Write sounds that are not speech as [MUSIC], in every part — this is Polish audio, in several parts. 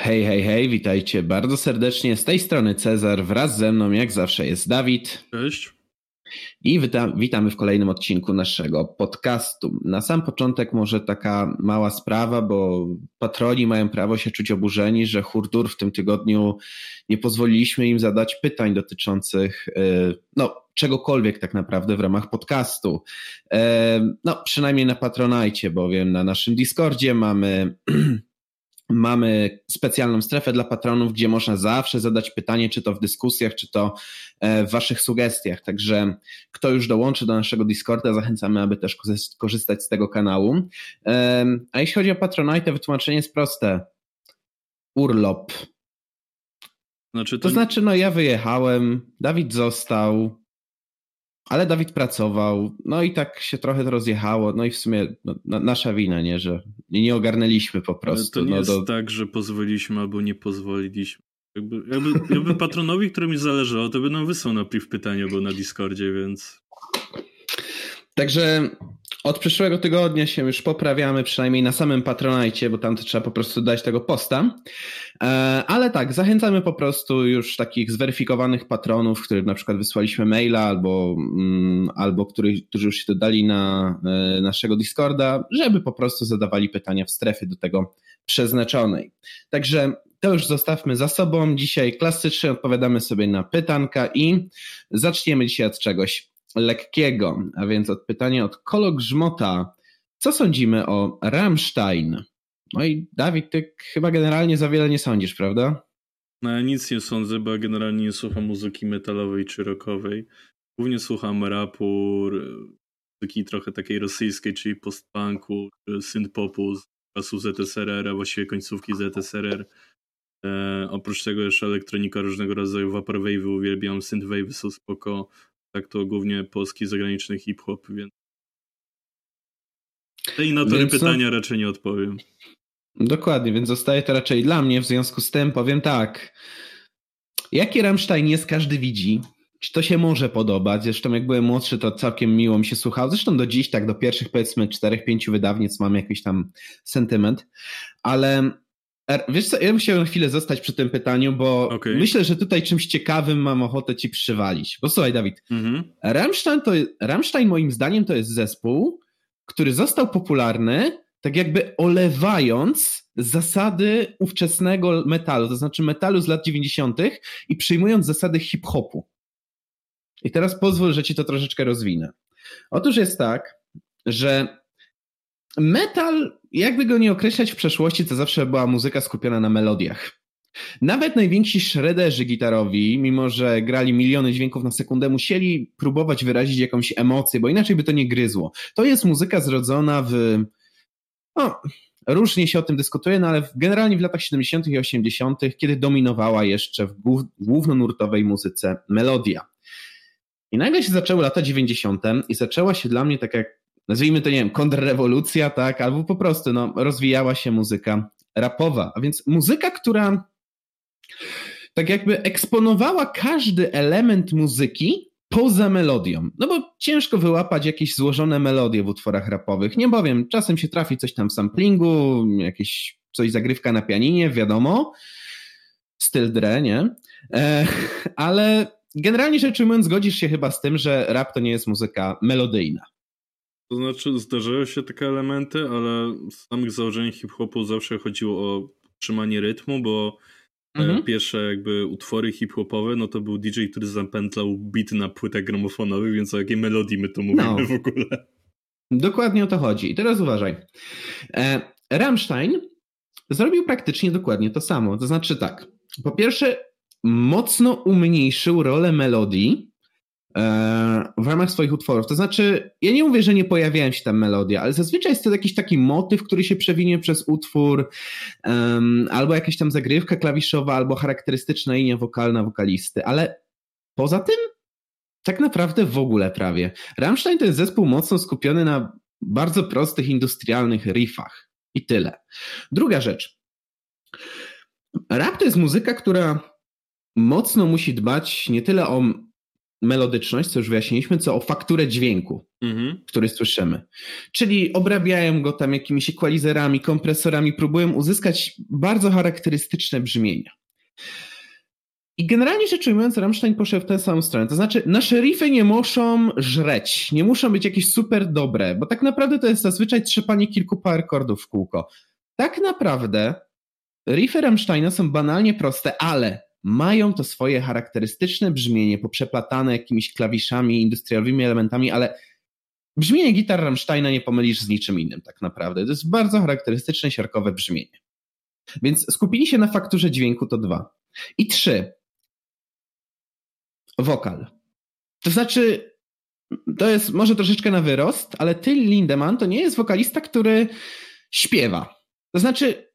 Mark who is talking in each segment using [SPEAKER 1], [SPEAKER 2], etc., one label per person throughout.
[SPEAKER 1] Hej, hej, hej, witajcie bardzo serdecznie. Z tej strony Cezar, wraz ze mną jak zawsze jest Dawid.
[SPEAKER 2] Cześć.
[SPEAKER 1] I wita witamy w kolejnym odcinku naszego podcastu. Na sam początek może taka mała sprawa, bo patroni mają prawo się czuć oburzeni, że Hurdur w tym tygodniu nie pozwoliliśmy im zadać pytań dotyczących yy, no, czegokolwiek tak naprawdę w ramach podcastu. Yy, no, przynajmniej na Patronajcie, bowiem na naszym Discordzie mamy [CLEARS THROAT] Mamy specjalną strefę dla patronów, gdzie można zawsze zadać pytanie, czy to w dyskusjach, czy to e, w Waszych sugestiach. Także kto już dołączy do naszego Discorda, zachęcamy, aby też korzystać z tego kanału. A jeśli chodzi o Patronite, wytłumaczenie jest proste. Urlop. Znaczy to... to znaczy, no ja wyjechałem, Dawid został, ale Dawid pracował, no i tak się trochę to rozjechało, no i w sumie no, nasza wina, nie, że nie ogarnęliśmy po prostu.
[SPEAKER 2] Ale to nie
[SPEAKER 1] no,
[SPEAKER 2] jest do... tak, że pozwoliliśmy albo nie pozwoliliśmy. Jakby, jakby, jakby patronowi, którym mi zależało, to by nam wysłał na pytanie, bo na Discordzie, więc...
[SPEAKER 1] Także od przyszłego tygodnia się już poprawiamy, przynajmniej na samym Patronajcie, bo tam to trzeba po prostu dać tego posta. E, ale tak, zachęcamy po prostu już takich zweryfikowanych patronów, którym na przykład wysłaliśmy maila albo, mm, albo którzy już się dodali na e, naszego Discorda, żeby po prostu zadawali pytania w strefie do tego przeznaczonej. Także to już zostawmy za sobą. Dzisiaj klasycznie odpowiadamy sobie na pytanka i zaczniemy dzisiaj od czegoś lekkiego, a więc od pytania od Kolo Grzmota. Co sądzimy o Rammstein? No i Dawid, ty chyba generalnie za wiele nie sądzisz, prawda?
[SPEAKER 2] No ja nic nie sądzę, bo ja generalnie nie słucham muzyki metalowej czy rockowej. Głównie słucham rapu, muzyki trochę takiej rosyjskiej, czyli postpunku, synth-popu z czasu ZSRR, a właściwie końcówki ZSRR. E, oprócz tego jeszcze elektronika różnego rodzaju, vaporwave uwielbiam, synthwave są spoko, tak to głównie polski zagraniczny hip-hop, więc tej natury więc pytania no... raczej nie odpowiem.
[SPEAKER 1] Dokładnie, więc zostaje to raczej dla mnie, w związku z tym powiem tak. Jaki Rammstein jest, każdy widzi. Czy to się może podobać? Zresztą jak byłem młodszy, to całkiem miło mi się słuchało. Zresztą do dziś, tak do pierwszych powiedzmy czterech, pięciu wydawnic mam jakiś tam sentyment. Ale Wiesz co, ja na chwilę zostać przy tym pytaniu, bo okay. myślę, że tutaj czymś ciekawym mam ochotę ci przywalić. Bo słuchaj, Dawid, mm-hmm. Rammstein, to, Rammstein moim zdaniem to jest zespół, który został popularny tak jakby olewając zasady ówczesnego metalu, to znaczy metalu z lat 90. i przyjmując zasady hip-hopu. I teraz pozwól, że ci to troszeczkę rozwinę. Otóż jest tak, że metal, jakby go nie określać w przeszłości, to zawsze była muzyka skupiona na melodiach. Nawet najwięksi shredderzy gitarowi, mimo że grali miliony dźwięków na sekundę, musieli próbować wyrazić jakąś emocję, bo inaczej by to nie gryzło. To jest muzyka zrodzona w. No, różnie się o tym dyskutuje, no ale generalnie w latach 70. i 80., kiedy dominowała jeszcze w głównonurtowej muzyce melodia. I nagle się zaczęły lata 90. i zaczęła się dla mnie taka nazwijmy to, nie wiem, kontrrewolucja, tak, albo po prostu no, rozwijała się muzyka rapowa. A więc muzyka, która tak jakby eksponowała każdy element muzyki poza melodią. No bo ciężko wyłapać jakieś złożone melodie w utworach rapowych. Nie bowiem, czasem się trafi coś tam w samplingu, jakieś coś zagrywka na pianinie, wiadomo. Styl dre, nie? E, [LAUGHS] ale generalnie rzecz ujmując, zgodzisz się chyba z tym, że rap to nie jest muzyka melodyjna.
[SPEAKER 2] To znaczy, zdarzają się takie elementy, ale z samych założeń hip-hopu zawsze chodziło o trzymanie rytmu, bo e, mhm. pierwsze jakby utwory hip-hopowe, no to był DJ, który zapętlał beat na płytach gramofonowych, więc o jakiej melodii my tu mówimy no. w ogóle.
[SPEAKER 1] Dokładnie o to chodzi. I teraz uważaj. E, Rammstein zrobił praktycznie dokładnie to samo. To znaczy tak, po pierwsze mocno umniejszył rolę melodii w ramach swoich utworów. To znaczy, ja nie mówię, że nie pojawiają się tam melodie, ale zazwyczaj jest to jakiś taki motyw, który się przewinie przez utwór, um, albo jakaś tam zagrywka klawiszowa, albo charakterystyczna linia wokalna wokalisty, ale poza tym tak naprawdę w ogóle prawie. Rammstein to jest zespół mocno skupiony na bardzo prostych, industrialnych riffach. I tyle. Druga rzecz. Rap to jest muzyka, która mocno musi dbać nie tyle o melodyczność, co już wyjaśniliśmy, co o fakturę dźwięku, mhm. który słyszymy. Czyli obrabiają go tam jakimiś equalizerami, kompresorami, próbują uzyskać bardzo charakterystyczne brzmienia. I generalnie rzecz ujmując, Rammstein poszedł w tę samą stronę. To znaczy, nasze riffy nie muszą żreć, nie muszą być jakieś super dobre, bo tak naprawdę to jest zazwyczaj trzepanie kilku par akordów w kółko. Tak naprawdę riffy Rammsteina są banalnie proste, ale mają to swoje charakterystyczne brzmienie, poprzeplatane jakimiś klawiszami, industrialowymi elementami, ale brzmienie gitar Rammsteina nie pomylisz z niczym innym tak naprawdę. To jest bardzo charakterystyczne, siarkowe brzmienie. Więc skupili się na fakturze dźwięku to dwa. I trzy. Wokal. To znaczy, to jest może troszeczkę na wyrost, ale Till Lindemann to nie jest wokalista, który śpiewa. To znaczy,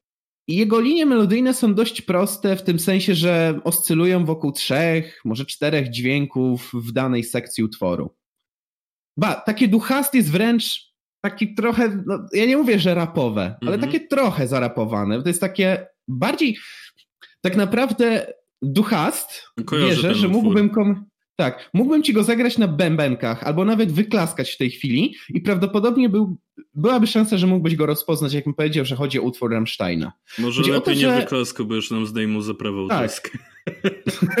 [SPEAKER 1] jego linie melodyjne są dość proste w tym sensie, że oscylują wokół trzech, może czterech dźwięków w danej sekcji utworu. Ba, takie duchast jest wręcz taki trochę, no, ja nie mówię, że rapowe, mm -hmm. ale mhm. takie trochę zarapowane. To jest takie bardziej, tak naprawdę duchast, Kojarzę wierzę, że mógłbym kom... Tak, mógłbym ci go zagrać na bębenkach, albo nawet wyklaskać w tej chwili i prawdopodobnie był, byłaby szansa, że mógłbyś go rozpoznać, jakbym powiedział, że chodzi o utwór Rammsteina.
[SPEAKER 2] Może chodzi lepiej to, że... nie wyklaskał, bo już nam zdejmą za prawo tak.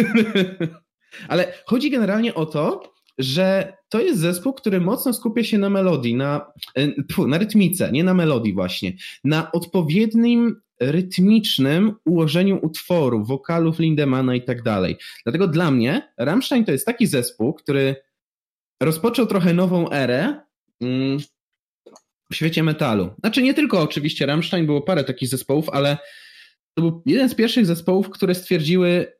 [SPEAKER 2] [LAUGHS]
[SPEAKER 1] Ale chodzi generalnie o to, że to jest zespół, który mocno skupia się na melodii, na, e, na rytmice, nie na melodii właśnie, na odpowiednim rytmicznym ułożeniu utworu, wokalów Lindemana i tak dalej. Dlatego dla mnie Rammstein to jest taki zespół, który rozpoczął trochę nową erę mm, w świecie metalu. Znaczy nie tylko oczywiście Rammstein, było parę takich zespołów, ale to był jeden z pierwszych zespołów, które stwierdziły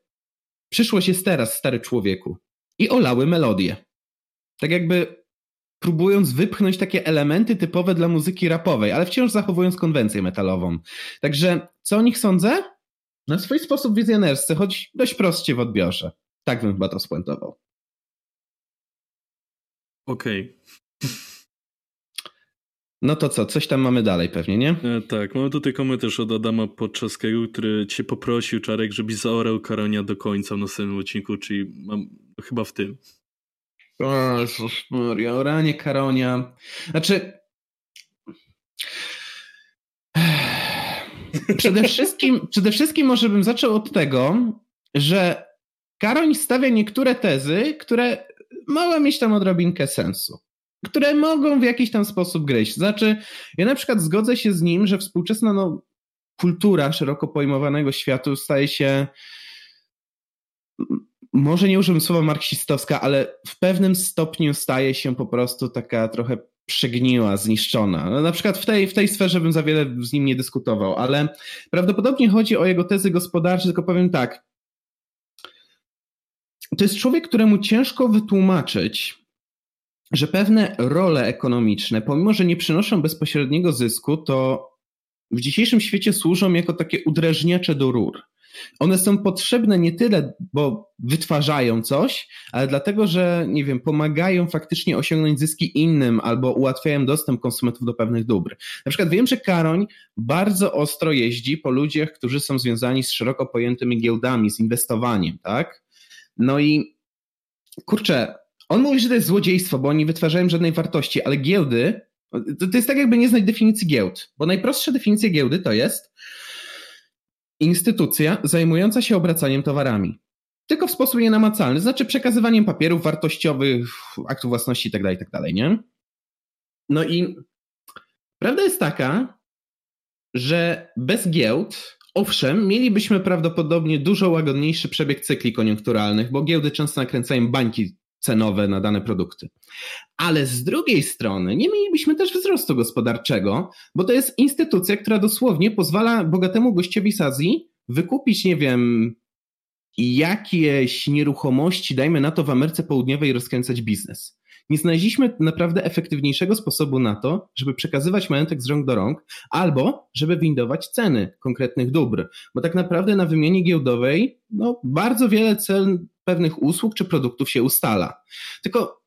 [SPEAKER 1] przyszłość jest teraz, stary człowieku. I olały melodię. Tak jakby próbując wypchnąć takie elementy typowe dla muzyki rapowej, ale wciąż zachowując konwencję metalową. Także co o nich sądzę? Na swój sposób wizjonerscy, choć dość proście w odbiorze. Tak bym chyba to spuentował.
[SPEAKER 2] Okej. Okay.
[SPEAKER 1] No to co, coś tam mamy dalej pewnie, nie?
[SPEAKER 2] E, tak, mamy tutaj komentarz od Adama Podczaskiego, który cię poprosił, Czarek, żebyś zaorał Karonia do końca w następnym odcinku, czyli mam chyba w tym.
[SPEAKER 1] O, Jezus Maria, oranie Karonia. Znaczy... [LAUGHS] Przede wszystkim, przede wszystkim może bym zaczął od tego, że Karoń stawia niektóre tezy, które mogą mieć tam odrobinkę sensu. Które mogą w jakiś tam sposób gryźć. Znaczy, ja na przykład zgodzę się z nim, że współczesna no, kultura szeroko pojmowanego światu staje się może nie używam słowa marksistowska, ale w pewnym stopniu staje się po prostu taka trochę przegniła, zniszczona. No, na przykład w tej, w tej sferze bym za wiele z nim nie dyskutował, ale prawdopodobnie chodzi o jego tezy gospodarcze, tylko powiem tak. To jest człowiek, któremu ciężko wytłumaczyć, że pewne role ekonomiczne, pomimo że nie przynoszą bezpośredniego zysku, to w dzisiejszym świecie służą jako takie udrężniacze do rur. One są potrzebne nie tyle, bo wytwarzają coś, ale dlatego, że, nie wiem, pomagają faktycznie osiągnąć zyski innym albo ułatwiają dostęp konsumentów do pewnych dóbr. Na przykład wiem, że Karoń bardzo ostro jeździ po ludziach, którzy są związani z szeroko pojętymi giełdami, z inwestowaniem, tak? No i kurczę, on mówi, że to jest złodziejstwo, bo oni nie wytwarzają żadnej wartości, ale giełdy, to, to jest tak jakby nie znać definicji giełd, bo najprostsza definicja giełdy to jest Instytucja zajmująca się obracaniem towarami. Tylko w sposób nienamacalny, znaczy przekazywaniem papierów wartościowych, aktów własności itd., tak itd., tak nie? No i prawda jest taka, że bez giełd, owszem, mielibyśmy prawdopodobnie dużo łagodniejszy przebieg cykli koniunkturalnych, bo giełdy często nakręcają bańki cenowe na dane produkty. Ale z drugiej strony nie mielibyśmy też wzrostu gospodarczego, bo to jest instytucja, która dosłownie pozwala bogatemu gościowi z Azji wykupić, nie wiem, jakieś nieruchomości, dajmy na to w Ameryce Południowej, rozkręcać biznes. Nie znaleźliśmy naprawdę efektywniejszego sposobu na to, żeby przekazywać majątek z rąk do rąk, albo żeby windować ceny konkretnych dóbr. Bo tak naprawdę na wymianie giełdowej no, bardzo wiele cen pewnych usług czy produktów się ustala. Tylko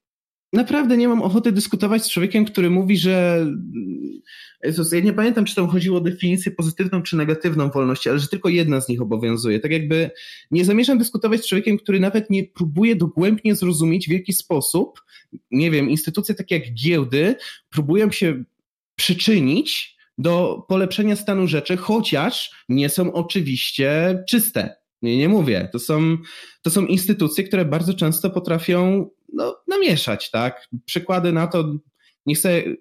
[SPEAKER 1] naprawdę nie mam ochoty dyskutować z człowiekiem, który mówi, że Jezus, ja nie pamiętam, czy tam chodziło o definicję pozytywną czy negatywną wolności, ale że tylko jedna z nich obowiązuje. Tak jakby nie zamierzam dyskutować z człowiekiem, który nawet nie próbuje dogłębnie zrozumieć, w jaki sposób, nie wiem, instytucje takie jak giełdy próbują się przyczynić do polepszenia stanu rzeczy, chociaż nie są oczywiście czyste. Nie, nie mówię. To są, to są instytucje, które bardzo często potrafią no, namieszać, tak? Przykłady na to, niech sobie,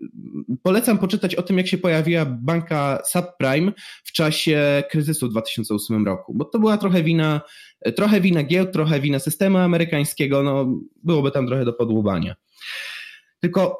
[SPEAKER 1] polecam poczytać o tym, jak się pojawiła banka subprime w czasie kryzysu w 2008 roku, bo to była trochę wina, trochę wina giełd, trochę wina systemu amerykańskiego, no byłoby tam trochę do podłubania. Tylko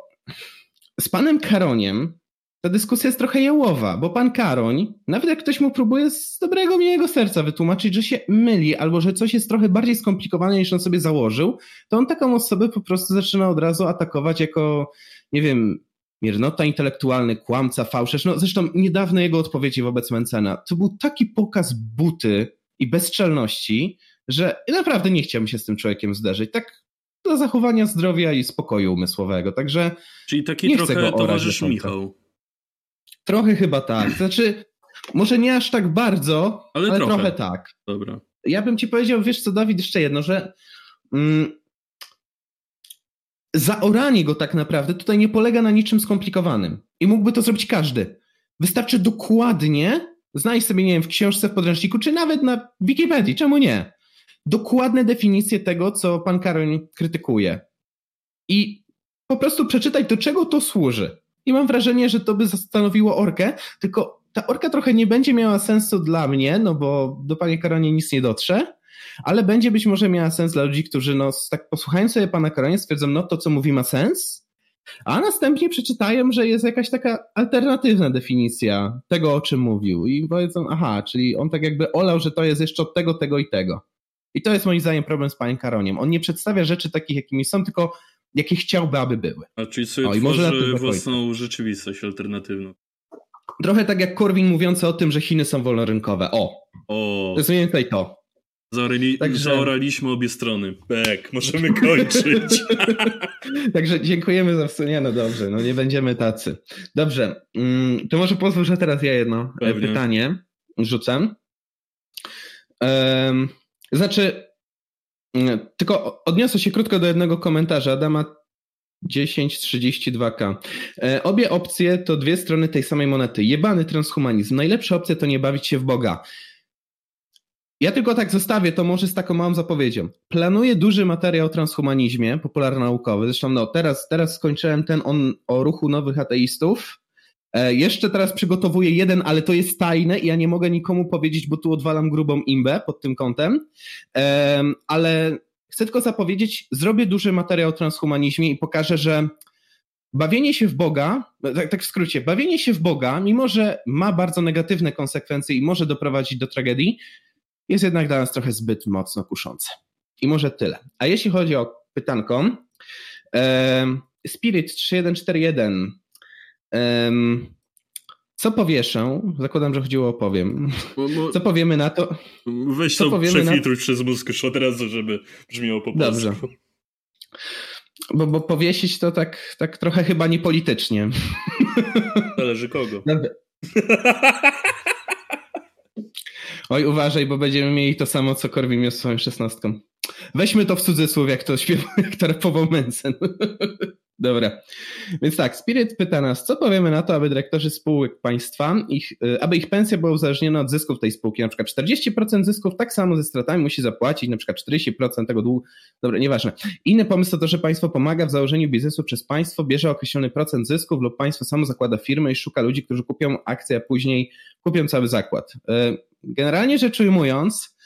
[SPEAKER 1] z panem Karoniem ta dyskusja jest trochę jałowa, bo pan Karoń, nawet jak ktoś mu próbuje z dobrego, miłego serca wytłumaczyć, że się myli albo że coś jest trochę bardziej skomplikowane niż on sobie założył, to on taką osobę po prostu zaczyna od razu atakować jako, nie wiem, miernota intelektualny, kłamca, fałszerz. No zresztą niedawne jego odpowiedzi wobec Mencena. To był taki pokaz buty i bezczelności, że naprawdę nie chciałbym się z tym człowiekiem zderzyć. Tak dla zachowania zdrowia i spokoju umysłowego. Także.
[SPEAKER 2] Czyli taki trochę towarzysz Michał.
[SPEAKER 1] Trochę chyba tak. Znaczy, może nie aż tak bardzo, ale, ale trochę. trochę. tak.
[SPEAKER 2] Dobra.
[SPEAKER 1] Ja bym ci powiedział, wiesz co, Dawid, jeszcze jedno, że mm, zaoranie go tak naprawdę tutaj nie polega na niczym skomplikowanym. I mógłby to zrobić każdy. Wystarczy dokładnie znaleźć sobie, nie wiem, w książce, w podręczniku, czy nawet na Wikipedii, czemu nie? Dokładne definicje tego, co pan Karoń krytykuje. I po prostu przeczytać, do czego to służy. I mam wrażenie, że to by zastanowiło orkę, tylko ta orka trochę nie będzie miała sensu dla mnie, no bo do pani Karonie nic nie dotrze, ale będzie być może miała sens dla ludzi, którzy no tak posłuchając sobie pana Karonie stwierdzą, no to co mówi ma sens, a następnie przeczytają, że jest jakaś taka alternatywna definicja tego, o czym mówił i powiedzą, aha, czyli on tak jakby olał, że to jest jeszcze od tego, tego i tego. I to jest moim zdaniem problem z panem Karoniem. On nie przedstawia rzeczy takich, jakimi są, tylko jakie chciałby, aby były.
[SPEAKER 2] A czyli sobie o, i może własną rzeczywistość alternatywną.
[SPEAKER 1] Trochę tak jak Korwin mówiący o tym, że Chiny są wolnorynkowe. O!
[SPEAKER 2] o.
[SPEAKER 1] To jest mniej więcej to.
[SPEAKER 2] Zaorali, Także... Zaoraliśmy obie strony. Bek, możemy kończyć. [LAUGHS] [LAUGHS]
[SPEAKER 1] Także dziękujemy za wspomnienie. No dobrze, no nie będziemy tacy. Dobrze, mm, to może pozwól, że teraz ja jedno e, Pewnie. pytanie rzucę. Um, znaczy, tylko odniosę się krótko do jednego komentarza Adama 1032K. E, obie opcje to dwie strony tej samej monety. Jebany transhumanizm. Najlepsza opcja to nie bawić się w Boga. Ja tylko tak zostawię to może z taką małą zapowiedzią. Planuję duży materiał o transhumanizmie, popularnaukowy. Zresztą no, teraz, teraz skończyłem ten on, o ruchu nowych ateistów. E, jeszcze teraz przygotowuję jeden, ale to jest tajne i ja nie mogę nikomu powiedzieć, bo tu odwalam grubą imbę pod tym kątem. E, ale chcę tylko zapowiedzieć, zrobię duży materiał o transhumanizmie i pokażę, że bawienie się w Boga, tak, tak w skrócie, bawienie się w Boga, mimo że ma bardzo negatywne konsekwencje i może doprowadzić do tragedii, jest jednak dla nas trochę zbyt mocno kuszące. I może tyle. A jeśli chodzi o pytanką, Spirit 3141 co powieszę? Zakładam, że chodziło o powiem. Co powiemy na to?
[SPEAKER 2] Weź co to przefiltruj na... przez mózg już od razu, żeby brzmiało po polsku. Dobrze.
[SPEAKER 1] Bo, bo powiesić to tak, tak trochę chyba niepolitycznie.
[SPEAKER 2] Zależy kogo.
[SPEAKER 1] Oj, uważaj, bo będziemy mieli to samo, co Korwin miał z swoją szesnastką. Weźmy to w cudzysłów, jak to śpiewa, [LAUGHS] jak to rapował Mensen. Dobra. Więc tak, Spirit pyta nas, co powiemy na to, aby dyrektorzy spółek państwa, ich, y, aby ich pensja była uzależniona od zysków tej spółki. Na przykład 40% zysków tak samo ze stratami musi zapłacić, na przykład 40% tego długu. Dobra, nieważne. Inny pomysł to to, że państwo pomaga w założeniu biznesu przez państwo, bierze określony procent zysków lub państwo samo zakłada firmę i szuka ludzi, którzy kupią akcję, a później kupią cały zakład. Y, generalnie rzecz ujmując,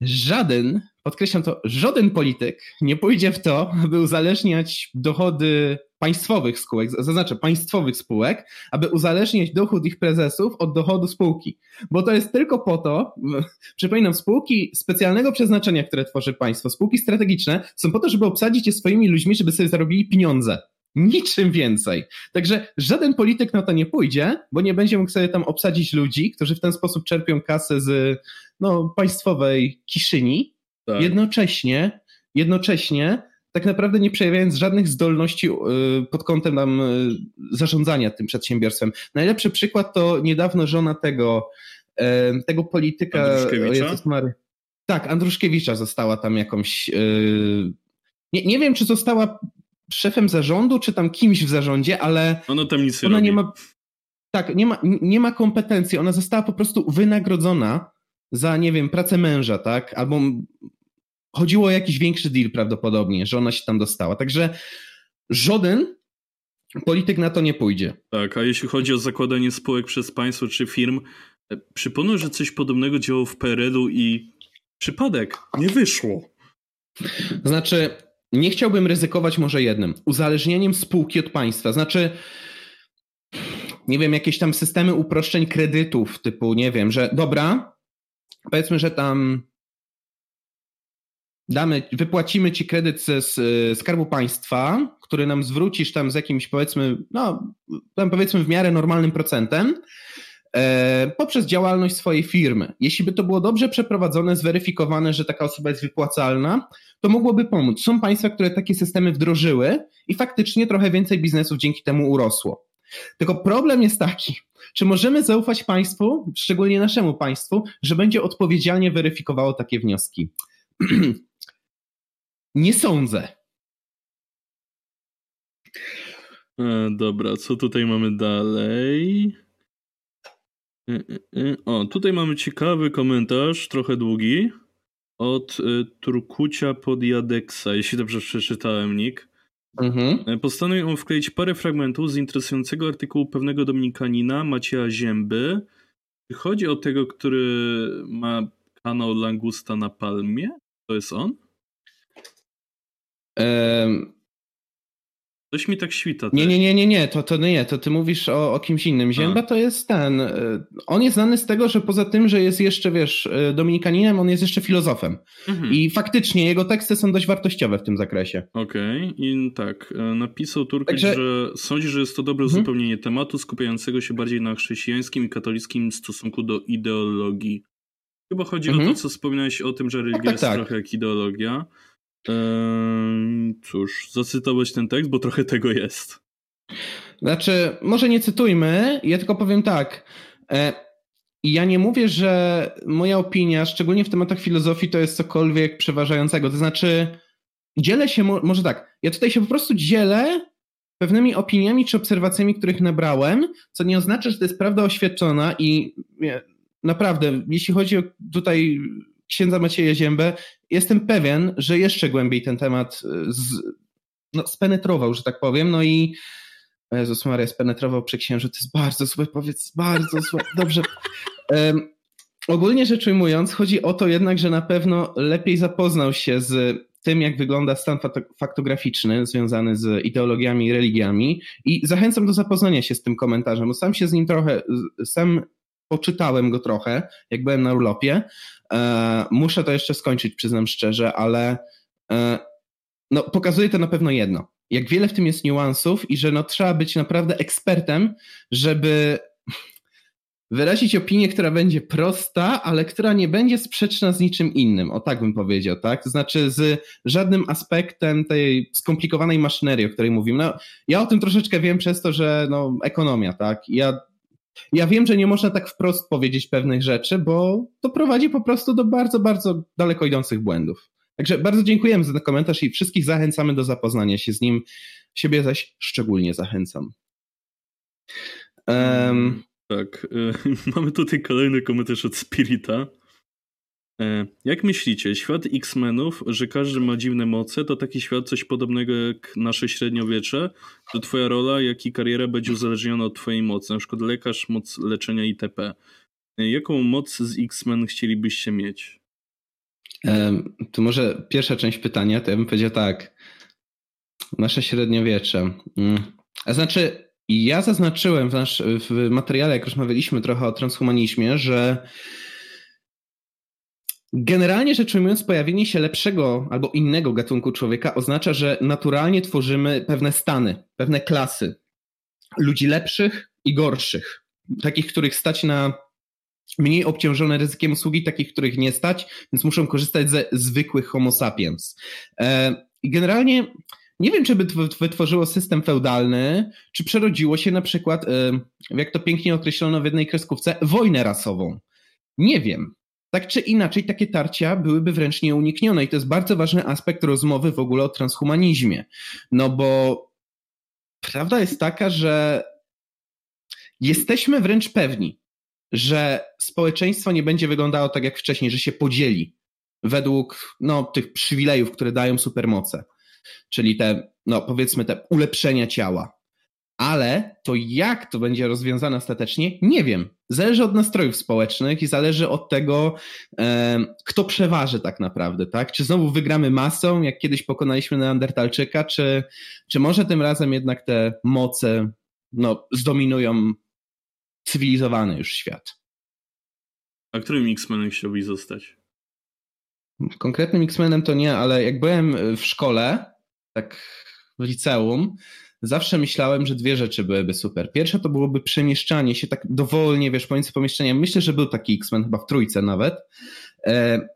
[SPEAKER 1] żaden podkreślam to, żaden polityk nie pójdzie w to, aby uzależniać dochody państwowych spółek, zaznaczę państwowych spółek, aby uzależniać dochód ich prezesów od dochodu spółki. Bo to jest tylko po to, [LAUGHS] przypominam, spółki specjalnego przeznaczenia, które tworzy państwo, spółki strategiczne, są po to, żeby obsadzić je swoimi ludźmi, żeby sobie zarobili pieniądze. Niczym więcej. Także żaden polityk na to nie pójdzie, bo nie będzie mógł sobie tam obsadzić ludzi, którzy w ten sposób czerpią kasę z no, państwowej kiszyni, tak. Jednocześnie, jednocześnie tak naprawdę nie przejawiając żadnych zdolności y, pod kątem tam y, zarządzania tym przedsiębiorstwem. Najlepszy przykład to niedawno żona tego, tego polityka.
[SPEAKER 2] Andruszkiewicza?
[SPEAKER 1] Tak, Andruszkiewicza została tam jakąś. Nie, nie wiem, czy została szefem zarządu, czy tam kimś w zarządzie, ale.
[SPEAKER 2] Ona tam nic
[SPEAKER 1] nie
[SPEAKER 2] robi.
[SPEAKER 1] nie ma. Tak, nie ma, nie ma kompetencji. Ona została po prostu wynagrodzona za, nie wiem, pracę męża, tak? Albo chodziło o jakiś większy deal prawdopodobnie, że ona się tam dostała. Także żaden polityk na to nie pójdzie.
[SPEAKER 2] Tak, a jeśli chodzi o zakładanie spółek przez państwo czy firm, e, przypomnę, że coś podobnego działo w PRL-u i przypadek, nie wyszło.
[SPEAKER 1] Znaczy, nie chciałbym ryzykować może jednym, uzależnieniem spółki od państwa. Znaczy, nie wiem, jakieś tam systemy uproszczeń kredytów, typu, nie wiem, że dobra, powiedzmy, że tam damy, wypłacimy ci kredyt ze Skarbu Państwa, który nam zwrócisz tam z jakimś powiedzmy, no tam powiedzmy w miarę normalnym procentem, e, poprzez działalność swojej firmy. Jeśli by to było dobrze przeprowadzone, zweryfikowane, że taka osoba jest wypłacalna, to mogłoby pomóc. Są państwa, które takie systemy wdrożyły i faktycznie trochę więcej biznesów dzięki temu urosło. Tylko problem jest taki, czy możemy zaufać państwu, szczególnie naszemu państwu, że będzie odpowiedzialnie weryfikowało takie wnioski? [CLEARS THROAT] Nie sądzę.
[SPEAKER 2] E, dobra, co tutaj mamy dalej? E, e, o, tutaj mamy ciekawy komentarz, trochę długi, od Turkucia pod Jadeksa, jeśli dobrze przeczytałem nick. Mhm. Postanowił on wkleić parę fragmentów z interesującego artykułu pewnego dominikanina Macieja Zięby. Chodzi o tego, który ma kanał Langusta na Palmie? To jest on? Um, Coś mi tak świta.
[SPEAKER 1] Nie, nie, nie, nie, nie, to, to nie, to ty mówisz o, o kimś innym. Zięba to jest ten. E, on jest znany z tego, że poza tym, że jest jeszcze, wiesz, e, dominikaninem, on jest jeszcze filozofem. Mhm. I faktycznie jego teksty są dość wartościowe w tym zakresie.
[SPEAKER 2] Okej, okay. i tak, e, napisał Turkic, Także... że sądzi, że jest to dobre mhm. uzupełnienie tematu, skupiającego się bardziej na chrześcijańskim i katolickim stosunku do ideologii. Chyba chodzi mhm. o to, mhm. co wspominałeś o tym, że religia tak, tak, jest tak. trochę jak ideologia. Cóż, zacytować ten tekst, bo trochę tego jest.
[SPEAKER 1] Znaczy, może nie cytujmy, ja tylko powiem tak. E, ja nie mówię, że moja opinia, szczególnie w tematach filozofii, to jest cokolwiek przeważającego. To znaczy, dzielę się, może tak, ja tutaj się po prostu dzielę pewnymi opiniami czy obserwacjami, których nabrałem, co nie oznacza, że to jest prawda oświadczona i naprawdę, jeśli chodzi o tutaj księdza Macieja Ziębę, jestem pewien, że jeszcze głębiej ten temat e, z, no, spenetrował, że tak powiem, no i Jezus Maria spenetrował przy księży, to jest bardzo złe, powiedz, bardzo złe, dobrze. Um, ogólnie rzecz ujmując, chodzi o to jednak, że na pewno lepiej zapoznał się z tym, jak wygląda stan faktograficzny związany z ideologiami i religiami. I zachęcam do zapoznania się z tym komentarzem, bo sam się z nim trochę, sam poczytałem go trochę, jak byłem na urlopie. E, muszę to jeszcze skończyć, przyznam szczerze, ale e, no, pokazuje to na pewno jedno. Jak wiele w tym jest niuansów i że no, trzeba być naprawdę ekspertem, żeby wyrazić opinię, która będzie prosta, ale która nie będzie sprzeczna z niczym innym. O tak bym powiedział, tak? To znaczy z żadnym aspektem tej skomplikowanej maszynerii, o której mówimy. No, ja o tym troszeczkę wiem przez to, że no, ekonomia, tak? Ja ja wiem, że nie można tak wprost powiedzieć pewnych rzeczy, bo to prowadzi po prostu do bardzo, bardzo daleko idących błędów. Także bardzo dziękujemy za ten komentarz i wszystkich zachęcamy do zapoznania się z nim. Siebie zaś szczególnie zachęcam.
[SPEAKER 2] Um, tak, y [LAUGHS] mamy tutaj kolejny komentarz od Spirita. E, jak myślicie, świat X-Menów, że każdy ma dziwne moce, to taki świat coś podobnego jak nasze średniowiecze, że twoja rola, jak i kariera będzie uzależniona od twojej mocy, na przykład lekarz, moc leczenia itp. E, jaką moc z X-Men chcielibyście mieć?
[SPEAKER 1] To może pierwsza część pytania, to ja bym powiedział tak. Nasze średniowiecze. Mm. A znaczy, ja zaznaczyłem w, nasz, w materiale, jak rozmawialiśmy trochę o transhumanizmie, że Generalnie rzecz ujmując, pojawienie się lepszego albo innego gatunku człowieka oznacza, że naturalnie tworzymy pewne stany, pewne klasy ludzi lepszych i gorszych. Takich, których stać na mniej obciążone ryzykiem usługi, takich, których nie stać, więc muszą korzystać ze zwykłych homo sapiens. E, generalnie nie wiem, czy by wytworzyło system feudalny, czy przerodziło się na przykład, jak to pięknie określono w jednej kreskówce, wojnę rasową. Nie wiem. Tak czy inaczej, takie tarcia byłyby wręcz nieuniknione i to jest bardzo ważny aspekt rozmowy w ogóle o transhumanizmie. No bo prawda jest taka, że jesteśmy wręcz pewni, że społeczeństwo nie będzie wyglądało tak jak wcześniej, że się podzieli według no, tych przywilejów, które dają supermoce, czyli te, no powiedzmy, te ulepszenia ciała. Ale to jak to będzie rozwiązane ostatecznie, nie wiem. Zależy od nastrojów społecznych i zależy od tego, kto przeważy tak naprawdę, tak? Czy znowu wygramy masą, jak kiedyś pokonaliśmy Neandertalczyka, czy, czy może tym razem jednak te moce no, zdominują cywilizowany już świat.
[SPEAKER 2] A którym X-Menem chciałbyś zostać?
[SPEAKER 1] Konkretnym X-Menem to nie, ale jak byłem w szkole, tak w liceum, zawsze myślałem, że dwie rzeczy byłyby super. Pierwsza to byłoby przemieszczanie się tak dowolnie, wiesz, pomiędzy pomieszczeniami. Myślę, że był taki X-Men chyba w trójce nawet. E,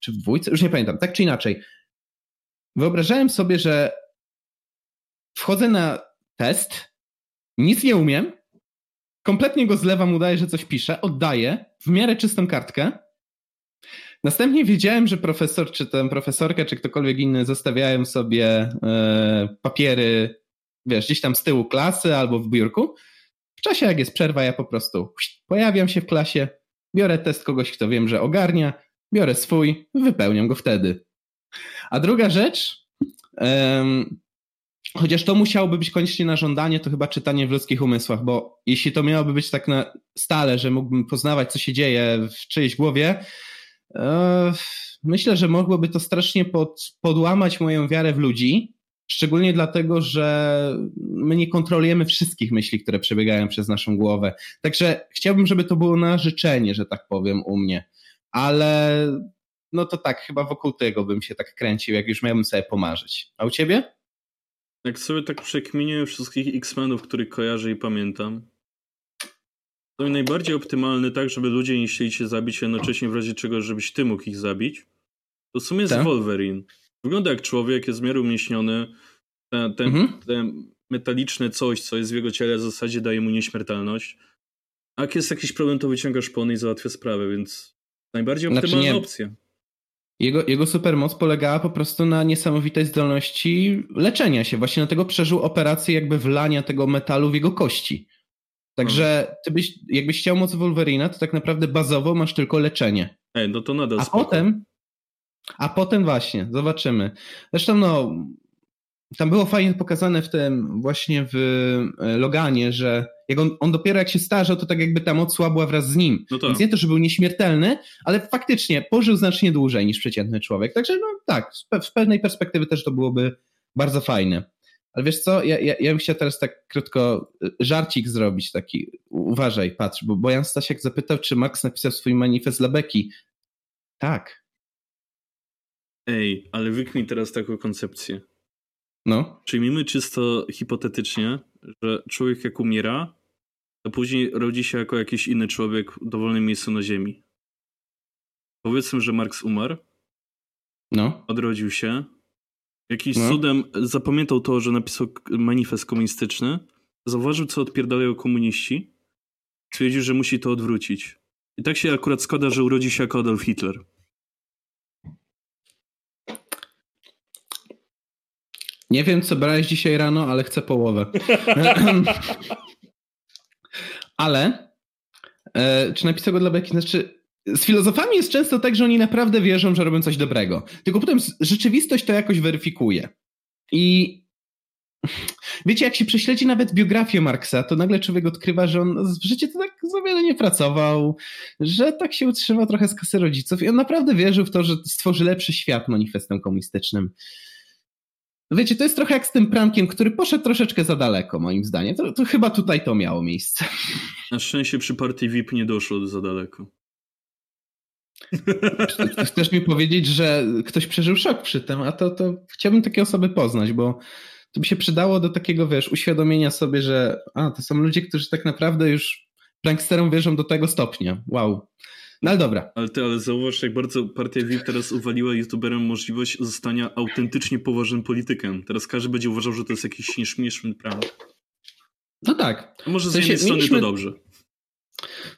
[SPEAKER 1] czy w dwójce? Już nie pamiętam. Tak czy inaczej. Wyobrażałem sobie, że wchodzę na test, nic nie umiem, kompletnie go zlewam, udaję, że coś piszę, oddaję w miarę czystą kartkę. Następnie wiedziałem, że profesor, czy ten profesorka, czy ktokolwiek inny zostawiają sobie e, papiery, wiesz, gdzieś tam z tyłu klasy albo w biurku. W czasie, jak jest przerwa, ja po prostu pojawiam się w klasie, biorę test kogoś, kto wiem, że ogarnia, biorę swój, wypełniam go wtedy. A druga rzecz, Chociaż to musiałoby być koniecznie na żądanie, to chyba czytanie w ludzkich umysłach, bo jeśli to miałoby być tak na stale, że mógłbym poznawać, co się dzieje w czyjejś głowie, e, myślę, że mogłoby to strasznie pod, podłamać moją wiarę w ludzi, szczególnie dlatego, że my nie kontrolujemy wszystkich myśli, które przebiegają przez naszą głowę. Także chciałbym, żeby to było na życzenie, że tak powiem, u mnie. Ale no to tak, chyba wokół tego bym się tak kręcił, jak już miałbym sobie pomarzyć. A u ciebie?
[SPEAKER 2] Jak sobie tak przekminię wszystkich X-Menów, których kojarzę i pamiętam, to najbardziej optymalny tak, żeby ludzie nie chcieli cię zabić, jednocześnie w razie czego, żebyś ty mógł ich zabić, to w sumie jest tak? Wolverine. Wygląda jak człowiek, jest w miarę umieśniony, te, te, mhm. te metaliczne coś, co jest w jego ciele w zasadzie daje mu nieśmiertelność. A jak jest jakiś problem, to wyciąga szpony i załatwia sprawę, więc najbardziej znaczy optymalna znaczy opcja.
[SPEAKER 1] Jego, jego supermoc polegała po prostu na niesamowitej zdolności leczenia się. Właśnie dlatego przeżył operację jakby wlania tego metalu w jego kości. Także ty byś, jakbyś chciał moc Wolverina, to tak naprawdę bazowo masz tylko leczenie.
[SPEAKER 2] Ej, no to nadal
[SPEAKER 1] A spoko. potem, a potem właśnie, zobaczymy. Zresztą no, tam było fajnie pokazane w tym właśnie w e, Loganie, że jak on, on dopiero jak się starzał, to tak jakby ta moc słabła wraz z nim. No Więc nie to, że był nieśmiertelny, ale faktycznie pożył znacznie dłużej niż przeciętny człowiek. Także no tak, z pewnej perspektywy też to byłoby bardzo fajne. Ale wiesz co, ja, ja, ja bym chciał teraz tak krótko e, żarcik zrobić taki. Uważaj, patrz, bo Bojan Stasiak zapytał, czy Max napisał swój manifest dla Beki. Tak.
[SPEAKER 2] Ej, ale wykmij teraz taką koncepcję.
[SPEAKER 1] No.
[SPEAKER 2] Przyjmijmy czysto hipotetycznie, że człowiek jak umiera, to później rodzi się jako jakiś inny człowiek w dowolnym miejscu na Ziemi. Powiedzmy, że Marx umarł.
[SPEAKER 1] No.
[SPEAKER 2] Odrodził się. Jakiś no. cudem zapamiętał to, że napisał manifest komunistyczny. Zauważył, co odpierdalają komuniści. Stwierdził, że musi to odwrócić. I tak się akurat składa, że urodzi się jako Adolf Hitler.
[SPEAKER 1] Nie wiem, co brałeś dzisiaj rano, ale chcę połowę. [LAUGHS] ale e, czy napisał go dla beki? Znaczy, z filozofami jest często tak, że oni naprawdę wierzą, że robią coś dobrego. Tylko potem rzeczywistość to jakoś weryfikuje. I wiecie, jak się prześledzi nawet biografię Marksa, to nagle człowiek odkrywa, że on w życiu to tak za wiele nie pracował, że tak się utrzymał trochę z kasy rodziców i on naprawdę wierzył w to, że stworzy lepszy świat manifestem komunistycznym. Wiecie, to jest trochę jak z tym prankiem, który poszedł troszeczkę za daleko, moim zdaniem. To, to chyba tutaj to miało miejsce. [LAUGHS]
[SPEAKER 2] Na szczęście przy partii VIP nie doszło za daleko.
[SPEAKER 1] Chcesz mi powiedzieć, że ktoś przeżył szok przy tym, a to, to chciałbym takie osoby poznać, bo to by się przydało do takiego, wiesz, uświadomienia sobie, że a, to są ludzie, którzy tak naprawdę już pranksterom wierzą do tego stopnia. Wow. No ale dobra.
[SPEAKER 2] Ale ty, ale zauważ, jak bardzo partia VIP teraz uwaliła youtuberem możliwość zostania autentycznie poważnym politykiem. Teraz każdy będzie uważał, że to jest jakiś śmieszny prank.
[SPEAKER 1] No tak.
[SPEAKER 2] A może z jednej strony mieliśmy... to dobrze.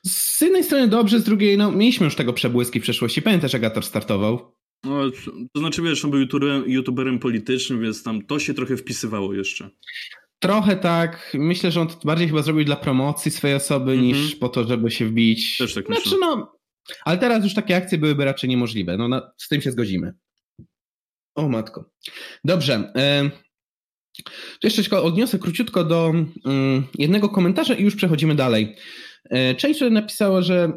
[SPEAKER 1] Z jednej strony dobrze, z drugiej, no, mieliśmy już tego przebłyski w przeszłości. Pamiętasz, jak Gator startował?
[SPEAKER 2] No, to znaczy, wiesz, on był youtuberem, youtuberem politycznym, więc tam to się trochę wpisywało jeszcze.
[SPEAKER 1] Trochę tak. Myślę, że on to bardziej chyba zrobił dla promocji swojej osoby, mm -hmm. niż po to, żeby się wbić.
[SPEAKER 2] Też tak
[SPEAKER 1] znaczy, myślę. no, ale teraz już takie akcje byłyby raczej niemożliwe. No, na, z tym się zgodzimy. O matko. Dobrze. Y jeszcze odniosę króciutko do y jednego komentarza i już przechodzimy dalej. Y część napisała, że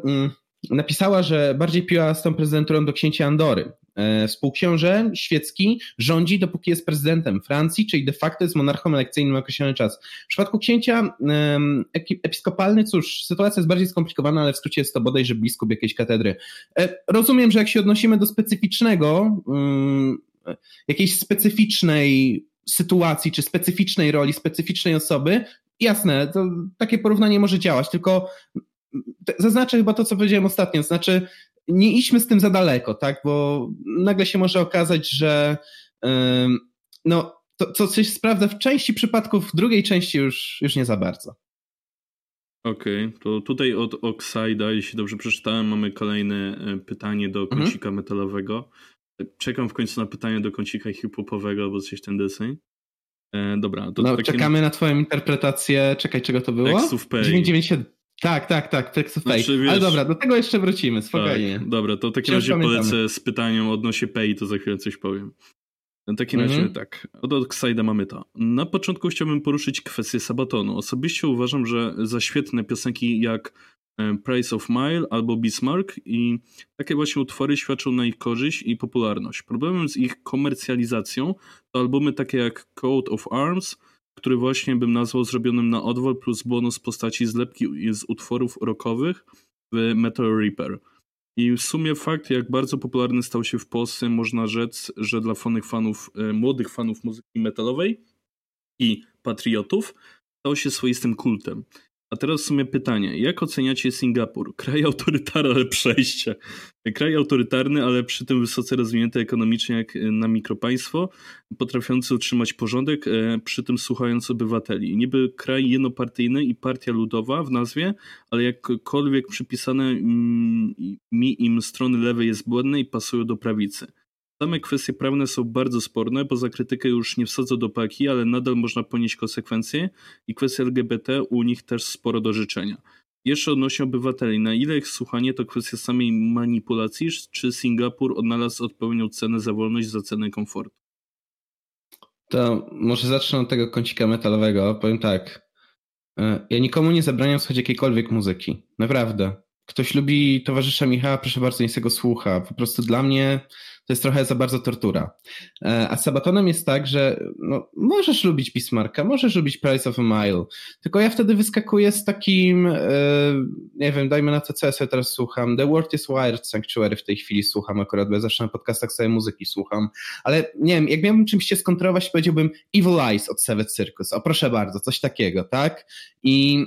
[SPEAKER 1] y, napisała, że bardziej piła z tą prezydenturą do księcia Andory. E, współksiąże świecki rządzi, dopóki jest prezydentem Francji, czyli de facto jest monarchą elekcyjnym określony czas. W przypadku księcia episkopalny, cóż, sytuacja jest bardziej skomplikowana, ale w skrócie jest to bodajże biskup jakiejś katedry. E, rozumiem, że jak się odnosimy do specyficznego, mm, jakiejś specyficznej sytuacji, czy specyficznej roli, specyficznej osoby, jasne, to takie porównanie może działać, tylko zaznaczę chyba to, co powiedziałem ostatnio, znaczy nie idźmy z tym za daleko, tak? Bo nagle się może okazać, że no, to, co się sprawdza w części przypadków, w drugiej części już, już nie za bardzo.
[SPEAKER 2] Okej, okay, to tutaj od Oxida, jeśli dobrze przeczytałem, mamy kolejne e, pytanie do mhm. kącika mhm. metalowego. Czekam w końcu na pytanie do kącika hip-hopowego albo coś ten deseń. E, dobra.
[SPEAKER 1] To no, czekamy na twoją interpretację, czekaj, czego to było?
[SPEAKER 2] Tekstów Pay.
[SPEAKER 1] 997. Tak, tak, tak, Text of znaczy, wiesz, Ale dobra, do tego jeszcze wrócimy, spokojnie.
[SPEAKER 2] Tak, dobra, to w takim razie polecę z pytaniem odnośnie Pay, to za chwilę coś powiem. W takim razie mm -hmm. tak, od Oxida mamy to. Na początku chciałbym poruszyć kwestię Sabatonu. Osobiście uważam, że za świetne piosenki jak e, Price of Mile albo Bismarck i takie właśnie utwory świadczą na ich korzyść i popularność. Problemem z ich komercjalizacją to albumy takie jak Code of Arms, który właśnie bym nazwał zrobionym na odwal plus bonus postaci zlepki z utworów rockowych w Metal Reaper. I w sumie fakt, jak bardzo popularny stał się w Polsce, można rzec, że dla fanych fanów, e, młodych fanów muzyki metalowej i patriotów, stał się swoistym kultem. A teraz w sumie pytanie, jak oceniacie Singapur? [LAUGHS] Kraj autorytarny, ale przejście. Kraj autorytarny, ale przy tym wysoce rozwinięty ekonomicznie jak na mikropaństwo, potrafiący utrzymać porządek, e, przy tym słuchając obywateli. Niby kraj jednopartyjny i partia ludowa w nazwie, ale jakkolwiek przypisane mm, mi im strony lewej jest błędne i pasują do prawicy. Same kwestie prawne są bardzo sporne, bo za krytykę już nie wsadzą do paki, ale nadal można ponieść konsekwencje i kwestie LGBT u nich też sporo do życzenia. Jeszcze odnośnie obywateli, na ile ich słuchanie to kwestia samej manipulacji, czy Singapur odnalazł odpowiednią cenę za wolność za cenę komfortu?
[SPEAKER 1] To może zacznę od tego kącika metalowego. Powiem tak. E, ja nikomu nie zabraniam słuchać jakiejkolwiek muzyki. Naprawdę. Ktoś lubi towarzysza Michała, proszę bardzo, niech tego słucha. Po prostu dla mnie to jest trochę za bardzo tortura. E, a z Sabatonem jest tak, że no, możesz lubić Bismarcka, możesz lubić Price of a Mile, tylko ja wtedy wyskakuję z takim, e, nie wiem, dajmy na to, co ja sobie teraz słucham. The World is Wired Sanctuary w tej chwili słucham akurat, bo ja zawsze na podcastach sobie muzyki słucham, ale nie wiem, jak miałbym czymś się skontrolować, powiedziałbym Evil Eyes od Seven Circus. O proszę bardzo, coś takiego, tak? I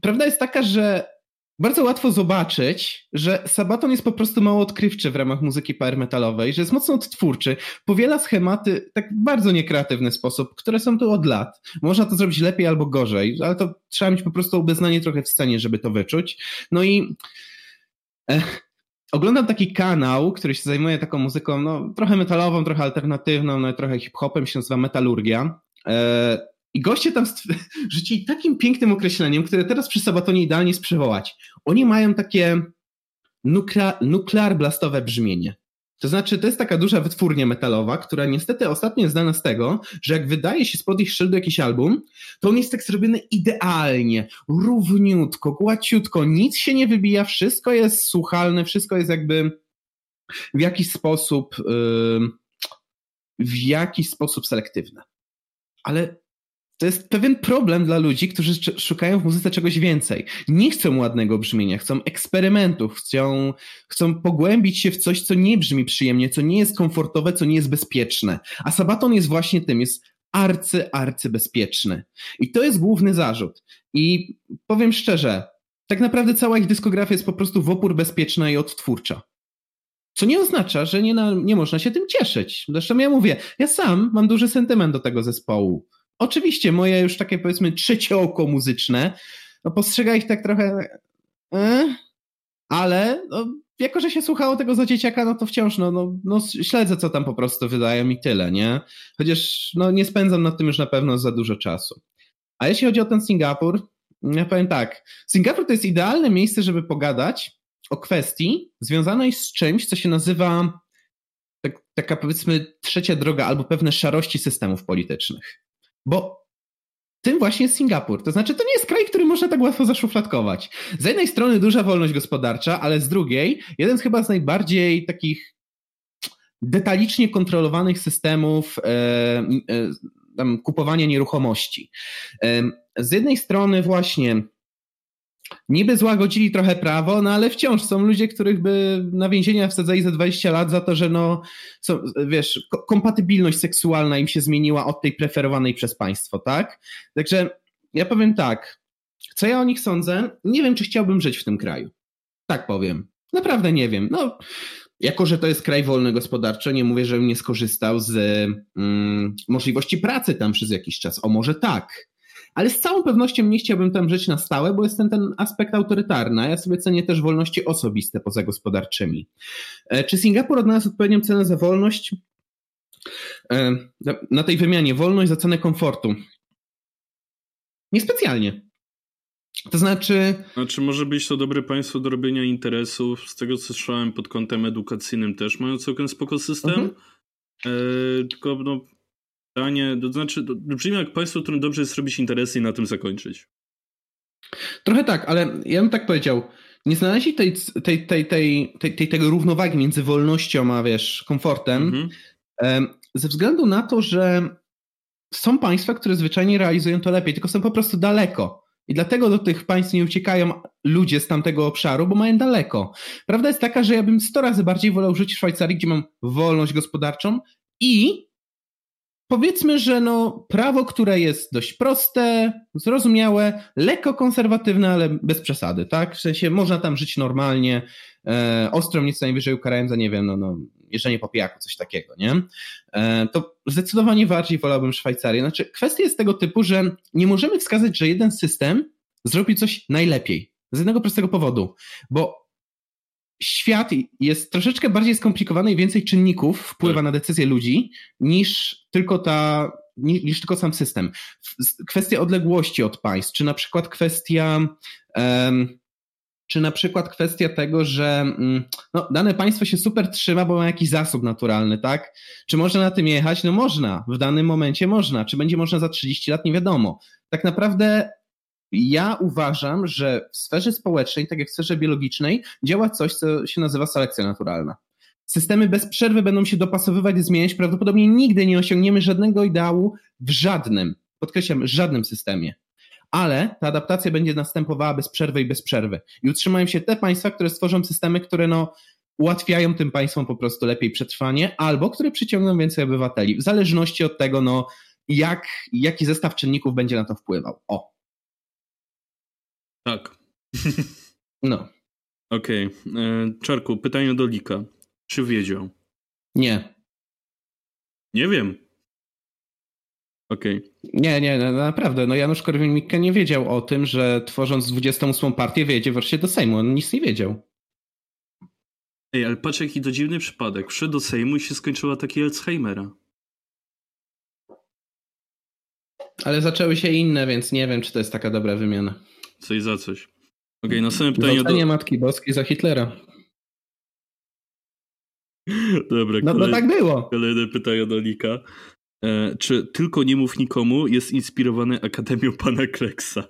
[SPEAKER 1] prawda jest taka, że bardzo łatwo zobaczyć, że Sabaton jest po prostu mało odkrywczy w ramach muzyki power metalowej, że jest mocno odtwórczy, powiela schematy tak w bardzo niekreatywny sposób, które są tu od lat. Można to zrobić lepiej albo gorzej, ale to trzeba mieć po prostu obeznanie trochę w scenie, żeby to wyczuć. No i e, oglądam taki kanał, który się zajmuje taką muzyką, no trochę metalową, trochę alternatywną, no, trochę hip-hopem, się nazywa Metalurgia. E, i goście tam [LAUGHS] rzucili takim pięknym określeniem, które teraz przy Sabatonie idealnie jest przywołać. Oni mają takie nukle nuklear blastowe brzmienie. To znaczy, to jest taka duża wytwórnia metalowa, która niestety ostatnio jest znana z tego, że jak wydaje się spod ich szyldu jakiś album, to on jest tak zrobiony idealnie, równiutko, głaciutko, nic się nie wybija, wszystko jest słuchalne, wszystko jest jakby w jakiś sposób, yy, w jakiś sposób selektywne. Ale to jest pewien problem dla ludzi, którzy szukają w muzyce czegoś więcej. Nie chcą ładnego brzmienia, chcą eksperymentów, chcą, chcą pogłębić się w coś, co nie brzmi przyjemnie, co nie jest komfortowe, co nie jest bezpieczne. A Sabaton jest właśnie tym, jest arcy, arcy bezpieczny. I to jest główny zarzut. I powiem szczerze, tak naprawdę cała ich dyskografia jest po prostu w opór bezpieczna i odtwórcza. Co nie oznacza, że nie, na, nie można się tym cieszyć. Zresztą ja mówię, ja sam mam duży sentyment do tego zespołu. Oczywiście moje już takie powiedzmy trzecie oko muzyczne, no postrzega ich tak trochę, e, ale no, jako, że się słuchało tego za dzieciaka, no to wciąż no, no, no śledzę, co tam po prostu wydają i tyle, nie? Chociaż no, nie spędzam nad tym już na pewno za dużo czasu. A jeśli chodzi o ten Singapur, ja powiem tak. Singapur to jest idealne miejsce, żeby pogadać o kwestii związanej z czymś, co się nazywa tak, taka powiedzmy trzecia droga albo pewne szarości systemów politycznych. Bo tym właśnie jest Singapur. To znaczy, to nie jest kraj, który można tak łatwo zaszufladkować. Z jednej strony duża wolność gospodarcza, ale z drugiej jeden z chyba z najbardziej takich detalicznie kontrolowanych systemów e, e, kupowania nieruchomości. E, z jednej strony właśnie niby złagodzili trochę prawo, no ale wciąż są ludzie, których by na więzienia wsadzali za 20 lat za to, że no, wiesz, kompatybilność seksualna im się zmieniła od tej preferowanej przez państwo, tak? Także ja powiem tak, co ja o nich sądzę? Nie wiem, czy chciałbym żyć w tym kraju. Tak powiem. Naprawdę nie wiem. No, jako, że to jest kraj wolny gospodarczo, nie mówię, żebym nie skorzystał z mm, możliwości pracy tam przez jakiś czas. O, może tak ale z całą pewnością nie chciałbym tam żyć na stałe, bo jest ten, ten aspekt autorytarny, a ja sobie cenię też wolności osobiste poza gospodarczymi. E, czy Singapur odnalazł odpowiednią cenę za wolność? E, na tej wymianie wolność za cenę komfortu. Niespecjalnie. To znaczy.
[SPEAKER 2] Znaczy, może być to dobre państwo do robienia interesów. Z tego co słyszałem pod kątem edukacyjnym też mają całkiem spoko system. Mhm. E, tylko no, pytanie, to znaczy, to brzmi jak państwo, którym dobrze jest robić interesy i na tym zakończyć.
[SPEAKER 1] Trochę tak, ale ja bym tak powiedział. Nie znaleźli tej, tej, tej, tej, tej, tej, tego równowagi między wolnością a wiesz, komfortem, mhm. ze względu na to, że są państwa, które zwyczajnie realizują to lepiej, tylko są po prostu daleko. I dlatego do tych państw nie uciekają ludzie z tamtego obszaru, bo mają daleko. Prawda jest taka, że ja bym 100 razy bardziej wolał żyć w Szwajcarii, gdzie mam wolność gospodarczą i powiedzmy, że no, prawo, które jest dość proste, zrozumiałe, lekko konserwatywne, ale bez przesady, tak? W sensie można tam żyć normalnie, e, ostro nic najwyżej ukarają za, nie wiem, no, no, jeżdżenie po pijaku, coś takiego, nie? E, to zdecydowanie bardziej wolałbym Szwajcarię. Znaczy, kwestia jest tego typu, że nie możemy wskazać, że jeden system zrobi coś najlepiej. Z jednego prostego powodu, bo świat jest troszeczkę bardziej skomplikowany i więcej czynników wpływa tak. na decyzje ludzi niż tylko ta, niż tylko sam system. Kwestia odległości od państw, czy na przykład kwestia um, czy na przykład kwestia tego, że mm, no, dane państwo się super trzyma, bo ma jakiś zasób naturalny, tak? Czy można na tym jechać? No można, w danym momencie można. Czy będzie można za 30 lat? Nie wiadomo. Tak naprawdę ja uważam, że w sferze społecznej, tak jak w sferze biologicznej, działa coś, co się nazywa selekcja naturalna. Systemy bez przerwy będą się dopasowywać zmieniać. Prawdopodobnie nigdy nie osiągniemy żadnego ideału w żadnym, podkreślam, żadnym systemie. Ale ta adaptacja będzie następowała bez przerwy i bez przerwy. I utrzymają się te państwa, które stworzą systemy, które no, ułatwiają tym państwom po prostu lepiej przetrwanie, albo które przyciągną więcej obywateli, w zależności od tego, no, jak, jaki zestaw czynników będzie na to wpływał. O,
[SPEAKER 2] tak. [LAUGHS]
[SPEAKER 1] No.
[SPEAKER 2] Okej. Okay. E, Czarku, pytanie do Lika. Czy wiedział?
[SPEAKER 1] Nie.
[SPEAKER 2] Nie wiem. Okej. Okay.
[SPEAKER 1] Nie, nie, naprawdę. No Janusz Korwin-Mikke nie wiedział o tym, że tworząc 28 partię wyjedzie wreszcie do Sejmu. On nic nie wiedział.
[SPEAKER 2] Ej, ale patrz jaki to dziwny przypadek. Wszedł do Sejmu i się skończyła taki Alzheimera.
[SPEAKER 1] Ale zaczęły się inne, więc nie wiem, czy to jest taka dobra wymiana.
[SPEAKER 2] Coś za coś. Okej, okay, następne pytanie.
[SPEAKER 1] Zostanie do... Matki Boskiej za Hitlera. [LAUGHS]
[SPEAKER 2] Dobra,
[SPEAKER 1] no, kolej... no tak było.
[SPEAKER 2] Kolejne pytanie do Lika. E, czy Tylko nie mów nikomu jest inspirowany Akademią Pana Kleksa?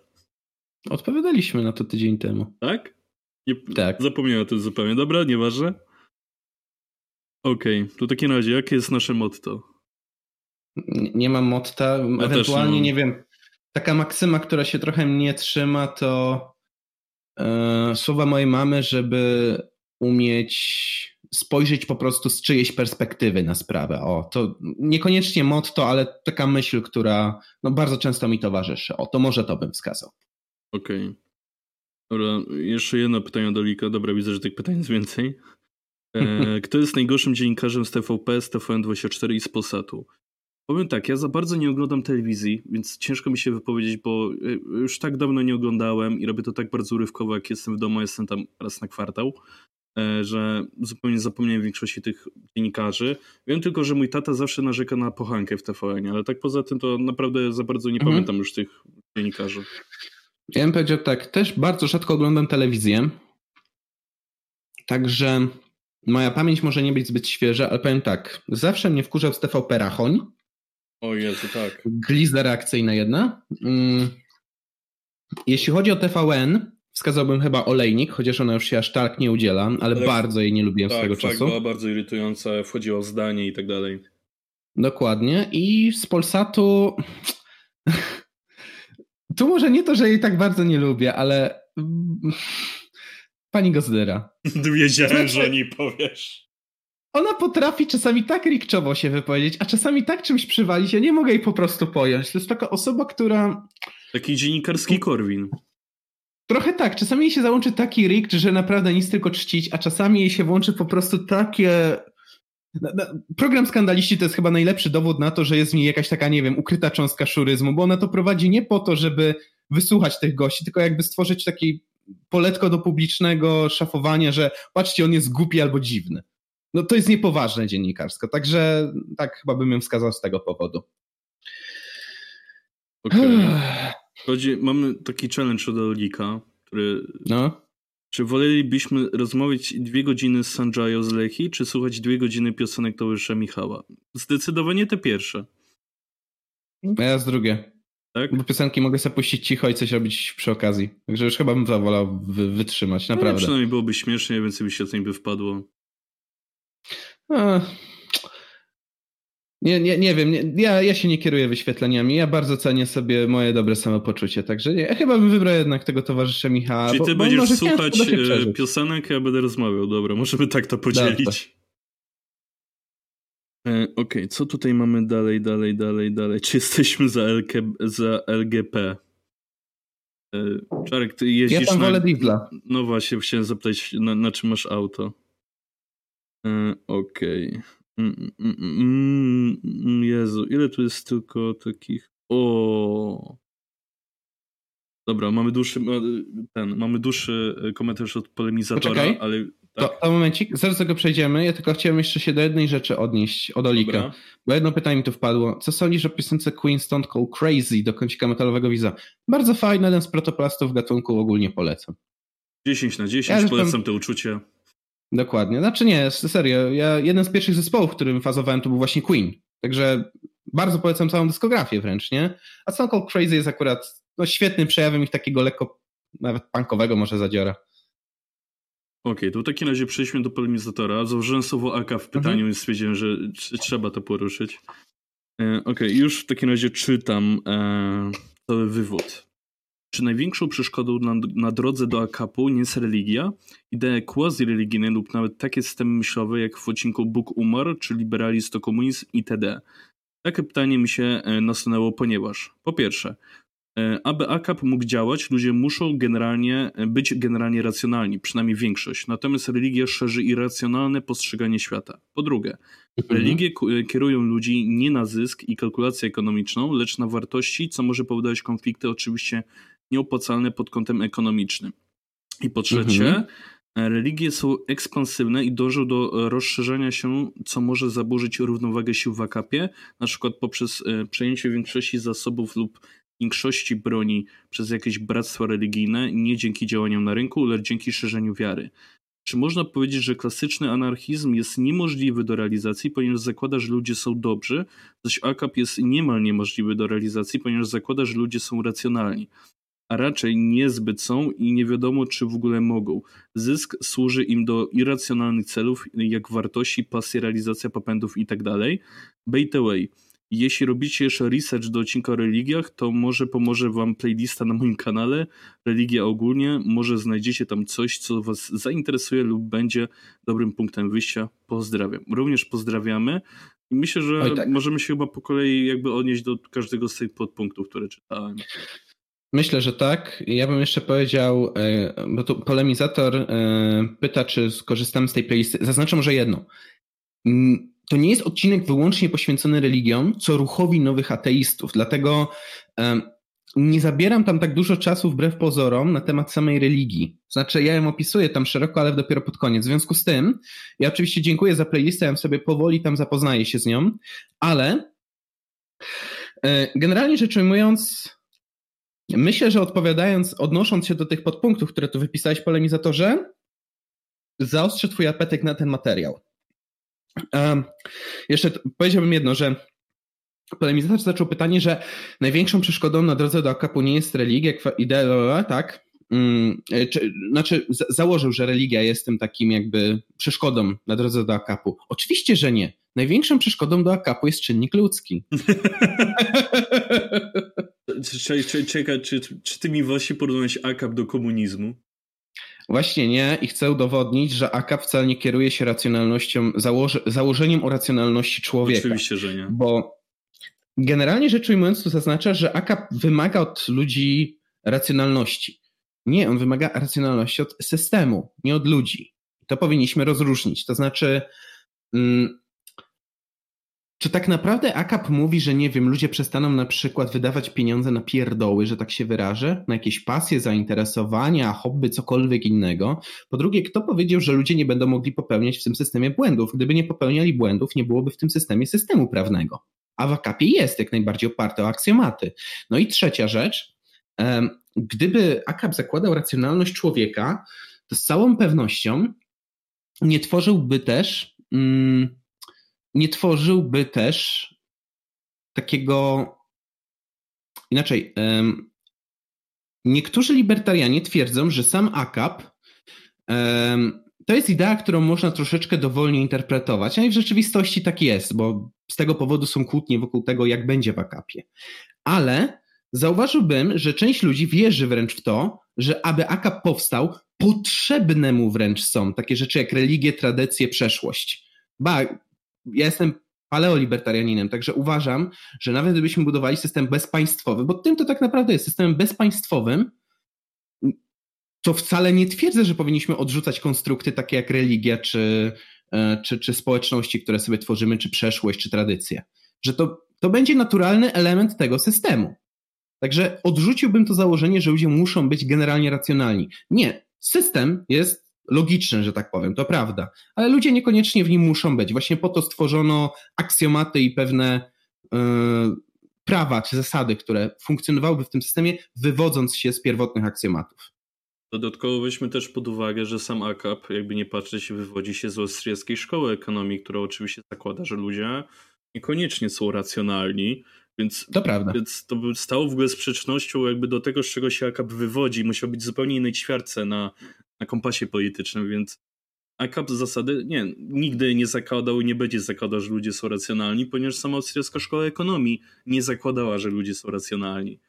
[SPEAKER 1] Odpowiadaliśmy na to tydzień temu.
[SPEAKER 2] Tak? Nie,
[SPEAKER 1] tak.
[SPEAKER 2] Zapomniałem o tym zupełnie. Dobra, nieważne. Okej, okay. to w takim razie, jakie jest nasze motto?
[SPEAKER 1] Nie, nie mam motta. Ewentualnie, nie wiem, taka maksyma, która się trochę mnie trzyma, to e, słowa mojej mamy, żeby umieć spojrzeć po prostu z czyjejś perspektywy na sprawę. O, to niekoniecznie motto, ale taka myśl, która no, bardzo często mi towarzyszy. O, to może to bym wskazał.
[SPEAKER 2] Okej. Okay. Dobra, jeszcze jedno pytanie do Lika. Dobra, widzę, że tych pytań jest więcej. E, [LAUGHS] kto jest najgorszym dziennikarzem z TVP, z TVN24 i z Polsatu? Powiem tak, ja za bardzo nie oglądam telewizji, więc ciężko mi się wypowiedzieć, bo e, już tak dawno nie oglądałem i robię to tak bardzo urywkowo, jak jestem w domu, jestem tam raz na kwartał, e, że zupełnie zapomniałem większości tych dziennikarzy. Wiem tylko, że mój tata zawsze narzeka na pochankę w TVN, ale tak poza tym to naprawdę za bardzo nie mhm. pamiętam już tych dziennikarzy.
[SPEAKER 1] Ja bym powiedział tak, też bardzo rzadko oglądam telewizję, także moja pamięć może nie być zbyt świeża, ale powiem tak, zawsze mnie wkurzał z TVP Rachoń.
[SPEAKER 2] O Jezu, tak.
[SPEAKER 1] Glizda reakcyjna jedna. Mm. Jeśli chodzi o TVN, wskazałbym chyba Olejnik, chociaż ona już się aż tak nie udziela, ale, ale bardzo jej nie lubiłem tak, swego tak, czasu.
[SPEAKER 2] była bardzo irytująca, wchodziła w zdanie i tak dalej.
[SPEAKER 1] Dokładnie. I z Polsatu... [LAUGHS] tu może nie to, że jej tak bardzo nie lubię, ale... Pani Gozdyra. [LAUGHS]
[SPEAKER 2] Wiedziałem, znaczy... że nie powiesz.
[SPEAKER 1] Ona potrafi czasami tak rikczowo się wypowiedzieć, a czasami tak czymś przywalić, ja nie mogę jej po prostu pojąć. To jest taka osoba, która...
[SPEAKER 2] Taki dziennikarski Korwin.
[SPEAKER 1] Trochę tak. Czasami jej się załączy taki rikt, że naprawdę nic tylko czcić, a czasami jej się włączy po prostu takie... Program Skandaliści to jest chyba najlepszy dowód na to, że jest w niej jakaś taka, nie wiem, ukryta cząstka szuryzmu, bo ona to prowadzi nie po to, żeby wysłuchać tych gości, tylko jakby stworzyć taki poletko do publicznego szafowania, że patrzcie, on jest głupi albo dziwny. No to jest niepoważne dziennikarsko, także tak chyba bym ją wskazał z tego powodu.
[SPEAKER 2] Okay. [SIGHS] mamy taki challenge od Olika, który... No. Czy wolelibyśmy rozmawiać dwie godziny z Sanjayo z Lechi, czy słuchać dwie godziny piosenek towarzysza Michała? Zdecydowanie te pierwsze.
[SPEAKER 1] Ja z drugie. Tak? Bo piosenki mogę sobie puścić cicho i coś robić przy okazji. Także już chyba bym wolał wytrzymać, naprawdę. No,
[SPEAKER 2] przynajmniej byłoby śmiesznie, więcej by się co by wpadło.
[SPEAKER 1] Nie, nie, nie wiem, nie, ja, ja się nie kieruję wyświetleniami, ja bardzo cenię sobie moje dobre samopoczucie, także nie, ja chyba bym wybrał jednak tego towarzysza Michała.
[SPEAKER 2] Czyli ty bo, będziesz bo słuchać e, piosenek, ja będę rozmawiał, dobra, możemy tak to podzielić. E, okej, okay, co tutaj mamy dalej, dalej, dalej, dalej? Czy jesteśmy za, LK, za LGP? E, Czarek, ty jeździsz
[SPEAKER 1] Ja tam
[SPEAKER 2] na...
[SPEAKER 1] wolę Diesla.
[SPEAKER 2] No właśnie, chciałem zapytać, na, na czym masz auto? E, okej. Mm, mm, mm, Jezu, ile tu jest tylko takich... O. Dobra, mamy dłuższy, ten, mamy dłuższy komentarz od polemizatora,
[SPEAKER 1] Poczekaj.
[SPEAKER 2] ale
[SPEAKER 1] tak. To, to momencik, zaraz do tego przejdziemy. Ja tylko chciałem jeszcze się do jednej rzeczy odnieść od Olika. Dobra. Bo jedno pytanie mi tu wpadło. Co sądzisz o piosence Queen Stone Cold Crazy do kącika metalowego wiza? Bardzo fajny, jeden z protoplastów gatunku ogólnie polecam.
[SPEAKER 2] 10 na 10, ja polecam te uczucie.
[SPEAKER 1] Dokładnie. Znaczy nie, serio. Ja, jeden z pierwszych zespołów, w którym fazowałem, to był właśnie Queen. Także bardzo polecam całą dyskografię wręcz, nie? A Stone Cold Crazy jest akurat no, świetnym przejawem ich takiego lekko nawet punkowego może zadziora.
[SPEAKER 2] Okej, okay, to w takim razie przejdźmy do polemizatora. Założyłem słowo AK w pytaniu mhm. i stwierdziłem, że trzeba to poruszyć. E, Okej, okay, już w takim razie czytam e, cały wywód. Czy największą przeszkodą na, na drodze do AKP-u nie jest religia, idee quasi-religijne lub nawet takie systemy myślowe jak w odcinku Bóg umarł, czy liberalizm to komunizm itd.? Takie pytanie mi się e, nasunęło, ponieważ po pierwsze, E, aby AKAP mógł działać, ludzie muszą generalnie e, być generalnie racjonalni, przynajmniej większość. Natomiast religia szerzy irracjonalne postrzeganie świata. Po drugie, mhm. religie kierują ludzi nie na zysk i kalkulację ekonomiczną, lecz na wartości, co może powodować konflikty oczywiście nieopłacalne pod kątem ekonomicznym. I po trzecie, mhm. religie są ekspansywne i dążą do rozszerzania się, co może zaburzyć równowagę sił w AKP, na przykład poprzez przejęcie większości zasobów lub większości broni przez jakieś bractwa religijne nie dzięki działaniom na rynku, lecz dzięki szerzeniu wiary. Czy można powiedzieć, że klasyczny anarchizm jest niemożliwy do realizacji, ponieważ zakłada, że ludzie są dobrzy, zaś AKAP jest niemal niemożliwy do realizacji, ponieważ zakłada, że ludzie są racjonalni, a raczej niezbyt są i nie wiadomo, czy w ogóle mogą. Zysk służy im do irracjonalnych celów, jak wartości, pasje, realizacja popędów itd. Tak By the way, jeśli robicie jeszcze research do odcinka o religiach, to może pomoże wam playlista na moim kanale, religia ogólnie, może znajdziecie tam coś, co was zainteresuje lub będzie dobrym punktem wyjścia. Pozdrawiam. Również pozdrawiamy i myślę, że tak. możemy się chyba po kolei jakby odnieść do każdego z tych podpunktów, które czytałem.
[SPEAKER 1] Myślę, że tak. Ja bym jeszcze powiedział, e, bo tu polemizator e, pyta, czy skorzystamy z tej playlisty. Zaznaczam, że jedno. To nie jest odcinek wyłącznie poświęcony religiom, co ruchowi nowych ateistów. Dlatego nie zabieram tam tak dużo czasu wbrew pozorom na temat samej religii. Znaczy, ja ją opisuję tam szeroko, ale dopiero pod koniec. W związku z tym, ja oczywiście dziękuję za playlistę, ja sobie powoli tam zapoznaję się z nią, ale e, generalnie rzecz ujmując, myślę, że odpowiadając, odnosząc się do tych podpunktów, które tu wypisałeś polemizatorze, zaostrzę twój apetyt na ten materiał. Um, jeszcze powiedziałbym jedno, że polemizator zaczął pytanie, że największą przeszkodą na drodze do akapu nie jest religia, idea, tak? Hmm, czy, znaczy, założył, że religia jest tym takim jakby przeszkodą na drodze do akapu. Oczywiście, że nie. Największą przeszkodą do akapu jest czynnik ludzki. [LAUGHS]
[SPEAKER 2] Czekaj, czy, czy ty mi właśnie porównałeś akap do komunizmu?
[SPEAKER 1] Właśnie nie i chcę udowodnić, że AKAP wcale nie kieruje się racjonalnością, założy, założeniem o racjonalności człowieka.
[SPEAKER 2] Oczywiście, że nie.
[SPEAKER 1] Bo generalnie rzecz ujmując, to zaznacza, że AKAP wymaga od ludzi racjonalności. Nie, on wymaga racjonalności od systemu, nie od ludzi. To powinniśmy rozróżnić. To znaczy, mm, czy tak naprawdę AKAP mówi, że nie wiem, ludzie przestaną na przykład wydawać pieniądze na pierdoły, że tak się wyrażę, na jakieś pasje, zainteresowania, hobby, cokolwiek innego? Po drugie, kto powiedział, że ludzie nie będą mogli popełniać w tym systemie błędów? Gdyby nie popełniali błędów, nie byłoby w tym systemie systemu prawnego. A w AKAPie jest jak najbardziej oparte o aksjomaty. No i trzecia rzecz, gdyby AKAP zakładał racjonalność człowieka, to z całą pewnością nie tworzyłby też. Mm, nie tworzyłby też takiego. Inaczej. Niektórzy libertarianie twierdzą, że sam AKAP to jest idea, którą można troszeczkę dowolnie interpretować. No i w rzeczywistości tak jest, bo z tego powodu są kłótnie wokół tego, jak będzie w AKAPie. Ale zauważyłbym, że część ludzi wierzy wręcz w to, że aby AKAP powstał, potrzebne mu wręcz są takie rzeczy jak religie, tradycje, przeszłość. Ba, ja jestem paleolibertarianinem, także uważam, że nawet gdybyśmy budowali system bezpaństwowy, bo tym to tak naprawdę jest systemem bezpaństwowym, to wcale nie twierdzę, że powinniśmy odrzucać konstrukty takie jak religia, czy, e, czy, czy społeczności, które sobie tworzymy, czy przeszłość, czy tradycje. Że to, to będzie naturalny element tego systemu. Także odrzuciłbym to założenie, że ludzie muszą być generalnie racjonalni. Nie. System jest logiczny, że tak powiem, to prawda, ale ludzie niekoniecznie w nim muszą być. Właśnie po to stworzono aksjomaty i pewne yy, prawa czy zasady, które funkcjonowałyby w tym systemie, wywodząc się z pierwotnych aksjomatów.
[SPEAKER 2] Dodatkowo weźmy też pod uwagę, że sam AKAP, jakby nie patrzeć, wywodzi się z austriackiej szkoły ekonomii, która oczywiście zakłada, że ludzie niekoniecznie są racjonalni, więc
[SPEAKER 1] to prawda.
[SPEAKER 2] Więc to by stało w ogóle sprzecznością jakby do tego, z czego się AKAP wywodzi. Musiał być zupełnie innej ćwiartce na, na kompasie politycznym, więc AKAP z zasady nie, nigdy nie zakładał i nie będzie zakładał, że ludzie są racjonalni, ponieważ sama austriacka szkoła ekonomii nie zakładała, że ludzie są racjonalni.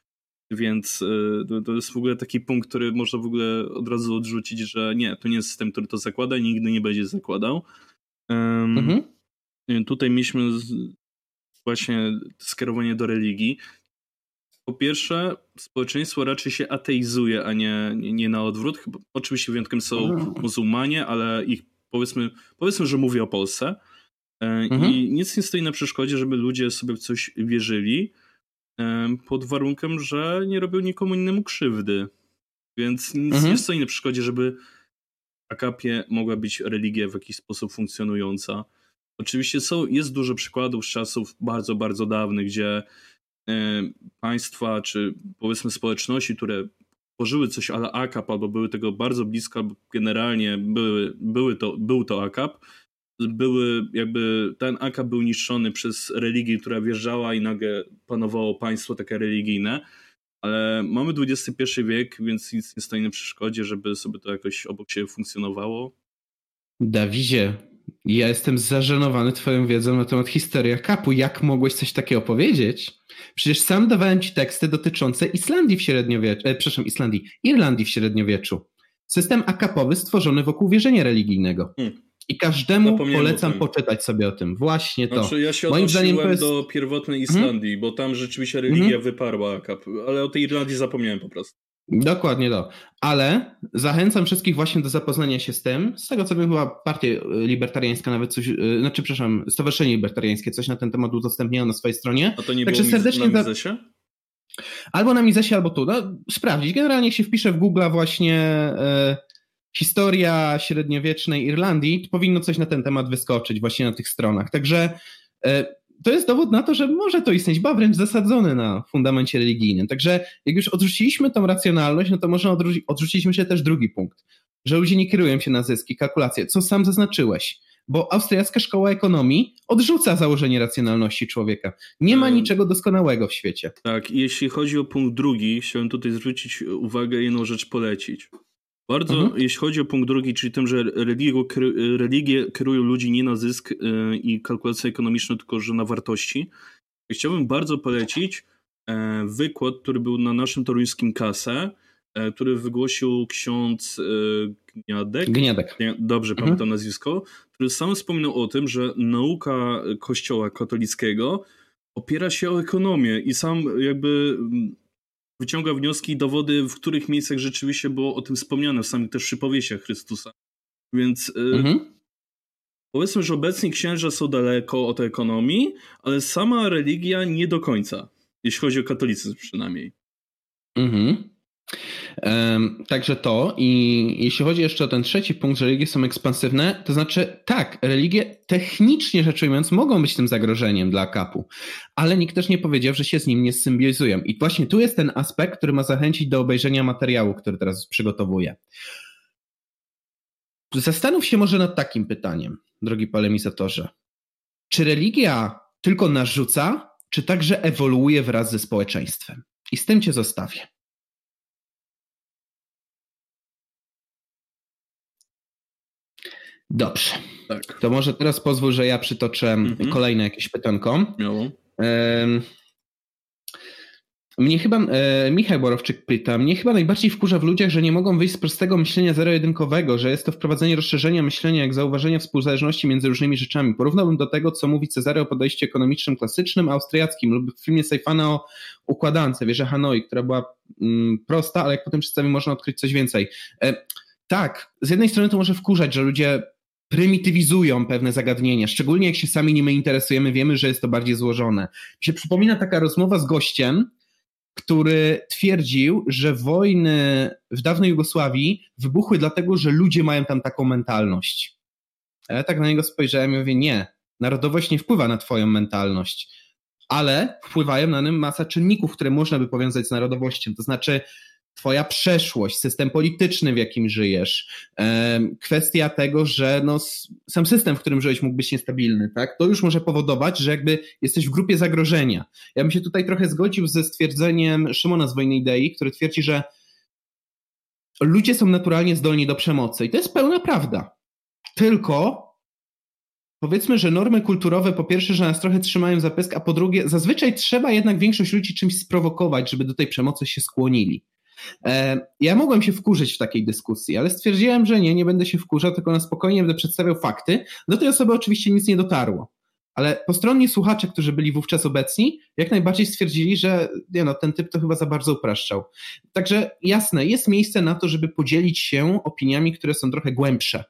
[SPEAKER 2] Więc y, to jest w ogóle taki punkt, który można w ogóle od razu odrzucić, że nie, to nie jest system, który to zakłada i nigdy nie będzie zakładał. Um, mhm. Tutaj mieliśmy właśnie skierowanie do religii. Po pierwsze, społeczeństwo raczej się ateizuje, a nie, nie, nie na odwrót. Oczywiście wyjątkiem są muzułmanie, ale ich powiedzmy, powiedzmy, że mówię o Polsce. E, mhm. I nic nie stoi na przeszkodzie, żeby ludzie sobie w coś wierzyli, e, pod warunkiem, że nie robią nikomu innemu krzywdy. Więc nic mhm. nie stoi na przeszkodzie, żeby akapie mogła być religia w jakiś sposób funkcjonująca. Oczywiście są, jest dużo przykładów z czasów bardzo, bardzo dawnych, gdzie państwa, czy powiedzmy społeczności, które tworzyły coś ale AKAP, albo były tego bardzo blisko, albo generalnie były, były to, był to AKAP, były jakby, ten AKAP był niszczony przez religię, która wjeżdżała i nagle panowało państwo takie religijne, ale mamy XXI wiek, więc nic nie stoi na przeszkodzie, żeby sobie to jakoś obok siebie funkcjonowało.
[SPEAKER 1] Dawidzie, ja jestem zażenowany twoją wiedzą na temat historii akapu. Jak mogłeś coś takiego powiedzieć? Przecież sam dawałem ci teksty dotyczące Islandii w średniowieczu, e, przepraszam, Islandii, Irlandii w średniowieczu. System akapowy stworzony wokół wierzenia religijnego. Hmm. I każdemu polecam poczytać sobie o tym. Właśnie to.
[SPEAKER 2] Znaczy, ja się Moim zdaniem to jest... do pierwotnej mhm. Islandii, hmm? bo tam rzeczywiście religia hmm? wyparła, ale o tej Irlandii zapomniałem po prostu.
[SPEAKER 1] Dokładnie to. Ale zachęcam wszystkich właśnie do zapoznania się z tym. Z tego co wiem, chyba partia libertariańska nawet coś, y, znaczy przepraszam, Stowarzyszenie Libertariańskie coś na ten temat udostępniało na swojej stronie.
[SPEAKER 2] A to nie Także było serdecznie na Mizesie?
[SPEAKER 1] Albo na Mizesie, albo tu. No, sprawdzić. Generalnie jak się wpisze w Google właśnie e, historia średniowiecznej Irlandii, to powinno coś na ten temat wyskoczyć właśnie na tych stronach. Także e, to jest dowód na to, że może to istnieć, ba wręcz zasadzony na fundamencie religijnym. Także jak już odrzuciliśmy tą racjonalność, no to można odrzucić, odrzucić myślę też drugi punkt, że ludzie nie kierują się na zyski, kalkulacje, co sam zaznaczyłeś. Bo austriacka szkoła ekonomii odrzuca założenie racjonalności człowieka. Nie ma niczego doskonałego w świecie.
[SPEAKER 2] Tak, jeśli chodzi o punkt drugi, chciałem tutaj zwrócić uwagę, jedną rzecz polecić. Bardzo, mhm. jeśli chodzi o punkt drugi, czyli tym, że religie, religie kierują ludzi nie na zysk yy, i kalkulacje ekonomiczne, tylko że na wartości, chciałbym bardzo polecić e, wykład, który był na naszym toruńskim kasę, e, który wygłosił ksiądz e, Gniadek.
[SPEAKER 1] Gniadek.
[SPEAKER 2] Dobrze mhm. pamiętam nazwisko, który sam wspominał o tym, że nauka kościoła katolickiego opiera się o ekonomię i sam jakby wyciąga wnioski i dowody, w których miejscach rzeczywiście było o tym wspomniane, w samych też przypowieściach Chrystusa. Więc y, mhm. powiedzmy, że obecnie księża są daleko od ekonomii, ale sama religia nie do końca, jeśli chodzi o katolicyzm przynajmniej.
[SPEAKER 1] Mhm. Także to i jeśli chodzi jeszcze o ten trzeci punkt, że religie są ekspansywne, to znaczy tak, religie technicznie rzecz ujmując mogą być tym zagrożeniem dla kapu, ale nikt też nie powiedział, że się z nim nie symbiozują. I właśnie tu jest ten aspekt, który ma zachęcić do obejrzenia materiału, który teraz przygotowuję. Zastanów się może nad takim pytaniem, drogi polemizatorze. Czy religia tylko narzuca, czy także ewoluuje wraz ze społeczeństwem? I z tym cię zostawię. Dobrze. Tak. To może teraz pozwól, że ja przytoczę mhm. kolejne jakieś pytanko. Miało. Mnie chyba, e, Michał Borowczyk pyta, mnie chyba najbardziej wkurza w ludziach, że nie mogą wyjść z prostego myślenia zero-jedynkowego, że jest to wprowadzenie rozszerzenia myślenia jak zauważenia współzależności między różnymi rzeczami. Porównałbym do tego, co mówi Cezary o podejściu ekonomicznym klasycznym, austriackim lub w filmie Sejfana o układance, wieże Hanoi, która była mm, prosta, ale jak potem przedstawi, można odkryć coś więcej. E, tak, z jednej strony to może wkurzać, że ludzie prymitywizują pewne zagadnienia, szczególnie jak się sami nimi interesujemy, wiemy, że jest to bardziej złożone. Mi się przypomina taka rozmowa z gościem, który twierdził, że wojny w dawnej Jugosławii wybuchły dlatego, że ludzie mają tam taką mentalność. Ja tak na niego spojrzałem i mówię, nie, narodowość nie wpływa na twoją mentalność, ale wpływają na nim masa czynników, które można by powiązać z narodowością. To znaczy, twoja przeszłość, system polityczny, w jakim żyjesz, kwestia tego, że no, sam system, w którym żyłeś mógł być niestabilny, tak? To już może powodować, że jakby jesteś w grupie zagrożenia. Ja bym się tutaj trochę zgodził ze stwierdzeniem Szymona z Wojny Idei, który twierdzi, że ludzie są naturalnie zdolni do przemocy i to jest pełna prawda. Tylko powiedzmy, że normy kulturowe po pierwsze, że nas trochę trzymają za pysk, a po drugie, zazwyczaj trzeba jednak większość ludzi czymś sprowokować, żeby do tej przemocy się skłonili. E, ja mogłem się wkurzyć w takiej dyskusji, ale stwierdziłem, że nie, nie będę się wkurzał, tylko na spokojnie będę przedstawiał fakty. Do tej osoby oczywiście nic nie dotarło. Ale postronni słuchacze, którzy byli wówczas obecni, jak najbardziej stwierdzili, że nie no, ten typ to chyba za bardzo upraszczał. Także jasne, jest miejsce na to, żeby podzielić się opiniami, które są trochę głębsze,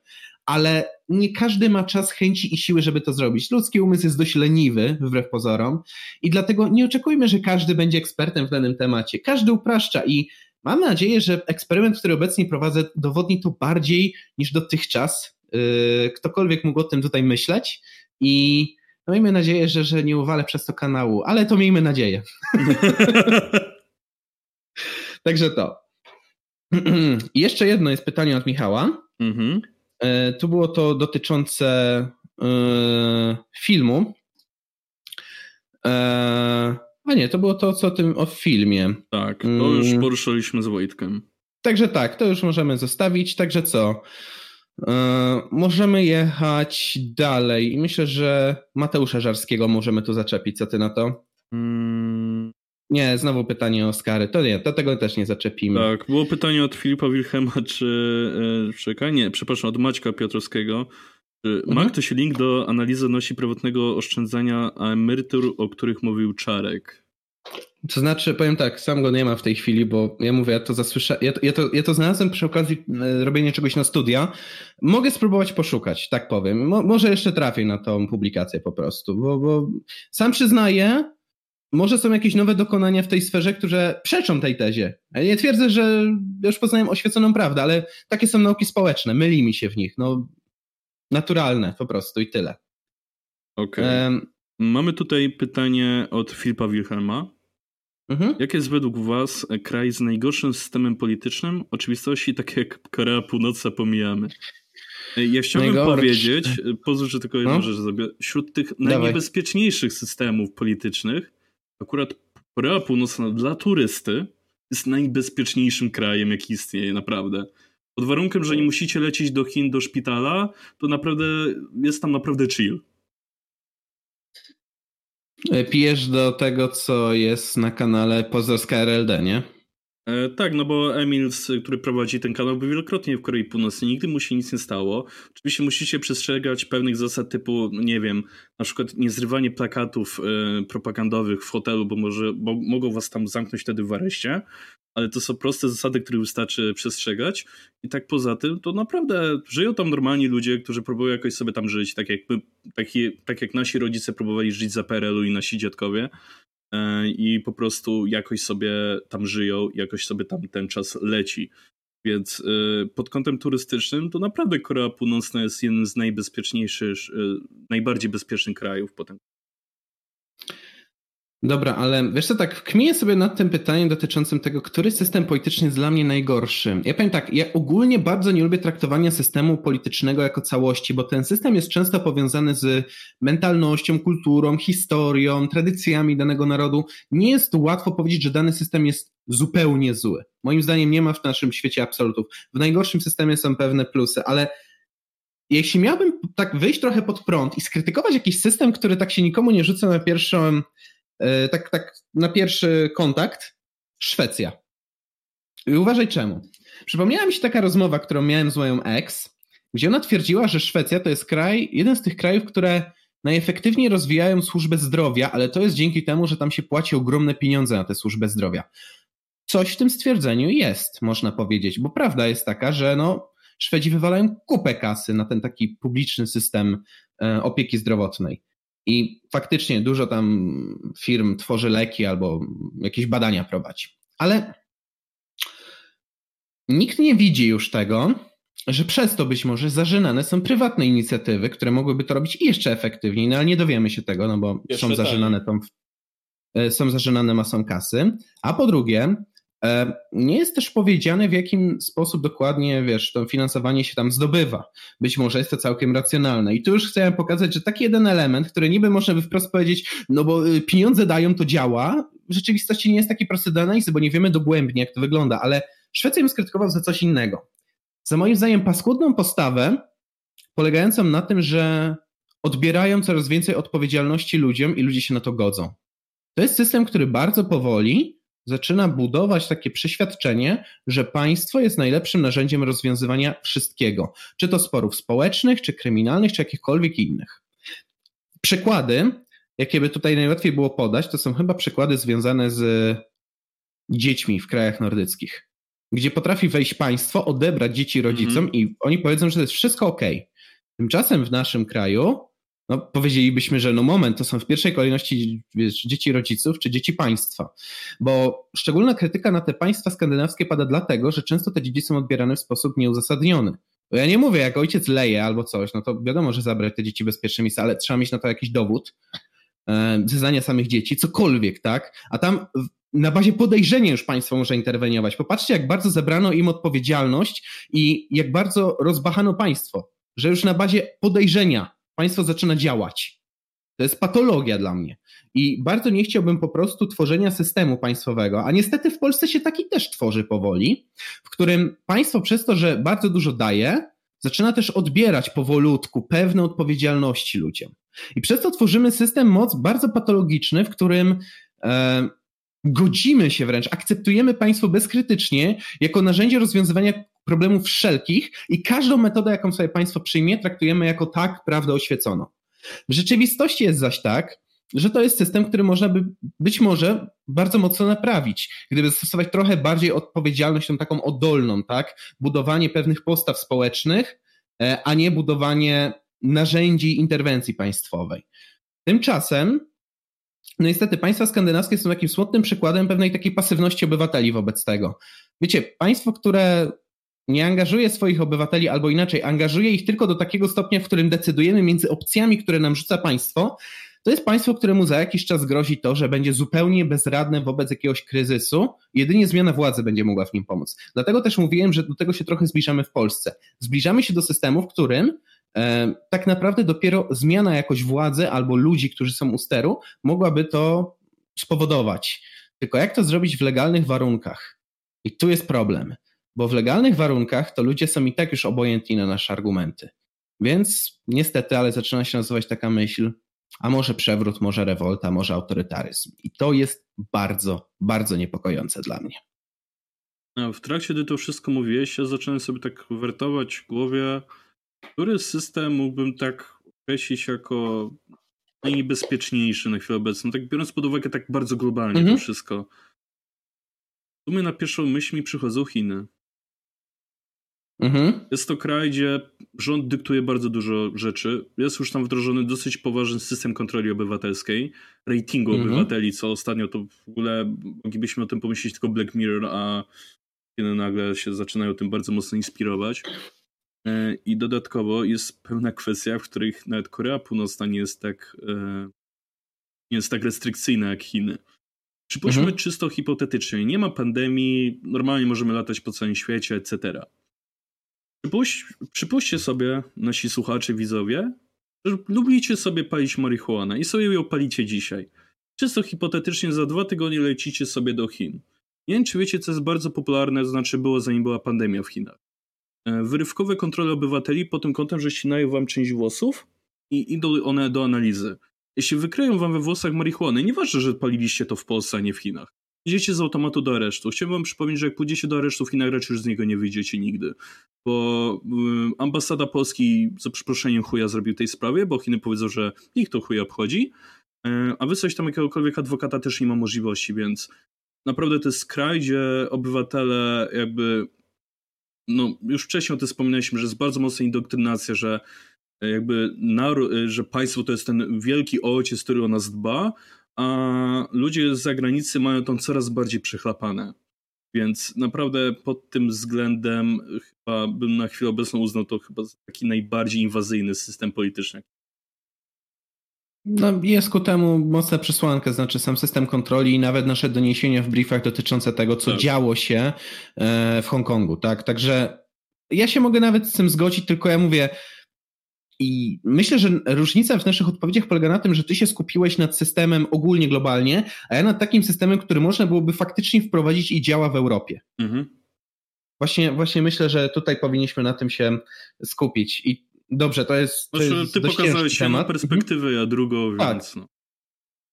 [SPEAKER 1] ale nie każdy ma czas, chęci i siły, żeby to zrobić. Ludzki umysł jest dość leniwy, wbrew pozorom, i dlatego nie oczekujmy, że każdy będzie ekspertem w danym temacie. Każdy upraszcza i Mam nadzieję, że eksperyment, który obecnie prowadzę, dowodni to bardziej niż dotychczas. Yy, ktokolwiek mógł o tym tutaj myśleć i no miejmy nadzieję, że, że nie uwalę przez to kanału, ale to miejmy nadzieję. [LAUGHS] [LAUGHS] Także to. I [CLEARS THROAT] jeszcze jedno jest pytanie od Michała. Mhm. Yy, tu było to dotyczące yy, filmu. A nie, to było to, co o tym o filmie.
[SPEAKER 2] Tak, to już mm. poruszyliśmy z Wojtkiem.
[SPEAKER 1] Także tak, to już możemy zostawić. Także co? Yy, możemy jechać dalej i myślę, że Mateusza Żarskiego możemy tu zaczepić. Co ty na to? Hmm. Nie, znowu pytanie o Oscary. To nie, to tego też nie zaczepimy.
[SPEAKER 2] Tak, było pytanie od Filipa Wilhelma, czy. Yy, czekaj, nie, przepraszam, od Maćka Piotrowskiego. Mhm. ma ktoś link do analizy nosi prywatnego oszczędzania emerytur, o których mówił Czarek?
[SPEAKER 1] To znaczy, powiem tak, sam go nie ma w tej chwili, bo ja mówię, ja to zasłyszę, ja to, ja to, ja to znalazłem przy okazji e, robienia czegoś na studia. Mogę spróbować poszukać, tak powiem. Mo, może jeszcze trafię na tą publikację po prostu, bo, bo sam przyznaję, może są jakieś nowe dokonania w tej sferze, które przeczą tej tezie. Ja nie twierdzę, że już poznałem oświeconą prawdę, ale takie są nauki społeczne, myli mi się w nich. No, naturalne po prostu i tyle.
[SPEAKER 2] Okej. Okay. Um, Mamy tutaj pytanie od Filipa Wilhelma. Mhm. Jaki jest według Was kraj z najgorszym systemem politycznym? Oczywistości takie jak Korea Północna pomijamy. Ja chciałbym Najgorszy. powiedzieć, pozwól, że tylko jedną no? rzecz zrobię. Wśród tych Dawaj. najniebezpieczniejszych systemów politycznych, akurat Korea Północna dla turysty jest najbezpieczniejszym krajem, jaki istnieje, naprawdę. Pod warunkiem, że nie musicie lecieć do Chin, do szpitala, to naprawdę jest tam naprawdę chill.
[SPEAKER 1] E, pijesz do tego, co jest na kanale Pozorska RLD, nie?
[SPEAKER 2] E, tak, no bo Emil, który prowadzi ten kanał, był wielokrotnie w Korei Północnej, nigdy mu się nic nie stało. Oczywiście musicie przestrzegać pewnych zasad typu, nie wiem, na przykład niezrywanie plakatów y, propagandowych w hotelu, bo, może, bo mogą was tam zamknąć wtedy w areszcie ale to są proste zasady, które wystarczy przestrzegać. I tak poza tym, to naprawdę żyją tam normalni ludzie, którzy próbują jakoś sobie tam żyć, tak jak, my, taki, tak jak nasi rodzice próbowali żyć za PRL-u i nasi dziadkowie. E, I po prostu jakoś sobie tam żyją, jakoś sobie tam ten czas leci. Więc e, pod kątem turystycznym to naprawdę Korea Północna jest jednym z najbezpieczniejszych, e, najbardziej bezpiecznych krajów potem
[SPEAKER 1] Dobra, ale wiesz co, tak kmiję sobie nad tym pytaniem dotyczącym tego, który system polityczny jest dla mnie najgorszy. Ja powiem tak, ja ogólnie bardzo nie lubię traktowania systemu politycznego jako całości, bo ten system jest często powiązany z mentalnością, kulturą, historią, tradycjami danego narodu. Nie jest łatwo powiedzieć, że dany system jest zupełnie zły. Moim zdaniem nie ma w naszym świecie absolutów. W najgorszym systemie są pewne plusy, ale jeśli miałbym tak wyjść trochę pod prąd i skrytykować jakiś system, który tak się nikomu nie rzuca na pierwszą tak, tak na pierwszy kontakt, Szwecja. I uważaj czemu. Przypomniała mi się taka rozmowa, którą miałem z moją ex, gdzie ona twierdziła, że Szwecja to jest kraj, jeden z tych krajów, które najefektywniej rozwijają służbę zdrowia, ale to jest dzięki temu, że tam się płaci ogromne pieniądze na tę służbę zdrowia. Coś w tym stwierdzeniu jest, można powiedzieć, bo prawda jest taka, że no, Szwedzi wywalają kupę kasy na ten taki publiczny system e, opieki zdrowotnej. I faktycznie dużo tam firm tworzy leki albo jakieś badania prowadzi. Ale nikt nie widzi już tego, że przez to być może zażynane są prywatne inicjatywy, które mogłyby to robić jeszcze efektywniej, no ale nie dowiemy się tego, no bo jeszcze są zażynane, tą, e, są zażynane masą kasy. A po drugie, nie jest też powiedziane, w jakim sposób dokładnie, wiesz, to finansowanie się tam zdobywa. Być może jest to całkiem racjonalne. I tu już chciałem pokazać, że taki jeden element, który niby można by wprost powiedzieć, no bo y, pieniądze dają, to działa, w rzeczywistości nie jest taki prosty do analizy, bo nie wiemy dogłębnie, jak to wygląda, ale Szwecja bym skrytykował za coś innego. Za moim zdaniem paskudną postawę, polegającą na tym, że odbierają coraz więcej odpowiedzialności ludziom i ludzie się na to godzą. To jest system, który bardzo powoli zaczyna budować takie przeświadczenie, że państwo jest najlepszym narzędziem rozwiązywania wszystkiego, czy to sporów społecznych, czy kryminalnych, czy jakichkolwiek innych. Przykłady, jakie by tutaj najłatwiej było podać, to są chyba przykłady związane z dziećmi w krajach nordyckich, gdzie potrafi wejść państwo, odebrać dzieci rodzicom -hmm. i oni powiedzą, że to jest wszystko ok. Tymczasem w naszym kraju no, powiedzielibyśmy, że no moment, to są w pierwszej kolejności wiesz, dzieci rodziców czy dzieci państwa. Bo szczególna krytyka na te państwa skandynawskie pada dlatego, że często te dzieci są odbierane w sposób nieuzasadniony. Bo ja nie mówię, jak ojciec leje albo coś, no to wiadomo, że zabrać te dzieci bezpieczne miejsca, ale trzeba mieć na to jakiś dowód, e, zeznania samych dzieci, cokolwiek, tak? A tam na bazie podejrzenia już państwo może interweniować. Popatrzcie, jak bardzo zebrano im odpowiedzialność i jak bardzo rozbachano państwo, że już na bazie podejrzenia państwo zaczyna działać. To jest patologia dla mnie. I bardzo nie chciałbym po prostu tworzenia systemu państwowego, a niestety w Polsce się taki też tworzy powoli, w którym państwo przez to, że bardzo dużo daje, zaczyna też odbierać powolutku pewne odpowiedzialności ludziom. I przez to tworzymy system moc bardzo patologiczny, w którym e, godzimy się wręcz, akceptujemy państwo bezkrytycznie jako narzędzie rozwiązywania problemów wszelkich i każdą metodę, jaką sobie państwo przyjmie, traktujemy jako tak prawdę oświeconą. W rzeczywistości jest zaś tak, że to jest system, który można by być może bardzo mocno naprawić, gdyby zastosować trochę bardziej odpowiedzialność tą taką oddolną, tak? Budowanie pewnych postaw społecznych, e, a nie budowanie narzędzi interwencji państwowej. Tymczasem, no niestety, państwa skandynawskie są takim smutnym przykładem pewnej takiej pasywności obywateli wobec tego. Wiecie, państwo, które nie angażuje swoich obywateli, albo inaczej, angażuje ich tylko do takiego stopnia, w którym decydujemy między opcjami, które nam rzuca państwo, to jest państwo, któremu za jakiś czas grozi to, że będzie zupełnie bezradne wobec jakiegoś kryzysu. Jedynie zmiana władzy będzie mogła w nim pomóc. Dlatego też mówiłem, że do tego się trochę zbliżamy w Polsce. Zbliżamy się do systemu, w którym tak naprawdę dopiero zmiana jakoś władzy albo ludzi, którzy są u steru, mogłaby to spowodować. Tylko jak to zrobić w legalnych warunkach? I tu jest problem, bo w legalnych warunkach to ludzie są i tak już obojętni na nasze argumenty. Więc niestety, ale zaczyna się nazywać taka myśl, a może przewrót, może rewolta, może autorytaryzm. I to jest bardzo, bardzo niepokojące dla mnie.
[SPEAKER 2] w trakcie, gdy to wszystko mówiłeś, ja zacząłem sobie tak wertować w głowie, który system mógłbym tak określić jako najniebezpieczniejszy na chwilę obecną, tak biorąc pod uwagę tak bardzo globalnie mhm. to wszystko. Tu mnie na pierwszą myśl mi przychodzą Chiny. Mhm. Jest to kraj, gdzie rząd dyktuje bardzo dużo rzeczy. Jest już tam wdrożony dosyć poważny system kontroli obywatelskiej, ratingu mhm. obywateli, co ostatnio to w ogóle moglibyśmy o tym pomyśleć tylko Black Mirror, a kiedy nagle się zaczynają tym bardzo mocno inspirować. E, I dodatkowo jest pełna kwestia, w których nawet Korea Północna nie jest tak, e, nie jest tak restrykcyjna jak Chiny. Przypuśćmy mhm. czysto hipotetycznie, nie ma pandemii, normalnie możemy latać po całym świecie, etc. Przypuść, przypuśćcie sobie, nasi słuchacze, widzowie, że lubicie sobie palić marihuanę i sobie ją palicie dzisiaj. Czysto hipotetycznie za dwa tygodnie lecicie sobie do Chin. Nie wiem, czy wiecie, co jest bardzo popularne, znaczy było zanim była pandemia w Chinach. E, wyrywkowe kontrole obywateli pod tym kątem, że ścinają wam część włosów i idą one do analizy. Jeśli wykryją wam we włosach marihuanę, nieważne, że paliliście to w Polsce, a nie w Chinach, idziecie z automatu do aresztu. Chciałbym wam przypomnieć, że jak pójdziecie do aresztu w Chinach, raczej już z niego nie wyjdziecie nigdy. Bo y, ambasada Polski za przeproszeniem chuja zrobił tej sprawie, bo Chiny powiedzą, że ich to chuja obchodzi, y, a wysłać tam jakiegokolwiek adwokata też nie ma możliwości, więc naprawdę to jest kraj, gdzie obywatele jakby no już wcześniej o tym wspominaliśmy, że jest bardzo mocna indoktrynacja, że jakby że państwo to jest ten wielki ojciec, który o nas dba, a ludzie z zagranicy mają tą coraz bardziej przechlapane. Więc naprawdę pod tym względem chyba bym na chwilę obecną uznał to chyba za taki najbardziej inwazyjny system polityczny.
[SPEAKER 1] No, jest ku temu mocna przesłanka, znaczy sam system kontroli i nawet nasze doniesienia w briefach dotyczące tego, co tak. działo się e, w Hongkongu, tak? Także ja się mogę nawet z tym zgodzić, tylko ja mówię, i myślę, że różnica w naszych odpowiedziach polega na tym, że ty się skupiłeś nad systemem ogólnie globalnie, a ja nad takim systemem, który można byłoby faktycznie wprowadzić i działa w Europie. Mhm. Właśnie, właśnie myślę, że tutaj powinniśmy na tym się skupić. I dobrze, to jest. To
[SPEAKER 2] znaczy,
[SPEAKER 1] jest
[SPEAKER 2] ty pokazałeś jedną perspektywę, mhm. ja drugą, tak. więc. No.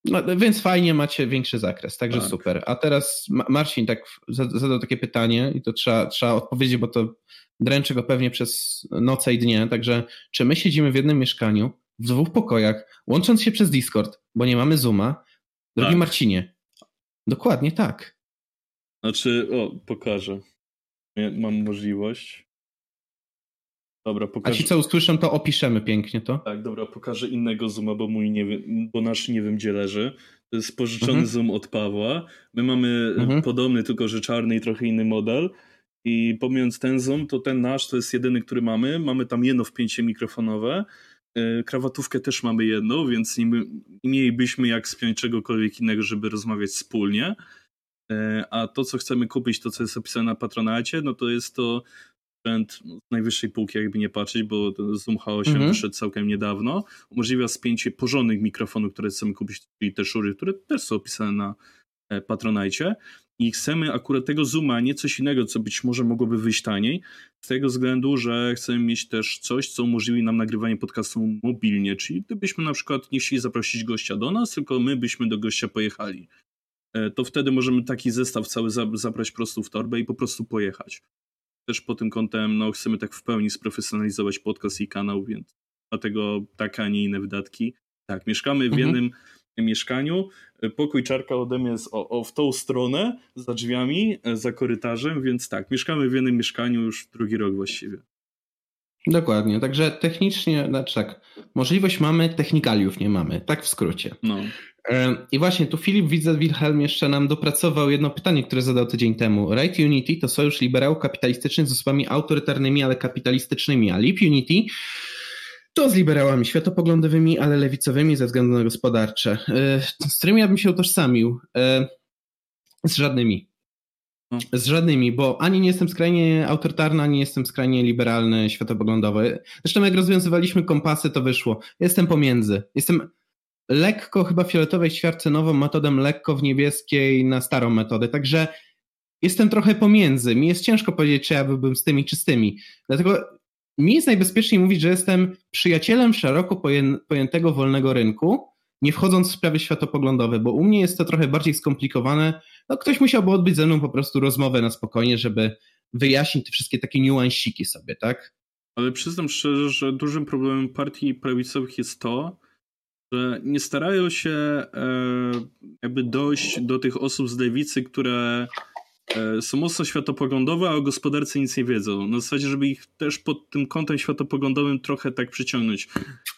[SPEAKER 1] No, więc fajnie macie większy zakres, także tak. super. A teraz Marcin tak zadał takie pytanie i to trzeba, trzeba odpowiedzieć, bo to dręczy go pewnie przez noce i dnie. Także czy my siedzimy w jednym mieszkaniu, w dwóch pokojach, łącząc się przez Discord, bo nie mamy Zooma? Drogi tak. Marcinie, dokładnie tak.
[SPEAKER 2] Znaczy, o, pokażę. Ja mam możliwość. Dobra, pokażę.
[SPEAKER 1] A ci co usłyszą, to opiszemy pięknie to.
[SPEAKER 2] Tak, dobra, pokażę innego Zooma, bo mój nie wiem, bo nasz nie wiem gdzie leży. To jest pożyczony mhm. Zoom od Pawła. My mamy mhm. podobny, tylko że czarny i trochę inny model. I pomijając ten Zoom, to ten nasz to jest jedyny, który mamy. Mamy tam jedno wpięcie mikrofonowe. E, krawatówkę też mamy jedną, więc nie, mielibyśmy jak spiąć czegokolwiek innego, żeby rozmawiać wspólnie. E, a to, co chcemy kupić, to co jest opisane na Patronacie, no to jest to sprzęt z najwyższej półki, jakby nie patrzeć, bo Zoom H8 mhm. wyszedł całkiem niedawno. Umożliwia spięcie porządnych mikrofonów, które chcemy kupić, czyli te szury, które też są opisane na e, Patronite i chcemy akurat tego zooma, nie coś innego, co być może mogłoby wyjść taniej, z tego względu, że chcemy mieć też coś, co umożliwi nam nagrywanie podcastu mobilnie, czyli gdybyśmy na przykład nie chcieli zaprosić gościa do nas, tylko my byśmy do gościa pojechali. E, to wtedy możemy taki zestaw cały zabrać prosto w torbę i po prostu pojechać. Też pod tym kątem no, chcemy tak w pełni sprofesjonalizować podcast i kanał, więc dlatego takie, a nie inne wydatki. Tak, mieszkamy w mhm. jednym mieszkaniu. Pokój czarka ode mnie jest o, o, w tą stronę, za drzwiami, za korytarzem, więc tak, mieszkamy w jednym mieszkaniu już drugi rok właściwie.
[SPEAKER 1] Dokładnie, także technicznie, znaczy tak, możliwość mamy, technikaliów nie mamy, tak w skrócie.
[SPEAKER 2] No.
[SPEAKER 1] I właśnie tu Filip widzę Wilhelm jeszcze nam dopracował jedno pytanie, które zadał tydzień temu. Right Unity to sojusz liberałów kapitalistycznych z osobami autorytarnymi, ale kapitalistycznymi, a Lib Unity to z liberałami światopoglądowymi, ale lewicowymi ze względu na gospodarcze. Z którymi ja bym się utożsamił? Z żadnymi. No. Z żadnymi, bo ani nie jestem skrajnie autorytarny, ani nie jestem skrajnie liberalny, światopoglądowy. Zresztą jak rozwiązywaliśmy kompasy, to wyszło. Jestem pomiędzy. Jestem lekko chyba fioletowej ćwiartce nową metodą, lekko w niebieskiej na starą metodę. Także jestem trochę pomiędzy. Mi jest ciężko powiedzieć, czy ja byłbym z tymi czystymi. Dlatego mi jest najbezpieczniej mówić, że jestem przyjacielem szeroko pojętego wolnego rynku, nie wchodząc w sprawy światopoglądowe, bo u mnie jest to trochę bardziej skomplikowane. No, ktoś musiałby odbyć ze mną po prostu rozmowę na spokojnie, żeby wyjaśnić te wszystkie takie niuansiki sobie, tak?
[SPEAKER 2] Ale przyznam szczerze, że dużym problemem partii prawicowych jest to, że nie starają się e, jakby dojść do tych osób z lewicy, które e, są mocno światopoglądowe, a o gospodarce nic nie wiedzą. Na zasadzie, żeby ich też pod tym kątem światopoglądowym trochę tak przyciągnąć.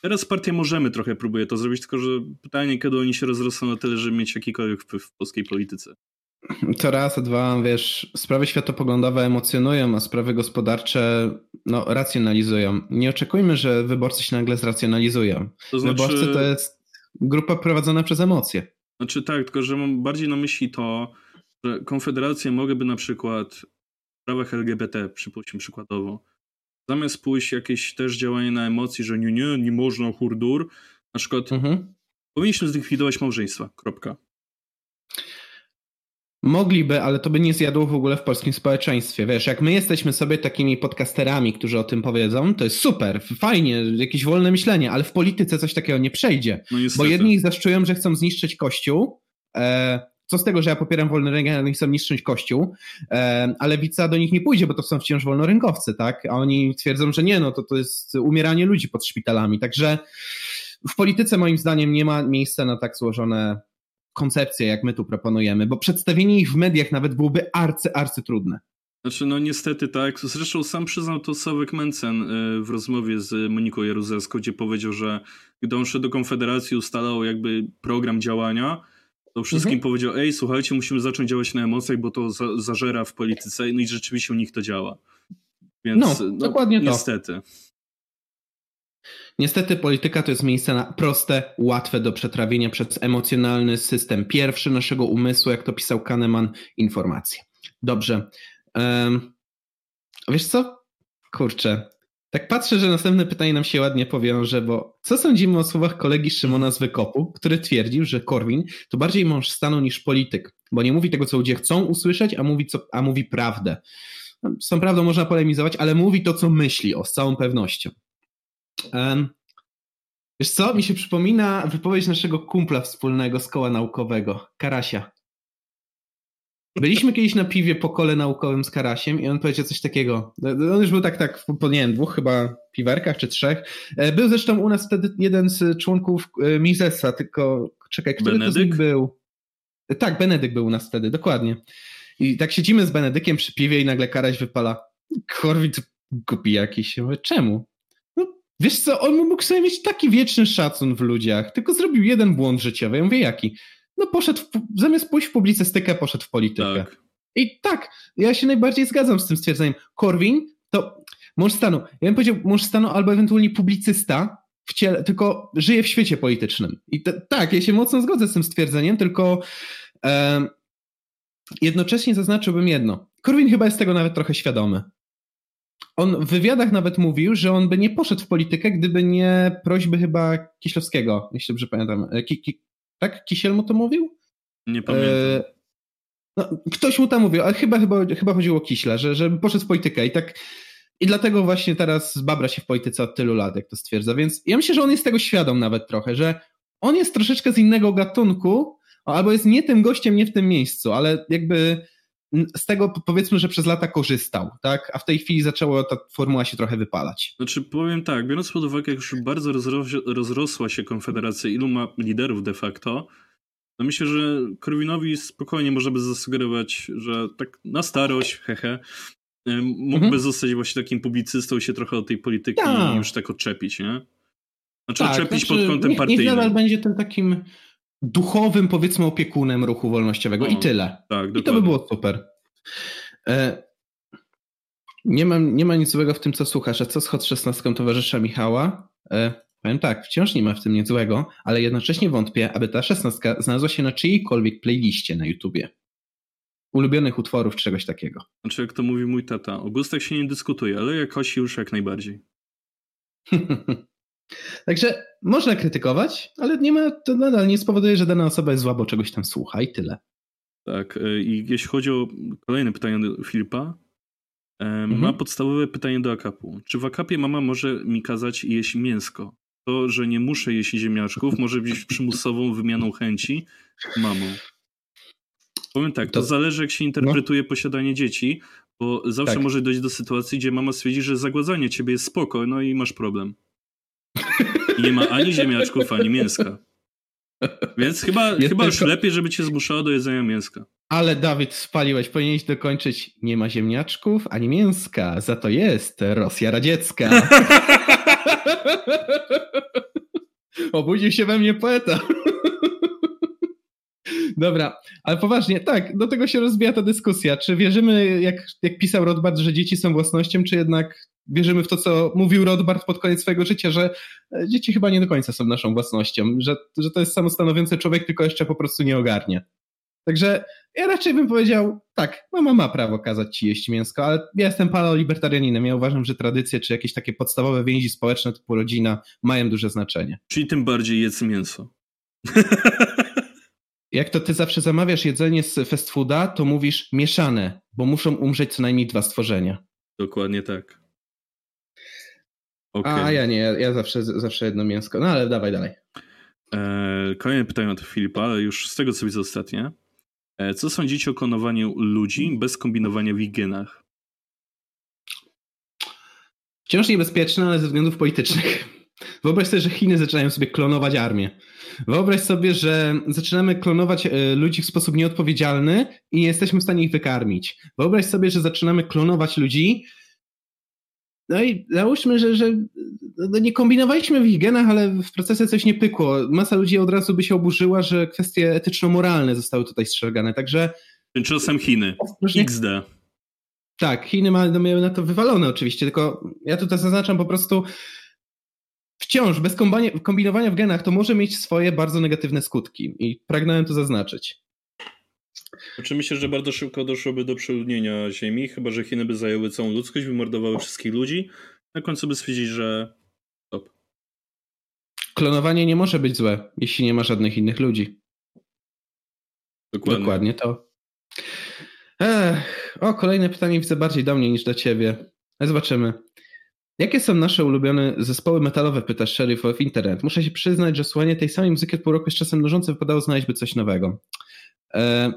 [SPEAKER 2] Teraz partia możemy trochę próbuje to zrobić, tylko że pytanie, kiedy oni się rozrosną na tyle, żeby mieć jakikolwiek wpływ w polskiej polityce.
[SPEAKER 1] To raz, a dwa, wiesz, sprawy światopoglądowe emocjonują, a sprawy gospodarcze no, racjonalizują. Nie oczekujmy, że wyborcy się nagle zracjonalizują. To znaczy... Wyborcy to jest grupa prowadzona przez emocje.
[SPEAKER 2] Znaczy tak, tylko że mam bardziej na myśli to, że konfederacje mogłyby na przykład w sprawach LGBT, przypuśćmy przykładowo, zamiast pójść jakieś też działanie na emocji, że nie, nie, nie można hurdur, na przykład mhm. powinniśmy zlikwidować małżeństwa, kropka.
[SPEAKER 1] Mogliby, ale to by nie zjadło w ogóle w polskim społeczeństwie. Wiesz, jak my jesteśmy sobie takimi podcasterami, którzy o tym powiedzą, to jest super, fajnie, jakieś wolne myślenie, ale w polityce coś takiego nie przejdzie. No bo jedni ich zaszczują, że chcą zniszczyć Kościół, e, co z tego, że ja popieram wolny rynek, ale chcą niszczyć Kościół, e, a lewica do nich nie pójdzie, bo to są wciąż wolnorynkowcy, tak? A oni twierdzą, że nie, no to to jest umieranie ludzi pod szpitalami. Także w polityce moim zdaniem nie ma miejsca na tak złożone koncepcje, jak my tu proponujemy, bo przedstawienie ich w mediach nawet byłoby arcy, arcy trudne.
[SPEAKER 2] Znaczy, no niestety tak. Zresztą sam przyznał to Sławek Mencen y, w rozmowie z Moniką Jaruzelską, gdzie powiedział, że gdy on szedł do Konfederacji, ustalał jakby program działania, to wszystkim mhm. powiedział, ej, słuchajcie, musimy zacząć działać na emocjach, bo to za zażera w polityce. No i rzeczywiście u nich to działa. Więc no, no dokładnie niestety. To.
[SPEAKER 1] Niestety polityka to jest miejsce na proste, łatwe do przetrawienia przez emocjonalny system pierwszy naszego umysłu, jak to pisał Kahneman, informacje. Dobrze. Um, wiesz co? Kurczę. Tak patrzę, że następne pytanie nam się ładnie powiąże, bo co sądzimy o słowach kolegi Szymona z Wykopu, który twierdził, że Korwin to bardziej mąż stanu niż polityk, bo nie mówi tego, co ludzie chcą usłyszeć, a mówi, co, a mówi prawdę. Z tą prawdą można polemizować, ale mówi to, co myśli, o z całą pewnością. Um, wiesz co, mi się przypomina wypowiedź naszego kumpla wspólnego z koła naukowego, Karasia. Byliśmy kiedyś na piwie po kole naukowym z Karasiem i on powiedział coś takiego. On już był tak, tak po nie wiem, dwóch chyba piwerkach czy trzech. E, był zresztą u nas wtedy jeden z członków e, Misesa, tylko czekaj, który Benedyk? to z nich był? E, tak, Benedyk był u nas wtedy, dokładnie. I tak siedzimy z Benedykiem przy piwie i nagle Karaś wypala. Korwit głupi jakiś. Ja mówię, czemu? Wiesz co, on mógł sobie mieć taki wieczny szacun w ludziach, tylko zrobił jeden błąd życiowy. Ja mówię, jaki? No poszedł, w, zamiast pójść w publicystykę, poszedł w politykę. Tak. I tak, ja się najbardziej zgadzam z tym stwierdzeniem. Korwin to mąż stanu. Ja bym powiedział mąż stanu albo ewentualnie publicysta, w ciele, tylko żyje w świecie politycznym. I te, tak, ja się mocno zgodzę z tym stwierdzeniem, tylko e, jednocześnie zaznaczyłbym jedno. Korwin chyba jest tego nawet trochę świadomy on w wywiadach nawet mówił, że on by nie poszedł w politykę, gdyby nie prośby chyba Kiślowskiego, jeśli dobrze pamiętam. E, ki, ki, tak? Kisiel mu to mówił?
[SPEAKER 2] Nie pamiętam. E,
[SPEAKER 1] no, ktoś mu tam mówił, ale chyba, chyba, chyba chodziło o Kiśla, że, że poszedł w politykę i tak i dlatego właśnie teraz babra się w polityce od tylu lat, jak to stwierdza. Więc ja myślę, że on jest tego świadom nawet trochę, że on jest troszeczkę z innego gatunku, albo jest nie tym gościem, nie w tym miejscu, ale jakby z tego powiedzmy, że przez lata korzystał, tak? A w tej chwili zaczęła ta formuła się trochę wypalać.
[SPEAKER 2] Znaczy powiem tak, biorąc pod uwagę, jak już bardzo rozrosła się Konfederacja, ilu ma liderów de facto, no myślę, że Korwinowi spokojnie można by zasugerować, że tak na starość, hehe, mógłby mhm. zostać właśnie takim publicystą się trochę od tej polityki tak. już tak odczepić, nie? Znaczy tak, odczepić znaczy, pod kątem niech, partyjnym. Niech
[SPEAKER 1] nadal będzie tym takim duchowym, powiedzmy, opiekunem ruchu wolnościowego i tyle. Tak, I to by było super. E, nie, mam, nie ma nic złego w tym, co słuchasz. A co z Hot 16 towarzysza Michała? E, powiem tak, wciąż nie ma w tym nic złego, ale jednocześnie wątpię, aby ta 16 znalazła się na czyjejkolwiek playliście na YouTubie. Ulubionych utworów, czegoś takiego.
[SPEAKER 2] Znaczy, jak to mówi mój tata, o gustach się nie dyskutuje, ale jakoś już jak najbardziej. [LAUGHS]
[SPEAKER 1] Także można krytykować, ale nie ma, to nadal nie spowoduje, że dana osoba jest zła, bo czegoś tam słucha i tyle.
[SPEAKER 2] Tak, e, i jeśli chodzi o kolejne pytanie do Filipa, mhm. ma podstawowe pytanie do akapu. Czy w akapie mama może mi kazać jeść mięsko? To, że nie muszę jeść ziemniaczków, może być przymusową wymianą chęci mamą. Powiem tak, to, to zależy jak się interpretuje no. posiadanie dzieci, bo zawsze tak. może dojść do sytuacji, gdzie mama stwierdzi, że zagładzanie ciebie jest spoko, no i masz problem. I nie ma ani ziemniaczków, ani mięska. Więc chyba, chyba tylko... już lepiej, żeby cię zmuszało do jedzenia mięska.
[SPEAKER 1] Ale Dawid, spaliłeś, powinieneś dokończyć. Nie ma ziemniaczków ani mięska, za to jest Rosja radziecka. [LAUGHS] Obudził się we mnie poeta. Dobra, ale poważnie, tak, do tego się rozbija ta dyskusja. Czy wierzymy, jak, jak pisał Rothbard, że dzieci są własnością, czy jednak wierzymy w to, co mówił Rothbard pod koniec swojego życia, że e, dzieci chyba nie do końca są naszą własnością, że, że to jest samostanowiący człowiek, tylko jeszcze po prostu nie ogarnie. Także ja raczej bym powiedział, tak, mama ma prawo kazać ci jeść mięsko, ale ja jestem paleolibertarianinem. Ja uważam, że tradycje czy jakieś takie podstawowe więzi społeczne typu rodzina mają duże znaczenie.
[SPEAKER 2] Czyli tym bardziej jedz mięso. [LAUGHS]
[SPEAKER 1] Jak to ty zawsze zamawiasz jedzenie z fast fooda, to mówisz mieszane, bo muszą umrzeć co najmniej dwa stworzenia.
[SPEAKER 2] Dokładnie tak.
[SPEAKER 1] Okay. A ja nie, ja zawsze, zawsze jedno mięsko. No ale dawaj dalej.
[SPEAKER 2] E, kolejne pytanie od Filipa, ale już z tego co widzę ostatnie. E, co sądzicie o klonowaniu ludzi bez kombinowania w ich genach?
[SPEAKER 1] Wciąż niebezpieczne, ale ze względów politycznych. Wyobraź sobie, że Chiny zaczynają sobie klonować armię. Wyobraź sobie, że zaczynamy klonować e, ludzi w sposób nieodpowiedzialny i nie jesteśmy w stanie ich wykarmić. Wyobraź sobie, że zaczynamy klonować ludzi. No i załóżmy, że, że no nie kombinowaliśmy w ich genach, ale w procesie coś nie pykło. Masa ludzi od razu by się oburzyła, że kwestie etyczno-moralne zostały tutaj strzegane. Także.
[SPEAKER 2] Tymczasem Chiny. XD.
[SPEAKER 1] Tak, Chiny miały na to wywalone oczywiście, tylko ja tutaj zaznaczam po prostu, wciąż bez kombinowania w genach to może mieć swoje bardzo negatywne skutki i pragnąłem to zaznaczyć.
[SPEAKER 2] Znaczy myślę, że bardzo szybko doszłoby do przeludnienia Ziemi, chyba że Chiny by zajęły całą ludzkość, wymordowały wszystkich ludzi, na końcu by stwierdzić, że stop.
[SPEAKER 1] Klonowanie nie może być złe, jeśli nie ma żadnych innych ludzi.
[SPEAKER 2] Dokładnie,
[SPEAKER 1] Dokładnie to. Ech, o, kolejne pytanie widzę bardziej do mnie niż do ciebie. Zobaczymy. Jakie są nasze ulubione zespoły metalowe, pyta Sheriff of Internet. Muszę się przyznać, że słuchanie tej samej muzyki od pół roku jest czasem nużące, wypadało znaleźć by coś nowego. E...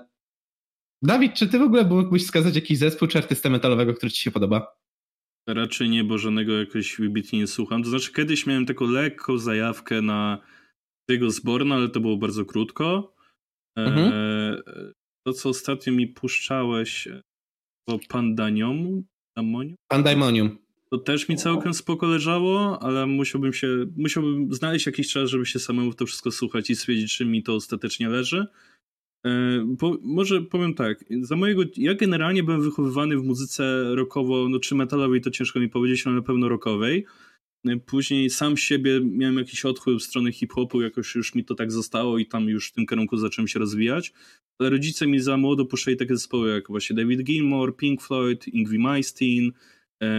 [SPEAKER 1] Dawid, czy ty w ogóle mógłbyś wskazać jakiś zespół czy artystę metalowego, który ci się podoba?
[SPEAKER 2] Raczej nie, bo żadnego jakoś wybitnie nie słucham. To znaczy kiedyś miałem taką lekką zajawkę na tego Zborna, ale to było bardzo krótko. E... Mhm. To, co ostatnio mi puszczałeś, to Pandanium?
[SPEAKER 1] Pandemonium.
[SPEAKER 2] To też mi całkiem spoko leżało, ale musiałbym się, musiałbym znaleźć jakiś czas, żeby się samemu to wszystko słuchać i stwierdzić, czy mi to ostatecznie leży. E, po, może powiem tak, za mojego, ja generalnie byłem wychowywany w muzyce rockowo, no czy metalowej to ciężko mi powiedzieć, ale na pewno rockowej. E, później sam siebie miałem jakiś odchływ w stronę hip-hopu, jakoś już mi to tak zostało i tam już w tym kierunku zacząłem się rozwijać. Ale rodzice mi za młodo puszczali takie zespoły jak właśnie David Gilmour, Pink Floyd, Ingrid Malmsteen,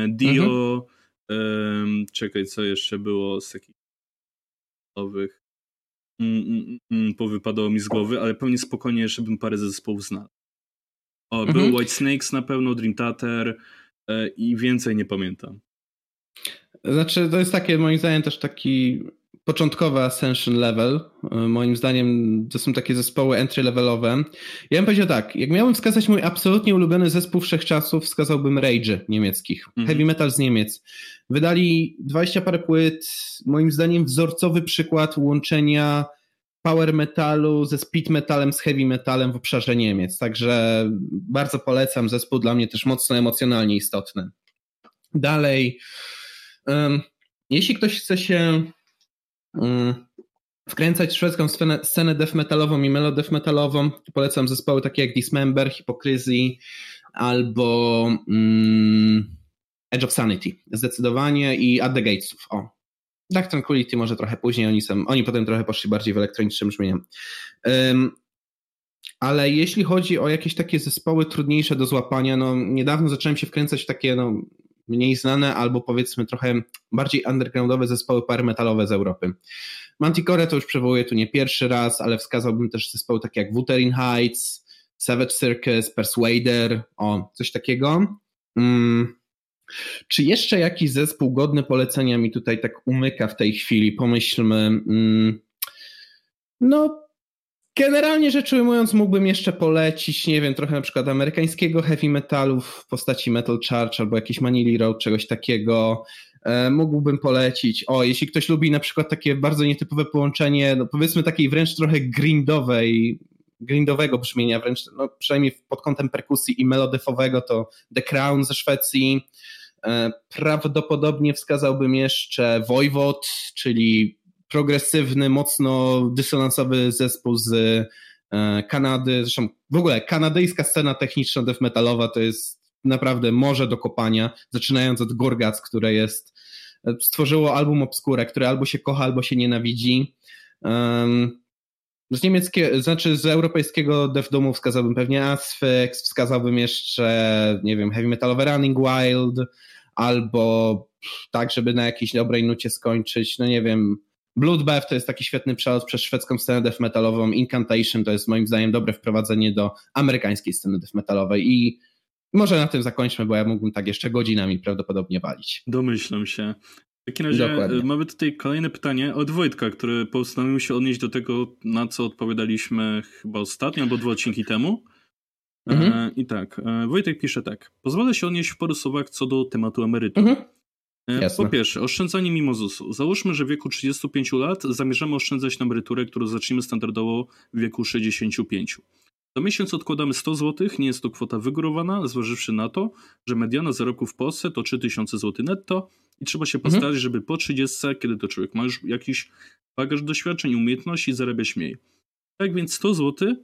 [SPEAKER 2] Dio, mhm. czekaj, co jeszcze było z takich nowych. Mm, mm, mm, powypadało mi z głowy, ale pewnie spokojnie jeszcze bym parę zespołów znał. O, mhm. był White Snakes na pewno, Dream Theater e, i więcej nie pamiętam.
[SPEAKER 1] Znaczy, to jest takie moim zdaniem też taki początkowy Ascension Level. Moim zdaniem to są takie zespoły entry-levelowe. Ja bym powiedział tak, jak miałbym wskazać mój absolutnie ulubiony zespół wszechczasów, wskazałbym Rage niemieckich. Mhm. Heavy metal z Niemiec. Wydali 20 parę płyt, moim zdaniem wzorcowy przykład łączenia power metalu ze speed metalem, z heavy metalem w obszarze Niemiec. Także bardzo polecam, zespół dla mnie też mocno emocjonalnie istotny. Dalej, um, jeśli ktoś chce się wkręcać w szwedzką scenę, scenę death metalową i melodeath metalową, polecam zespoły takie jak Dismember, Hypocrisy albo um, Edge of Sanity, zdecydowanie i At the Gatesów. O, Dark Tranquility może trochę później, oni, są, oni potem trochę poszli bardziej w elektronicznym brzmieniu. Um, ale jeśli chodzi o jakieś takie zespoły trudniejsze do złapania, no niedawno zacząłem się wkręcać w takie no, mniej znane albo powiedzmy trochę bardziej undergroundowe zespoły power metalowe z Europy. Manticore to już przywołuję tu nie pierwszy raz, ale wskazałbym też zespoły takie jak Wuthering Heights, Savage Circus, Persuader, o, coś takiego. Um, czy jeszcze jakiś zespół godny polecenia mi tutaj tak umyka w tej chwili? Pomyślmy. Mm, no, generalnie rzecz ujmując, mógłbym jeszcze polecić, nie wiem, trochę na przykład amerykańskiego heavy metalu w postaci Metal Charge albo jakiś Manili Road, czegoś takiego. E, mógłbym polecić. O, jeśli ktoś lubi na przykład takie bardzo nietypowe połączenie, no powiedzmy takiej wręcz trochę grindowej, grindowego brzmienia, wręcz no, przynajmniej pod kątem perkusji i melodefowego, to The Crown ze Szwecji. E, prawdopodobnie wskazałbym jeszcze Wojwod, czyli progresywny, mocno dysonansowy zespół z e, Kanady. Zresztą w ogóle kanadyjska scena techniczna death metalowa to jest naprawdę morze do kopania, zaczynając od Gorgac, które jest e, stworzyło album Obscure, które albo się kocha, albo się nienawidzi. Z niemieckiego, znaczy z europejskiego dev domu wskazałbym pewnie Asphyx, wskazałbym jeszcze, nie wiem, heavy metalowe Running Wild, albo tak, żeby na jakiejś dobrej nucie skończyć, no nie wiem, Bloodbath to jest taki świetny przelot przez szwedzką scenę death metalową, Incantation to jest moim zdaniem dobre wprowadzenie do amerykańskiej sceny death metalowej i może na tym zakończmy, bo ja mógłbym tak jeszcze godzinami prawdopodobnie walić.
[SPEAKER 2] Domyślam się. W takim razie Dokładnie. mamy tutaj kolejne pytanie od Wojtka, który postanowił się odnieść do tego, na co odpowiadaliśmy chyba ostatnio albo dwa odcinki temu. Mhm. E, I tak, e, Wojtek pisze tak. Pozwolę się odnieść w paru słowach co do tematu emerytur. Mhm. E, po pierwsze, oszczędzanie mimo ZUS-u. Załóżmy, że w wieku 35 lat zamierzamy oszczędzać na emeryturę, którą zaczniemy standardowo w wieku 65. Co miesiąc odkładamy 100 zł, nie jest to kwota wygórowana, zważywszy na to, że mediana zarobków w Polsce to 3000 zł netto i trzeba się postarać, mhm. żeby po 30, kiedy to człowiek ma już jakiś bagaż doświadczeń i umiejętności, zarabiać mniej. Tak więc 100 zł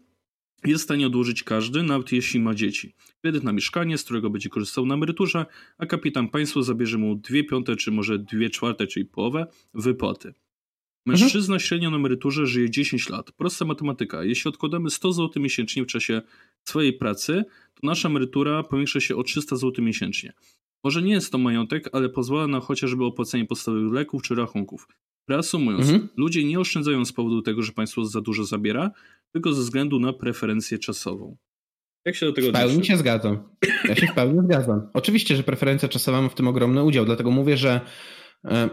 [SPEAKER 2] jest w stanie odłożyć każdy, nawet jeśli ma dzieci. Kredyt na mieszkanie, z którego będzie korzystał na emeryturze, a kapitan państwo zabierze mu dwie piąte, czy może dwie czwarte, czyli połowę wypłaty. Mężczyzna mhm. średnio na emeryturze żyje 10 lat. Prosta matematyka. Jeśli odkładamy 100 zł miesięcznie w czasie swojej pracy, to nasza emerytura powiększa się o 300 zł miesięcznie. Może nie jest to majątek, ale pozwala na chociażby opłacenie podstawowych leków czy rachunków. Reasumując, mhm. ludzie nie oszczędzają z powodu tego, że państwo za dużo zabiera, tylko ze względu na preferencję czasową. Jak się do tego
[SPEAKER 1] W pełni się zgadzam. Ja się w pełni zgadzam. Oczywiście, że preferencja czasowa ma w tym ogromny udział, dlatego mówię, że e,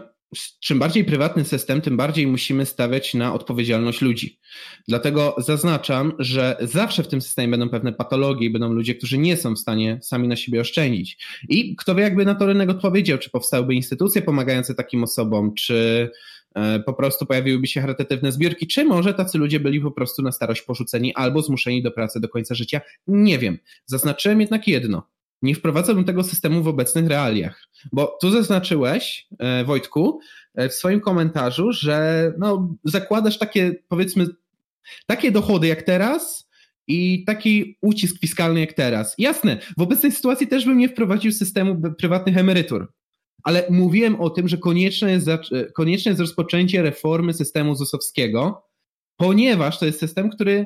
[SPEAKER 1] czym bardziej prywatny system, tym bardziej musimy stawiać na odpowiedzialność ludzi. Dlatego zaznaczam, że zawsze w tym systemie będą pewne patologie będą ludzie, którzy nie są w stanie sami na siebie oszczędzić. I kto wie, jakby na to rynek odpowiedział, czy powstałyby instytucje pomagające takim osobom, czy E, po prostu pojawiłyby się charytatywne zbiórki, czy może tacy ludzie byli po prostu na starość porzuceni albo zmuszeni do pracy do końca życia. Nie wiem. Zaznaczyłem jednak jedno. Nie wprowadzałbym tego systemu w obecnych realiach. Bo tu zaznaczyłeś, e, Wojtku, e, w swoim komentarzu, że no, zakładasz takie, powiedzmy, takie dochody jak teraz, i taki ucisk fiskalny jak teraz. Jasne, w obecnej sytuacji też bym nie wprowadził systemu prywatnych emerytur, ale mówiłem o tym, że konieczne jest, konieczne jest rozpoczęcie reformy systemu ZUS-owskiego, ponieważ to jest system, który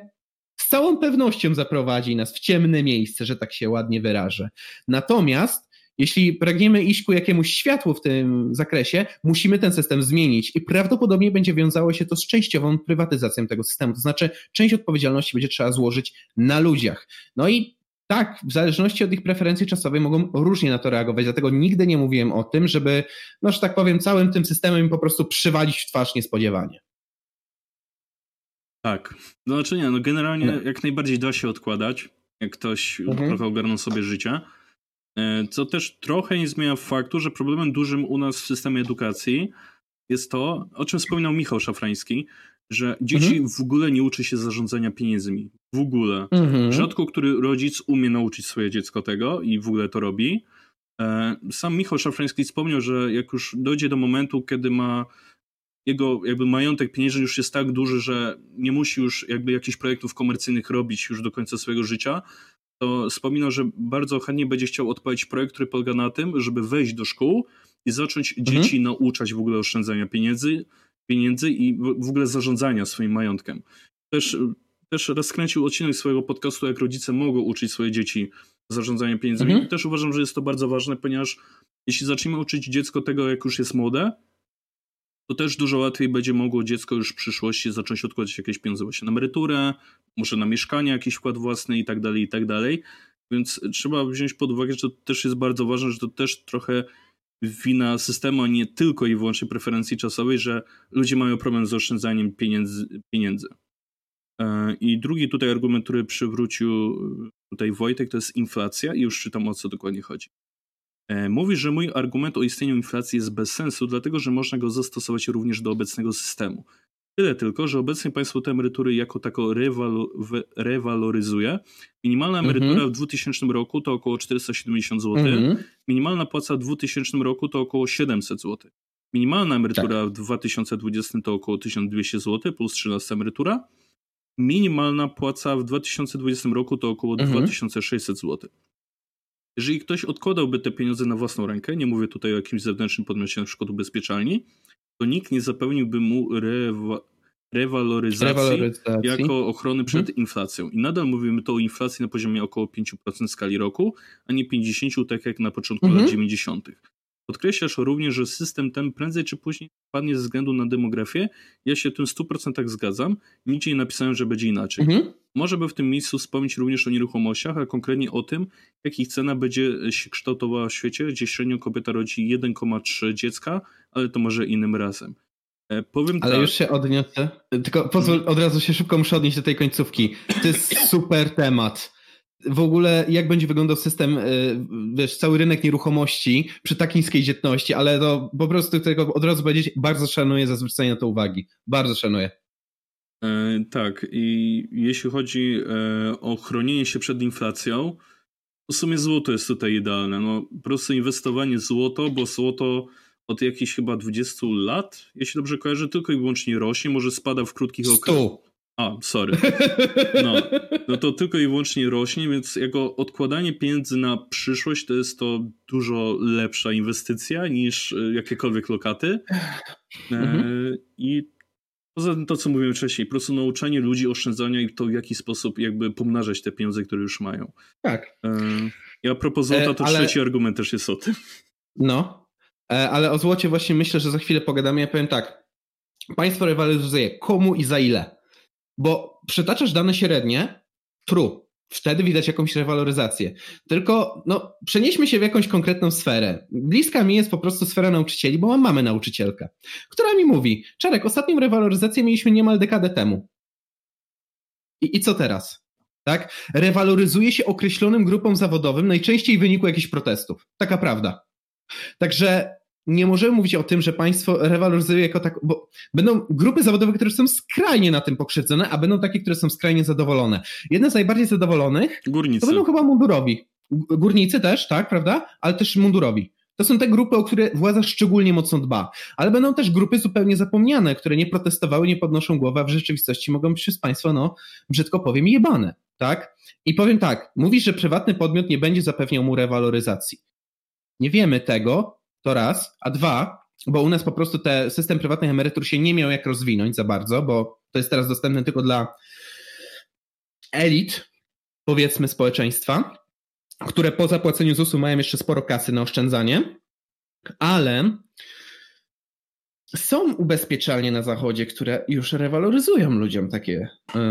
[SPEAKER 1] całą pewnością zaprowadzi nas w ciemne miejsce, że tak się ładnie wyrażę. Natomiast jeśli pragniemy iść ku jakiemuś światłu w tym zakresie, musimy ten system zmienić i prawdopodobnie będzie wiązało się to z częściową prywatyzacją tego systemu. To znaczy, część odpowiedzialności będzie trzeba złożyć na ludziach. No i tak, w zależności od ich preferencji czasowej mogą różnie na to reagować, dlatego nigdy nie mówiłem o tym, żeby, no że tak powiem, całym tym systemem po prostu przywalić w twarz niespodziewanie.
[SPEAKER 2] Tak. No znaczy nie, no generalnie no. jak najbardziej da się odkładać, jak ktoś mhm. trochę ogarnął sobie życie. E, co też trochę nie zmienia faktu, że problemem dużym u nas w systemie edukacji jest to, o czym wspominał Michał Szafrański, że dzieci mhm. w ogóle nie uczy się zarządzania pieniędzmi. W ogóle. Mhm. Rzadko który rodzic umie nauczyć swoje dziecko tego i w ogóle to robi. E, sam Michał Szafrański wspomniał, że jak już dojdzie do momentu, kiedy ma jego jakby majątek pieniężny już jest tak duży, że nie musi już jakby jakichś projektów komercyjnych robić już do końca swojego życia, to wspominał, że bardzo chętnie będzie chciał odpalić projekt, który polega na tym, żeby wejść do szkół i zacząć mhm. dzieci nauczać w ogóle oszczędzania pieniędzy, pieniędzy i w ogóle zarządzania swoim majątkiem. Też, też rozkręcił odcinek swojego podcastu, jak rodzice mogą uczyć swoje dzieci zarządzania pieniędzmi. Mhm. I też uważam, że jest to bardzo ważne, ponieważ jeśli zaczniemy uczyć dziecko tego, jak już jest młode, to też dużo łatwiej będzie mogło dziecko już w przyszłości zacząć odkładać jakieś pieniądze właśnie na emeryturę, może na mieszkanie jakiś wkład własny i tak dalej, i tak dalej. Więc trzeba wziąć pod uwagę, że to też jest bardzo ważne, że to też trochę wina systemu, a nie tylko i wyłącznie preferencji czasowej, że ludzie mają problem z oszczędzaniem pieniędzy. pieniędzy. E, I drugi tutaj argument, który przywrócił tutaj Wojtek, to jest inflacja i już czytam o co dokładnie chodzi. E, mówi, że mój argument o istnieniu inflacji jest bez sensu, dlatego że można go zastosować również do obecnego systemu. Tyle tylko, że obecnie państwo te emerytury jako tako rewaloryzuje. Minimalna emerytura mhm. w 2000 roku to około 470 zł, mhm. minimalna płaca w 2000 roku to około 700 zł. Minimalna emerytura tak. w 2020 to około 1200 zł plus 13 emerytura. Minimalna płaca w 2020 roku to około mhm. 2600 zł. Jeżeli ktoś odkładałby te pieniądze na własną rękę, nie mówię tutaj o jakimś zewnętrznym podmiocie, na przykład ubezpieczalni, to nikt nie zapewniłby mu rewa rewaloryzacji, rewaloryzacji, jako ochrony przed mhm. inflacją. I nadal mówimy to o inflacji na poziomie około 5% w skali roku, a nie 50% tak jak na początku mhm. lat 90. Podkreślasz również, że system ten prędzej czy później padnie ze względu na demografię. Ja się tym 100% zgadzam. Nigdzie nie napisałem, że będzie inaczej. Mhm. Może by w tym miejscu wspomnieć również o nieruchomościach, a konkretnie o tym, jak ich cena będzie się kształtowała w świecie, gdzie średnio kobieta rodzi 1,3 dziecka, ale to może innym razem.
[SPEAKER 1] E, powiem Ale tak. już się odniosę. Tylko pozwól, od razu się szybko muszę odnieść do tej końcówki. To jest super temat w ogóle jak będzie wyglądał system, y, wiesz, cały rynek nieruchomości przy tak niskiej dzietności, ale to po prostu tego od razu powiedzieć, bardzo szanuję za zwrócenie na to uwagi. Bardzo szanuję.
[SPEAKER 2] E, tak, i jeśli chodzi e, o chronienie się przed inflacją, w sumie złoto jest tutaj idealne. No, po prostu inwestowanie w złoto, bo złoto od jakichś chyba 20 lat, jeśli dobrze kojarzę, tylko i wyłącznie rośnie, może spada w krótkich okresach. A, sorry. No, no to tylko i wyłącznie rośnie, więc jako odkładanie pieniędzy na przyszłość to jest to dużo lepsza inwestycja niż e, jakiekolwiek lokaty. E, mhm. I poza tym to, co mówiłem wcześniej, po prostu nauczanie ludzi oszczędzania i to w jaki sposób jakby pomnażać te pieniądze, które już mają.
[SPEAKER 1] Tak.
[SPEAKER 2] E, I a propos złota, to ale... trzeci argument też jest o tym.
[SPEAKER 1] No, ale o złocie właśnie myślę, że za chwilę pogadamy. Ja powiem tak. Państwo rywalizuje komu i za ile. Bo przytaczasz dane średnie, true, wtedy widać jakąś rewaloryzację. Tylko no, przenieśmy się w jakąś konkretną sferę. Bliska mi jest po prostu sfera nauczycieli, bo mam mamę nauczycielkę, która mi mówi, Czarek, ostatnią rewaloryzację mieliśmy niemal dekadę temu. I, i co teraz? Tak? Rewaloryzuje się określonym grupom zawodowym, najczęściej w wyniku jakichś protestów. Taka prawda. Także nie możemy mówić o tym, że państwo rewaloryzuje jako tak, bo będą grupy zawodowe, które są skrajnie na tym pokrzywdzone, a będą takie, które są skrajnie zadowolone. Jedne z najbardziej zadowolonych
[SPEAKER 2] Górnicy.
[SPEAKER 1] to będą chyba mundurowi. Górnicy też, tak, prawda? Ale też mundurowi. To są te grupy, o które władza szczególnie mocno dba. Ale będą też grupy zupełnie zapomniane, które nie protestowały, nie podnoszą głowy, a w rzeczywistości mogą być przez państwo, no, brzydko powiem, jebane. Tak? I powiem tak, mówisz, że prywatny podmiot nie będzie zapewniał mu rewaloryzacji. Nie wiemy tego, to raz, a dwa, bo u nas po prostu ten system prywatnych emerytur się nie miał jak rozwinąć za bardzo, bo to jest teraz dostępne tylko dla elit, powiedzmy, społeczeństwa, które po zapłaceniu ZUS-u mają jeszcze sporo kasy na oszczędzanie, ale są ubezpieczalnie na zachodzie, które już rewaloryzują ludziom takie, yy,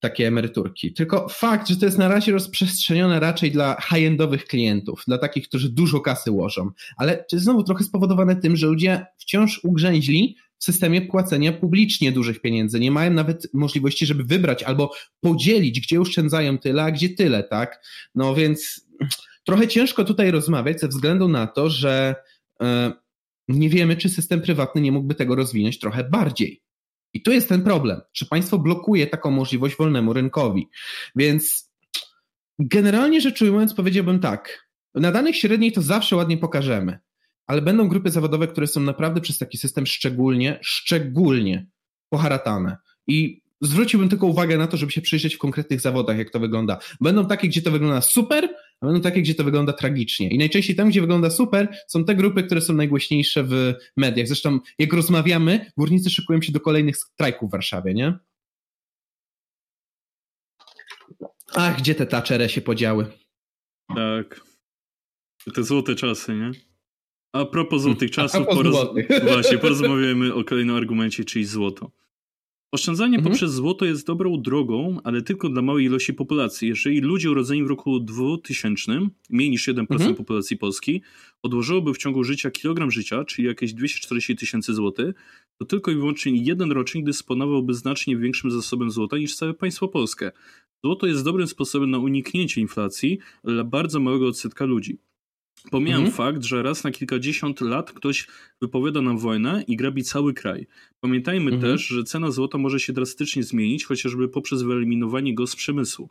[SPEAKER 1] takie emeryturki. Tylko fakt, że to jest na razie rozprzestrzenione raczej dla high-endowych klientów, dla takich, którzy dużo kasy łożą. Ale to jest znowu trochę spowodowane tym, że ludzie wciąż ugrzęźli w systemie płacenia publicznie dużych pieniędzy. Nie mają nawet możliwości, żeby wybrać albo podzielić, gdzie oszczędzają tyle, a gdzie tyle, tak? No więc trochę ciężko tutaj rozmawiać ze względu na to, że. Yy, nie wiemy, czy system prywatny nie mógłby tego rozwinąć trochę bardziej. I tu jest ten problem, że państwo blokuje taką możliwość wolnemu rynkowi. Więc generalnie rzecz ujmując, powiedziałbym tak. Na danych średniej to zawsze ładnie pokażemy, ale będą grupy zawodowe, które są naprawdę przez taki system szczególnie, szczególnie poharatane. I zwróciłbym tylko uwagę na to, żeby się przyjrzeć w konkretnych zawodach, jak to wygląda. Będą takie, gdzie to wygląda super, a będą takie, gdzie to wygląda tragicznie. I najczęściej tam, gdzie wygląda super, są te grupy, które są najgłośniejsze w mediach. Zresztą, jak rozmawiamy, górnicy szykują się do kolejnych strajków w Warszawie, nie? Ach, gdzie te taczery się podziały?
[SPEAKER 2] Tak. Te złote czasy, nie? A propos złotych czasów,
[SPEAKER 1] propos
[SPEAKER 2] poroz...
[SPEAKER 1] złotych.
[SPEAKER 2] właśnie, porozmawiamy o kolejnym argumencie, czyli złoto. Oszczędzanie
[SPEAKER 1] Mhm.
[SPEAKER 2] poprzez złoto jest dobrą drogą, ale tylko dla małej ilości populacji. Jeżeli ludzie urodzeni w roku 2000, mniej niż 1%
[SPEAKER 1] Mhm.
[SPEAKER 2] populacji Polski, odłożyłoby w ciągu życia kilogram życia, czyli jakieś 240 tysięcy złotych, to tylko i wyłącznie jeden rocznik dysponowałby znacznie większym zasobem złota niż całe państwo polskie. Złoto jest dobrym sposobem na uniknięcie inflacji dla bardzo małego odsetka ludzi. Pomijam
[SPEAKER 1] Mhm.
[SPEAKER 2] fakt, że raz na kilkadziesiąt lat ktoś wypowiada nam wojnę i grabi cały kraj. Pamiętajmy
[SPEAKER 1] Mhm.
[SPEAKER 2] też, że cena złota może się drastycznie zmienić, chociażby poprzez wyeliminowanie go z przemysłu.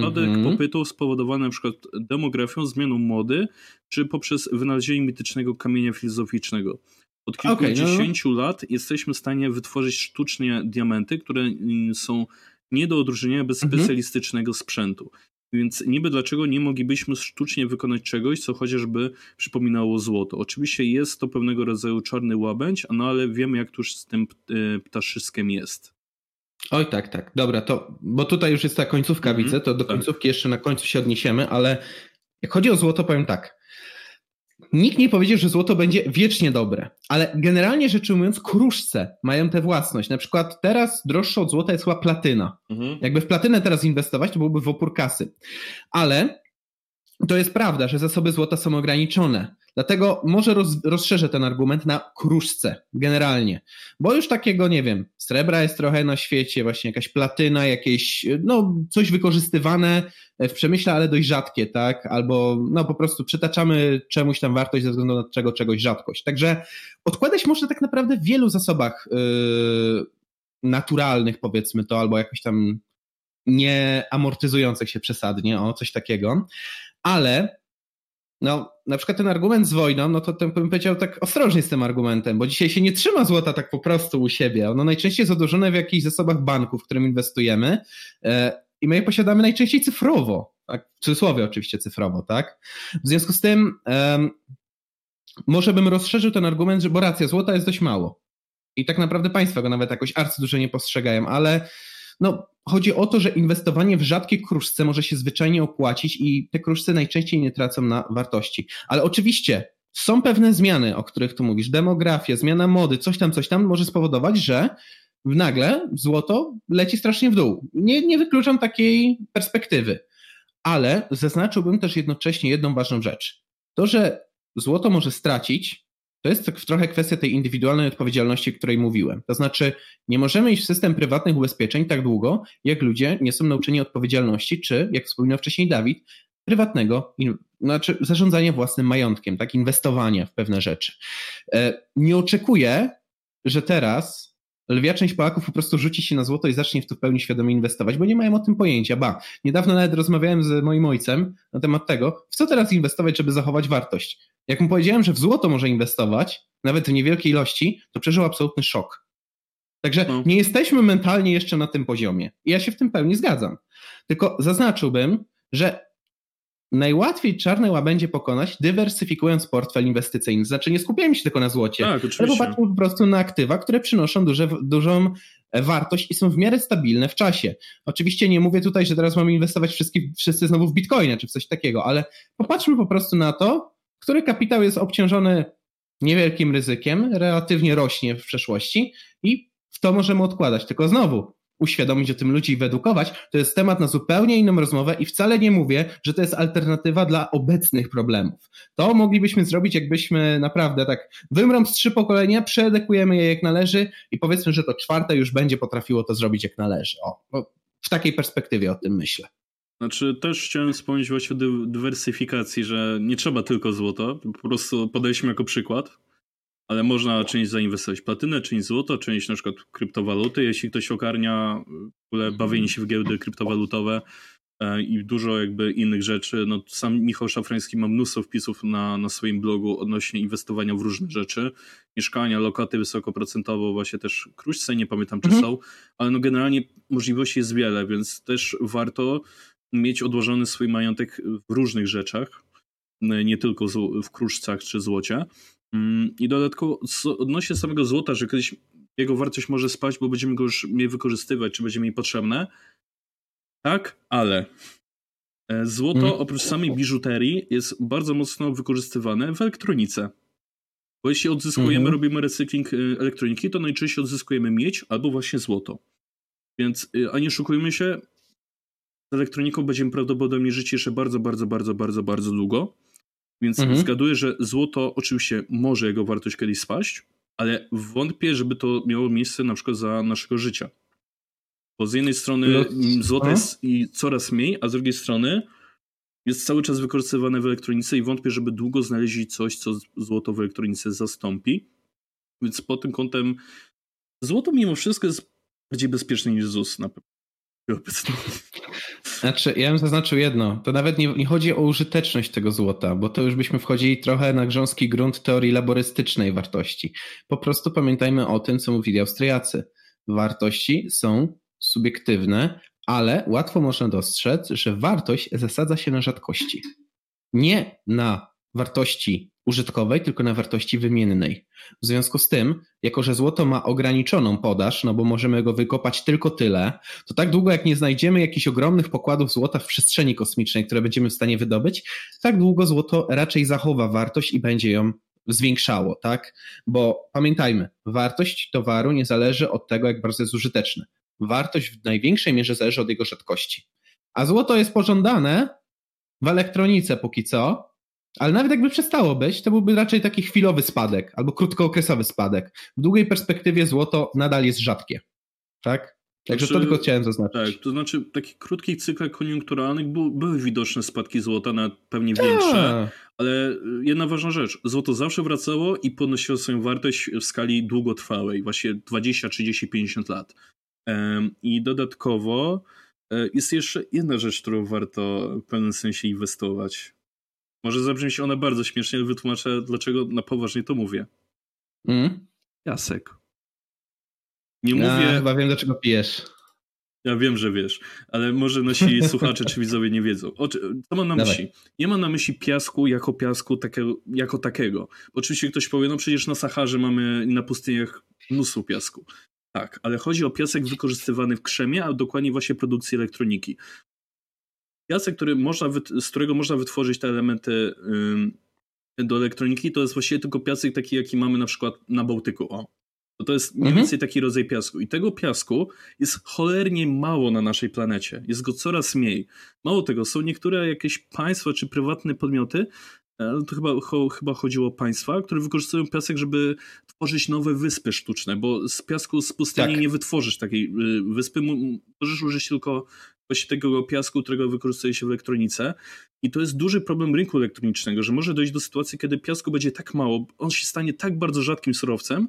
[SPEAKER 2] Spadek
[SPEAKER 1] Mhm.
[SPEAKER 2] popytu spowodowany na przykład demografią, zmianą mody, czy poprzez wynalezienie mitycznego kamienia filozoficznego. Od
[SPEAKER 1] no.
[SPEAKER 2] kilkudziesięciu lat jesteśmy w stanie wytworzyć sztucznie diamenty, które mm, są nie do odróżnienia bez
[SPEAKER 1] Mhm.
[SPEAKER 2] specjalistycznego sprzętu. Więc niby dlaczego nie moglibyśmy sztucznie wykonać czegoś, co chociażby przypominało złoto. Oczywiście jest to pewnego rodzaju czarny łabędź, no ale wiemy jak tuż z tym e, ptaszyskiem jest.
[SPEAKER 1] Oj, tak, tak. Dobra, to, bo tutaj już jest ta końcówka,
[SPEAKER 2] Mhm,
[SPEAKER 1] widzę, to do
[SPEAKER 2] tak.
[SPEAKER 1] końcówki jeszcze na końcu się odniesiemy, ale jak chodzi o złoto, powiem tak. Nikt nie powiedział, że złoto będzie wiecznie dobre, ale generalnie rzecz ujmując, kruszce mają tę własność. Na przykład teraz droższa od złota jest chyba platyna. Jakby w platynę teraz inwestować, to byłby w opór kasy. Ale to jest prawda, że zasoby złota są ograniczone. Dlatego może roz, rozszerzę ten argument na kruszce generalnie. Bo już takiego, nie wiem, srebra jest trochę na świecie, właśnie jakaś platyna, jakieś, no coś wykorzystywane w przemyśle, ale dość rzadkie, tak? Albo no po prostu przytaczamy czemuś tam wartość ze względu na czego czegoś rzadkość. Także odkładać można tak naprawdę w wielu zasobach yy, naturalnych, powiedzmy to, albo jakoś tam nie amortyzujących się przesadnie, o coś takiego. Ale no, na przykład ten argument z wojną, no to ten bym powiedział tak ostrożnie z tym argumentem, bo dzisiaj się nie trzyma złota tak po prostu u siebie. Ono najczęściej jest odłożone w jakichś zasobach banków, w którym inwestujemy e, i my je posiadamy najczęściej cyfrowo. Tak? W cudzysłowie oczywiście cyfrowo, tak? W związku z tym em, może bym rozszerzył ten argument, że bo racja, złota jest dość mało. I tak naprawdę państwa go nawet jakoś arcyduże nie postrzegają, ale no, chodzi o to, że inwestowanie w rzadkie kruszce może się zwyczajnie opłacić i te kruszce najczęściej nie tracą na wartości. Ale oczywiście są pewne zmiany, o których tu mówisz. Demografia, zmiana mody, coś tam, coś tam może spowodować, że nagle złoto leci strasznie w dół. Nie, nie wykluczam takiej perspektywy. Ale zaznaczyłbym też jednocześnie jedną ważną rzecz. To, że złoto może stracić, to jest tak trochę kwestia tej indywidualnej odpowiedzialności, o której mówiłem. To znaczy, nie możemy iść w system prywatnych ubezpieczeń tak długo, jak ludzie nie są nauczeni odpowiedzialności, czy, jak wspominał wcześniej Dawid, prywatnego, znaczy zarządzania własnym majątkiem, tak, inwestowania w pewne rzeczy. E, nie oczekuję, że teraz lwia część Polaków po prostu rzuci się na złoto i zacznie w to w pełni świadomie inwestować, bo nie mają o tym pojęcia. Ba, niedawno nawet rozmawiałem z moim ojcem na temat tego, w co teraz inwestować, żeby zachować wartość. Jak mu powiedziałem, że w złoto może inwestować, nawet w niewielkiej ilości, to przeżył absolutny szok. Także
[SPEAKER 2] No.
[SPEAKER 1] nie jesteśmy mentalnie jeszcze na tym poziomie. I ja się w tym pełni zgadzam. Tylko zaznaczyłbym, że najłatwiej czarne łabędzie pokonać, dywersyfikując portfel inwestycyjny. Znaczy nie skupiajmy się tylko na złocie,
[SPEAKER 2] Tak,
[SPEAKER 1] ale popatrzmy po prostu na aktywa, które przynoszą duże, dużą wartość i są w miarę stabilne w czasie. Oczywiście nie mówię tutaj, że teraz mamy inwestować wszyscy, wszyscy znowu w bitcoina czy w coś takiego, ale popatrzmy po prostu na to, który kapitał jest obciążony niewielkim ryzykiem, relatywnie rośnie w przeszłości i w to możemy odkładać. Tylko znowu, uświadomić o tym ludzi i wyedukować, to jest temat na zupełnie inną rozmowę i wcale nie mówię, że to jest alternatywa dla obecnych problemów. To moglibyśmy zrobić, jakbyśmy naprawdę tak wymrą z trzy pokolenia, przeedukujemy je jak należy i powiedzmy, że to czwarte już będzie potrafiło to zrobić jak należy. O, w takiej perspektywie o tym myślę.
[SPEAKER 2] Znaczy też chciałem wspomnieć właśnie o dywersyfikacji, że nie trzeba tylko złoto, po prostu podejśmy jako przykład ale można część zainwestować w platynę, część złoto, część na przykład kryptowaluty, jeśli ktoś ogarnia w ogóle mhm. bawienie się w giełdy kryptowalutowe e, i dużo jakby innych rzeczy. No, sam Michał Szafrański ma mnóstwo wpisów na, na swoim blogu odnośnie inwestowania w różne rzeczy. Mieszkania, lokaty wysokoprocentowo, właśnie też kruszce, nie pamiętam czy mhm. są, ale no generalnie możliwości jest wiele, więc też warto mieć odłożony swój majątek w różnych rzeczach, nie tylko w kruszcach czy złocie. Mm, I dodatkowo odnośnie samego złota, że kiedyś jego wartość może spaść, bo będziemy go już mniej wykorzystywać, czy będzie mi potrzebne. Tak, ale e, złoto hmm. oprócz samej biżuterii jest bardzo mocno wykorzystywane w elektronice. Bo jeśli odzyskujemy, hmm. robimy recykling e, elektroniki, to najczęściej odzyskujemy miedź albo właśnie złoto. Więc, e, a nie szukujmy się, z elektroniką będziemy prawdopodobnie żyć jeszcze bardzo, bardzo, bardzo, bardzo, bardzo długo. Więc mhm. zgaduję, że złoto oczywiście może jego wartość kiedyś spaść, ale wątpię, żeby to miało miejsce na przykład za naszego życia. Bo z jednej strony no, złota jest i coraz mniej, a z drugiej strony jest cały czas wykorzystywane w elektronice i wątpię, żeby długo znaleźli coś, co złoto w elektronice zastąpi. Więc pod tym kątem złoto mimo wszystko jest bardziej bezpieczne niż ZUS na pewno.
[SPEAKER 1] Znaczy, ja bym zaznaczył jedno. To nawet nie, nie, chodzi o użyteczność tego złota, bo to już byśmy wchodzili trochę na grząski grunt teorii laborystycznej wartości. Po prostu pamiętajmy o tym, co mówili Austriacy. Wartości są subiektywne, ale łatwo można dostrzec, że wartość zasadza się na rzadkości. Nie na wartości użytkowej, tylko na wartości wymiennej. W związku z tym, jako że złoto ma ograniczoną podaż, no bo możemy go wykopać tylko tyle, to tak długo jak nie znajdziemy jakichś ogromnych pokładów złota w przestrzeni kosmicznej, które będziemy w stanie wydobyć, tak długo złoto raczej zachowa wartość i będzie ją zwiększało, tak? Bo pamiętajmy, wartość towaru nie zależy od tego, jak bardzo jest użyteczny. Wartość w największej mierze zależy od jego rzadkości. A złoto jest pożądane w elektronice póki co, ale nawet jakby przestało być, to byłby raczej taki chwilowy spadek albo krótkookresowy spadek. W długiej perspektywie złoto nadal jest rzadkie. Tak? Także znaczy, to tylko chciałem zaznaczyć.
[SPEAKER 2] Tak, to znaczy w takich krótkich cyklach koniunkturalnych był, były widoczne spadki złota, nawet pewnie większe, ale jedna ważna rzecz, złoto zawsze wracało i podnosiło swoją wartość w skali długotrwałej, właśnie 20, 30, 50 lat. I dodatkowo e, jest jeszcze jedna rzecz, którą warto w pewnym sensie inwestować. Może zabrzmi ona bardzo śmiesznie, ale wytłumaczę, dlaczego na poważnie to mówię. Mm? Jasek.
[SPEAKER 1] Nie mówię... Ja chyba wiem, dlaczego pijesz.
[SPEAKER 2] Ja wiem, że wiesz, ale może nasi [LAUGHS] słuchacze czy widzowie nie wiedzą. O, co mam na Dawaj. myśli? Nie mam na myśli piasku jako piasku takiego, jako takiego. Oczywiście ktoś powie, no przecież na Saharze mamy na pustyniach mnóstwo piasku. Tak, ale chodzi o piasek wykorzystywany w krzemie, a dokładnie właśnie produkcji elektroniki. Piasek, który można, z którego można wytworzyć te elementy do elektroniki, to jest właściwie tylko piasek taki, jaki mamy na przykład na Bałtyku. O. To, jest mniej mhm. więcej taki rodzaj piasku. I tego piasku jest cholernie mało na naszej planecie. Jest go coraz mniej. Mało tego, są niektóre jakieś państwa czy prywatne podmioty, ale to chyba, cho, chyba chodziło o państwa, które wykorzystują piasek, żeby tworzyć nowe wyspy sztuczne, bo z piasku z pustyni tak. nie wytworzysz takiej y, wyspy, możesz użyć tylko właśnie tego piasku, którego wykorzystuje się w elektronice. I to jest duży problem rynku elektronicznego, że może dojść do sytuacji, kiedy piasku będzie tak mało, on się stanie tak bardzo rzadkim surowcem,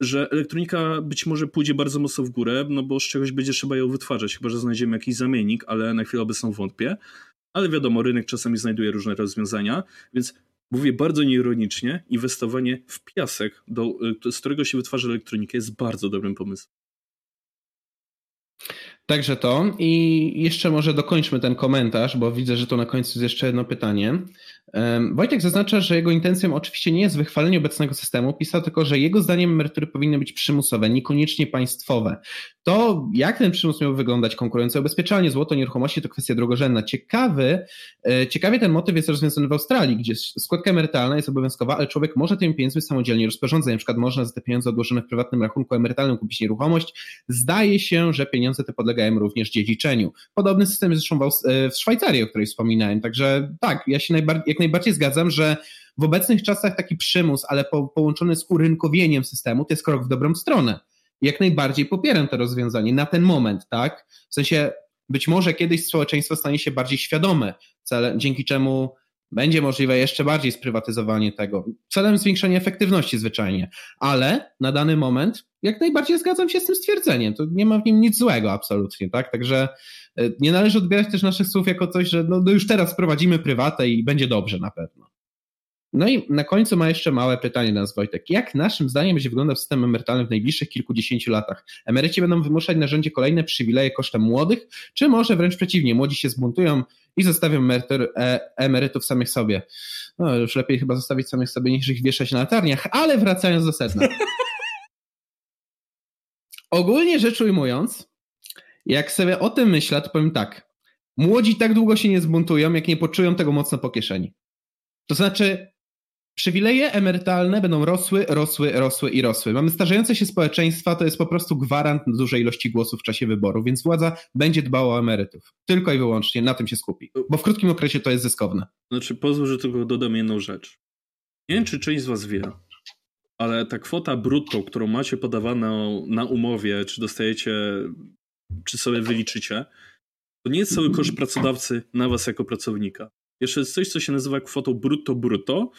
[SPEAKER 2] że elektronika być może pójdzie bardzo mocno w górę, no bo z czegoś będzie trzeba ją wytwarzać, chyba że znajdziemy jakiś zamiennik, ale na chwilę obecną wątpię. Ale wiadomo, rynek czasami znajduje różne rozwiązania, więc mówię bardzo nieironicznie, inwestowanie w piasek, do, z którego się wytwarza elektronikę, jest bardzo dobrym pomysłem.
[SPEAKER 1] Także to i jeszcze może dokończmy ten komentarz, bo widzę, że to na końcu jest jeszcze jedno pytanie. Wojtek zaznacza, że jego intencją oczywiście nie jest wychwalenie obecnego systemu, pisał tylko, że jego zdaniem emerytury powinny być przymusowe, niekoniecznie państwowe. To, jak ten przymus miał wyglądać, konkurencja ubezpieczalnie, złoto, nieruchomości to kwestia drugorzędna. Ciekawy, e, ciekawie ten motyw jest rozwiązany w Australii, gdzie składka emerytalna jest obowiązkowa, ale człowiek może tymi pieniędzmi samodzielnie rozporządzać. Na przykład można za te pieniądze odłożone w prywatnym rachunku emerytalnym kupić nieruchomość. Zdaje się, że pieniądze te podlegają również dziedziczeniu. Podobny system jest zresztą w, e, w Szwajcarii, o której wspominałem. Także tak, ja się najbardziej, najbardziej zgadzam, że w obecnych czasach taki przymus, ale po, połączony z urynkowieniem systemu, to jest krok w dobrą stronę. Jak najbardziej popieram to rozwiązanie na ten moment, tak? W sensie być może kiedyś społeczeństwo stanie się bardziej świadome, dzięki czemu będzie możliwe jeszcze bardziej sprywatyzowanie tego, celem zwiększenia efektywności zwyczajnie, ale na dany moment jak najbardziej zgadzam się z tym stwierdzeniem. To nie ma w nim nic złego absolutnie, tak? Także e, nie należy odbierać też naszych słów jako coś, że no, no już teraz wprowadzimy prywatę i będzie dobrze na pewno. No i na końcu ma jeszcze małe pytanie nas Wojtek. Jak naszym zdaniem będzie wyglądał system emerytalny w najbliższych kilkudziesięciu latach? Emeryci będą wymuszać na rządzie kolejne przywileje kosztem młodych, czy może wręcz przeciwnie, młodzi się zbuntują i zostawią emerytur, e, emerytów samych sobie? No już lepiej chyba zostawić samych sobie niż ich wieszać na latarniach, ale wracając do sedna. [LAUGHS] Ogólnie rzecz ujmując, jak sobie o tym myślę, to powiem tak. Młodzi tak długo się nie zbuntują, jak nie poczują tego mocno po kieszeni. To znaczy, Przywileje emerytalne będą rosły, rosły, rosły i rosły. Mamy starzejące się społeczeństwa, to jest po prostu gwarant dużej ilości głosów w czasie wyborów, więc władza będzie dbała o emerytów. Tylko i wyłącznie na tym się skupi, bo w krótkim okresie to jest zyskowne.
[SPEAKER 2] Znaczy, pozwól, że tylko dodam jedną rzecz. Nie wiem, czy część z Was wie, ale ta kwota brutto, którą macie podawaną na umowie, czy dostajecie, czy sobie wyliczycie, to nie jest cały koszt pracodawcy na Was jako pracownika. Jeszcze jest coś, co się nazywa kwotą brutto-brutto,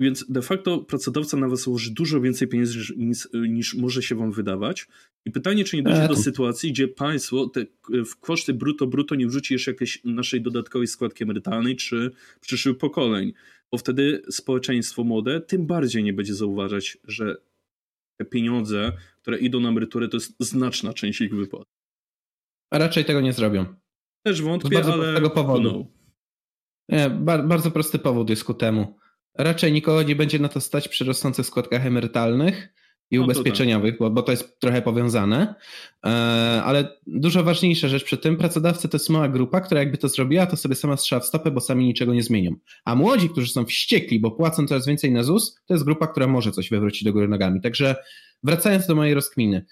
[SPEAKER 2] więc de facto pracodawca na was ułoży dużo więcej pieniędzy niż, niż, może się wam wydawać. I pytanie, czy nie dojdzie do sytuacji, gdzie państwo te w koszty brutto brutto nie wrzuci jeszcze jakiejś naszej dodatkowej składki emerytalnej czy przyszłych pokoleń. Bo wtedy społeczeństwo młode tym bardziej nie będzie zauważać, że te pieniądze, które idą na emeryturę, to jest znaczna część ich wypłat.
[SPEAKER 1] A raczej tego nie zrobią.
[SPEAKER 2] Też wątpię, ale...
[SPEAKER 1] Z tego powodu. Nie, bardzo prosty powód jest ku temu raczej nikogo nie będzie na to stać przy rosnących składkach emerytalnych i no ubezpieczeniowych, bo, bo to jest trochę powiązane. E, ale dużo ważniejsza rzecz przy tym, pracodawcy to jest mała grupa, która jakby to zrobiła, to sobie sama strzela w stopę, bo sami niczego nie zmienią. A młodzi, którzy są wściekli, bo płacą coraz więcej na ZUS, to jest grupa, która może coś wywrócić do góry nogami. Także wracając do mojej rozkminy.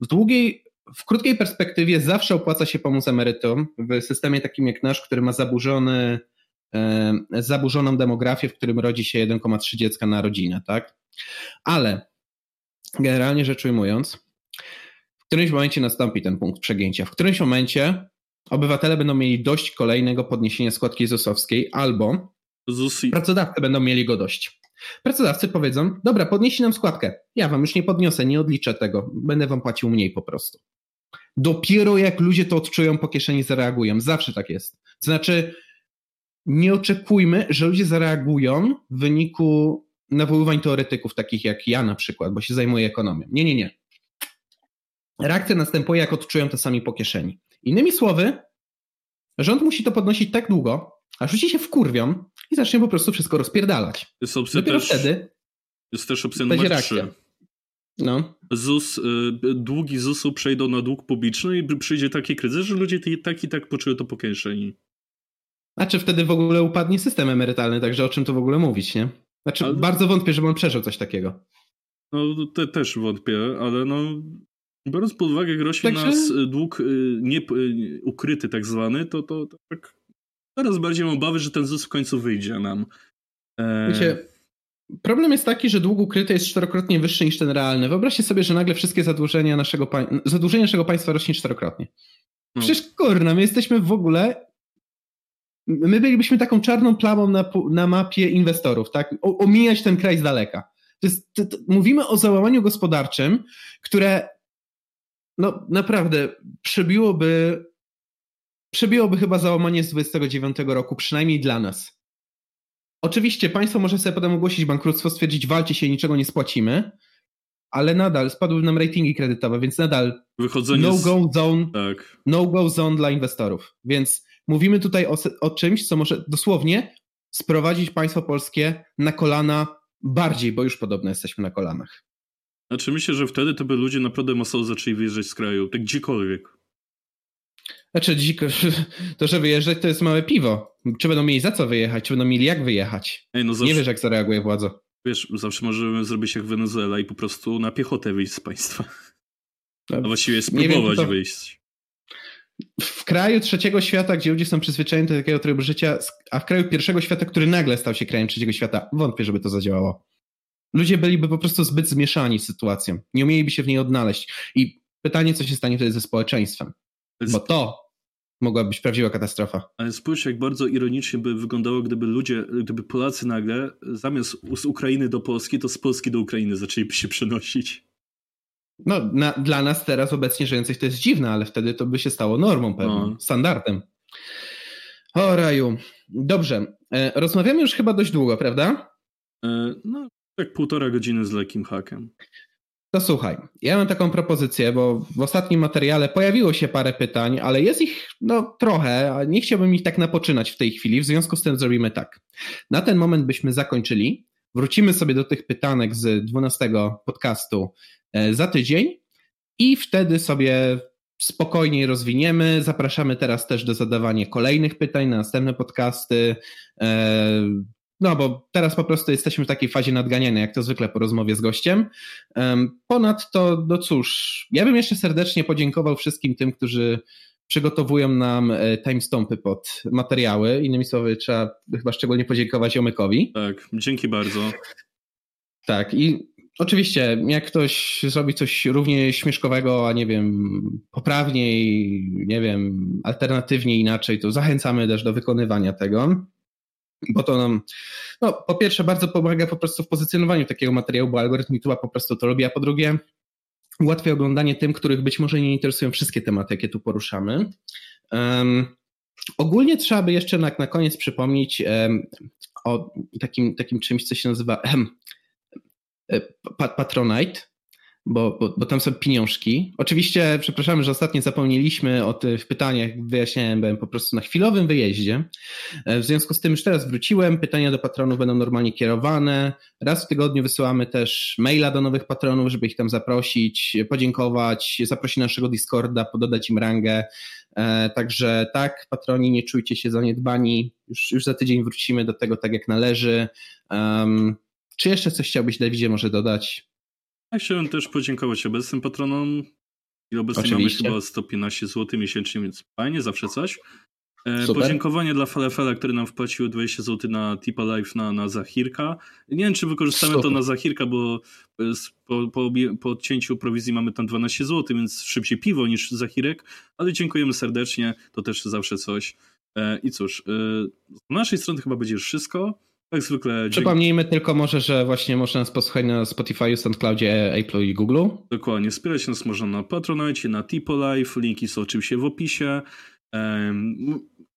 [SPEAKER 1] W długiej, w krótkiej perspektywie zawsze opłaca się pomóc emerytom w systemie takim jak nasz, który ma zaburzony zaburzoną demografię, w którym rodzi się 1,3 dziecka na rodzinę, tak? Ale generalnie rzecz ujmując, w którymś momencie nastąpi ten punkt przegięcia. W którymś momencie obywatele będą mieli dość kolejnego podniesienia składki ZUS-owskiej albo ZUSI. pracodawcy będą mieli go dość. Pracodawcy powiedzą, dobra, podnieśli nam składkę. Ja wam już nie podniosę, nie odliczę tego, będę wam płacił mniej po prostu. Dopiero jak ludzie to odczują po kieszeni, zareagują. Zawsze tak jest. To znaczy, nie oczekujmy, że ludzie zareagują w wyniku nawoływań teoretyków, takich jak ja na przykład, bo się zajmuję ekonomią. Nie, nie, nie. Reakcja następuje, jak odczują to sami po kieszeni. Innymi słowy, rząd musi to podnosić tak długo, aż ludzie się wkurwią i zacznie po prostu wszystko rozpierdalać.
[SPEAKER 2] Jest opcja Dopiero też, wtedy jest też opcja numer reakcja. 3. No. ZUS, y, długi ZUS-u przejdą na dług publiczny i przyjdzie taki kryzys, że ludzie tak i tak poczują to po kieszeni.
[SPEAKER 1] A czy wtedy w ogóle upadnie system emerytalny, także o czym to w ogóle mówić, nie? Znaczy, ale... bardzo wątpię, żeby on przeżył coś takiego.
[SPEAKER 2] No, te, też wątpię, ale no, biorąc pod uwagę, jak rośnie także... nas dług y, nie, y, ukryty tak zwany, to, to, to tak coraz bardziej mam obawy, że ten ZUS w końcu wyjdzie nam.
[SPEAKER 1] E... Wiecie, problem jest taki, że dług ukryty jest czterokrotnie wyższy niż ten realny. Wyobraźcie sobie, że nagle wszystkie zadłużenia naszego, zadłużenie naszego państwa rośnie czterokrotnie. No. Przecież kurna, my jesteśmy w ogóle my bylibyśmy taką czarną plamą na, na mapie inwestorów, tak? O, omijać ten kraj z daleka. To jest, to, to, mówimy o załamaniu gospodarczym, które no naprawdę przebiłoby, przebiłoby chyba załamanie z 29 roku, przynajmniej dla nas. Oczywiście państwo może sobie potem ogłosić bankructwo, stwierdzić walcie się, niczego nie spłacimy, ale nadal spadły nam ratingi kredytowe, więc nadal
[SPEAKER 2] Wychodzenie
[SPEAKER 1] no-go zone, tak. no-go zone dla inwestorów. Więc Mówimy tutaj o, o czymś, co może dosłownie sprowadzić państwo polskie na kolana bardziej, bo już podobno jesteśmy na kolanach.
[SPEAKER 2] Znaczy myślę, że wtedy to by ludzie naprawdę masowo zaczęli wyjeżdżać z kraju, tak gdziekolwiek.
[SPEAKER 1] Znaczy, dziko, [LAUGHS] to, że wyjeżdżać, to jest małe piwo. Czy będą mieli za co wyjechać, czy będą mieli jak wyjechać? Ej, no zawsze, Nie wiesz, jak zareaguje władza.
[SPEAKER 2] Wiesz, zawsze możemy zrobić jak Wenezuela i po prostu na piechotę wyjść z państwa. No, A właściwie spróbować wiem, to... wyjść.
[SPEAKER 1] W kraju trzeciego świata, gdzie ludzie są przyzwyczajeni do takiego trybu życia, a w kraju pierwszego świata, który nagle stał się krajem trzeciego świata, wątpię, żeby to zadziałało. Ludzie byliby po prostu zbyt zmieszani z sytuacją. Nie umieliby się w niej odnaleźć. I pytanie, co się stanie wtedy ze społeczeństwem. Bo to mogła być prawdziwa katastrofa.
[SPEAKER 2] Ale spójrz, jak bardzo ironicznie by wyglądało, gdyby ludzie, gdyby Polacy nagle zamiast z Ukrainy do Polski, to z Polski do Ukrainy zaczęliby się przenosić.
[SPEAKER 1] No, na, dla nas teraz obecnie żyjących to jest dziwne, ale wtedy to by się stało normą pewnym, no. standardem. O raju. Dobrze. E, rozmawiamy już chyba dość długo, prawda?
[SPEAKER 2] E, no, tak półtora godziny z lekkim hakiem.
[SPEAKER 1] To słuchaj, ja mam taką propozycję, bo w ostatnim materiale pojawiło się parę pytań, ale jest ich no trochę, a nie chciałbym ich tak napoczynać w tej chwili, w związku z tym zrobimy tak. Na ten moment byśmy zakończyli, wrócimy sobie do tych pytanek z 12 podcastu e, za tydzień i wtedy sobie spokojniej rozwiniemy. Zapraszamy teraz też do zadawania kolejnych pytań na następne podcasty. E, no, bo teraz po prostu jesteśmy w takiej fazie nadganiania, jak to zwykle po rozmowie z gościem. Ponadto, no cóż, ja bym jeszcze serdecznie podziękował wszystkim tym, którzy przygotowują nam e, timestampy pod materiały. Innymi słowy, trzeba chyba szczególnie podziękować Jomykowi.
[SPEAKER 2] Tak, dzięki bardzo.
[SPEAKER 1] Tak, i oczywiście, jak ktoś zrobi coś równie śmieszkowego, a nie wiem, poprawniej, nie wiem, alternatywnie inaczej, to zachęcamy też do wykonywania tego bo to nam, no, po pierwsze, bardzo pomaga po prostu w pozycjonowaniu takiego materiału, bo algorytm YouTube'a po prostu to robi, a po drugie, ułatwia oglądanie tym, których być może nie interesują wszystkie tematy, jakie tu poruszamy. Um, ogólnie trzeba by jeszcze na, na koniec przypomnieć um, o takim, takim czymś, co się nazywa um, Patronite bo, bo, bo tam są pieniążki. Oczywiście, przepraszamy, że ostatnio zapomnieliśmy o tych pytaniach, wyjaśniałem, byłem po prostu na chwilowym wyjeździe. E, w związku z tym już teraz wróciłem, pytania do patronów będą normalnie kierowane. Raz w tygodniu wysyłamy też maila do nowych patronów, żeby ich tam zaprosić, podziękować, zaprosić naszego Discorda, pododać im rangę. E, także tak, patroni, nie czujcie się zaniedbani. Już, już za tydzień wrócimy do tego tak jak należy. Um, czy jeszcze coś chciałbyś, Dawidzie, może dodać?
[SPEAKER 2] Ja chciałem też podziękować obecnym patronom. I obecnie mamy chyba 115 zł miesięcznie, więc fajnie, zawsze coś. E. Podziękowanie dla Falefela, który nam wpłacił 20 zł na Tipa Life na, na Zachirka. Nie wiem, czy wykorzystamy Super. to na Zachirka, bo po, po, po odcięciu prowizji mamy tam 12 zł, więc szybciej piwo niż Zachirek, ale dziękujemy serdecznie, to też zawsze coś. E, I cóż, e, z naszej strony chyba będzie już wszystko. Jak zwykle.
[SPEAKER 1] Przypomnijmy tylko może, że właśnie można nas posłuchać na Spotify, SoundCloudzie, Apple i Google.
[SPEAKER 2] Dokładnie. Wspierać nas można na Patronite, na Tipo Life. Linki są oczywiście w opisie.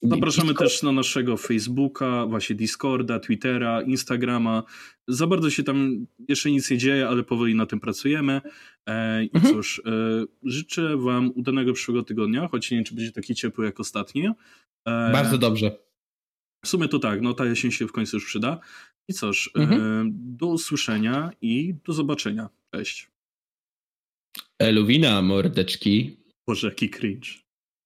[SPEAKER 2] Zapraszamy Discord? też na naszego Facebooka, właśnie Discorda, Twittera, Instagrama. Za bardzo się tam jeszcze nic nie dzieje, ale powoli na tym pracujemy. E, I mhm. cóż, e, życzę Wam udanego przyszłego tygodnia, choć nie wiem, czy będzie taki ciepły jak ostatni.
[SPEAKER 1] E, bardzo dobrze.
[SPEAKER 2] W sumie to tak, no ta jesień się w końcu już przyda. I cóż, mhm. do usłyszenia i do zobaczenia. Cześć.
[SPEAKER 1] Eluwina, mordeczki.
[SPEAKER 2] Boże, jaki cringe.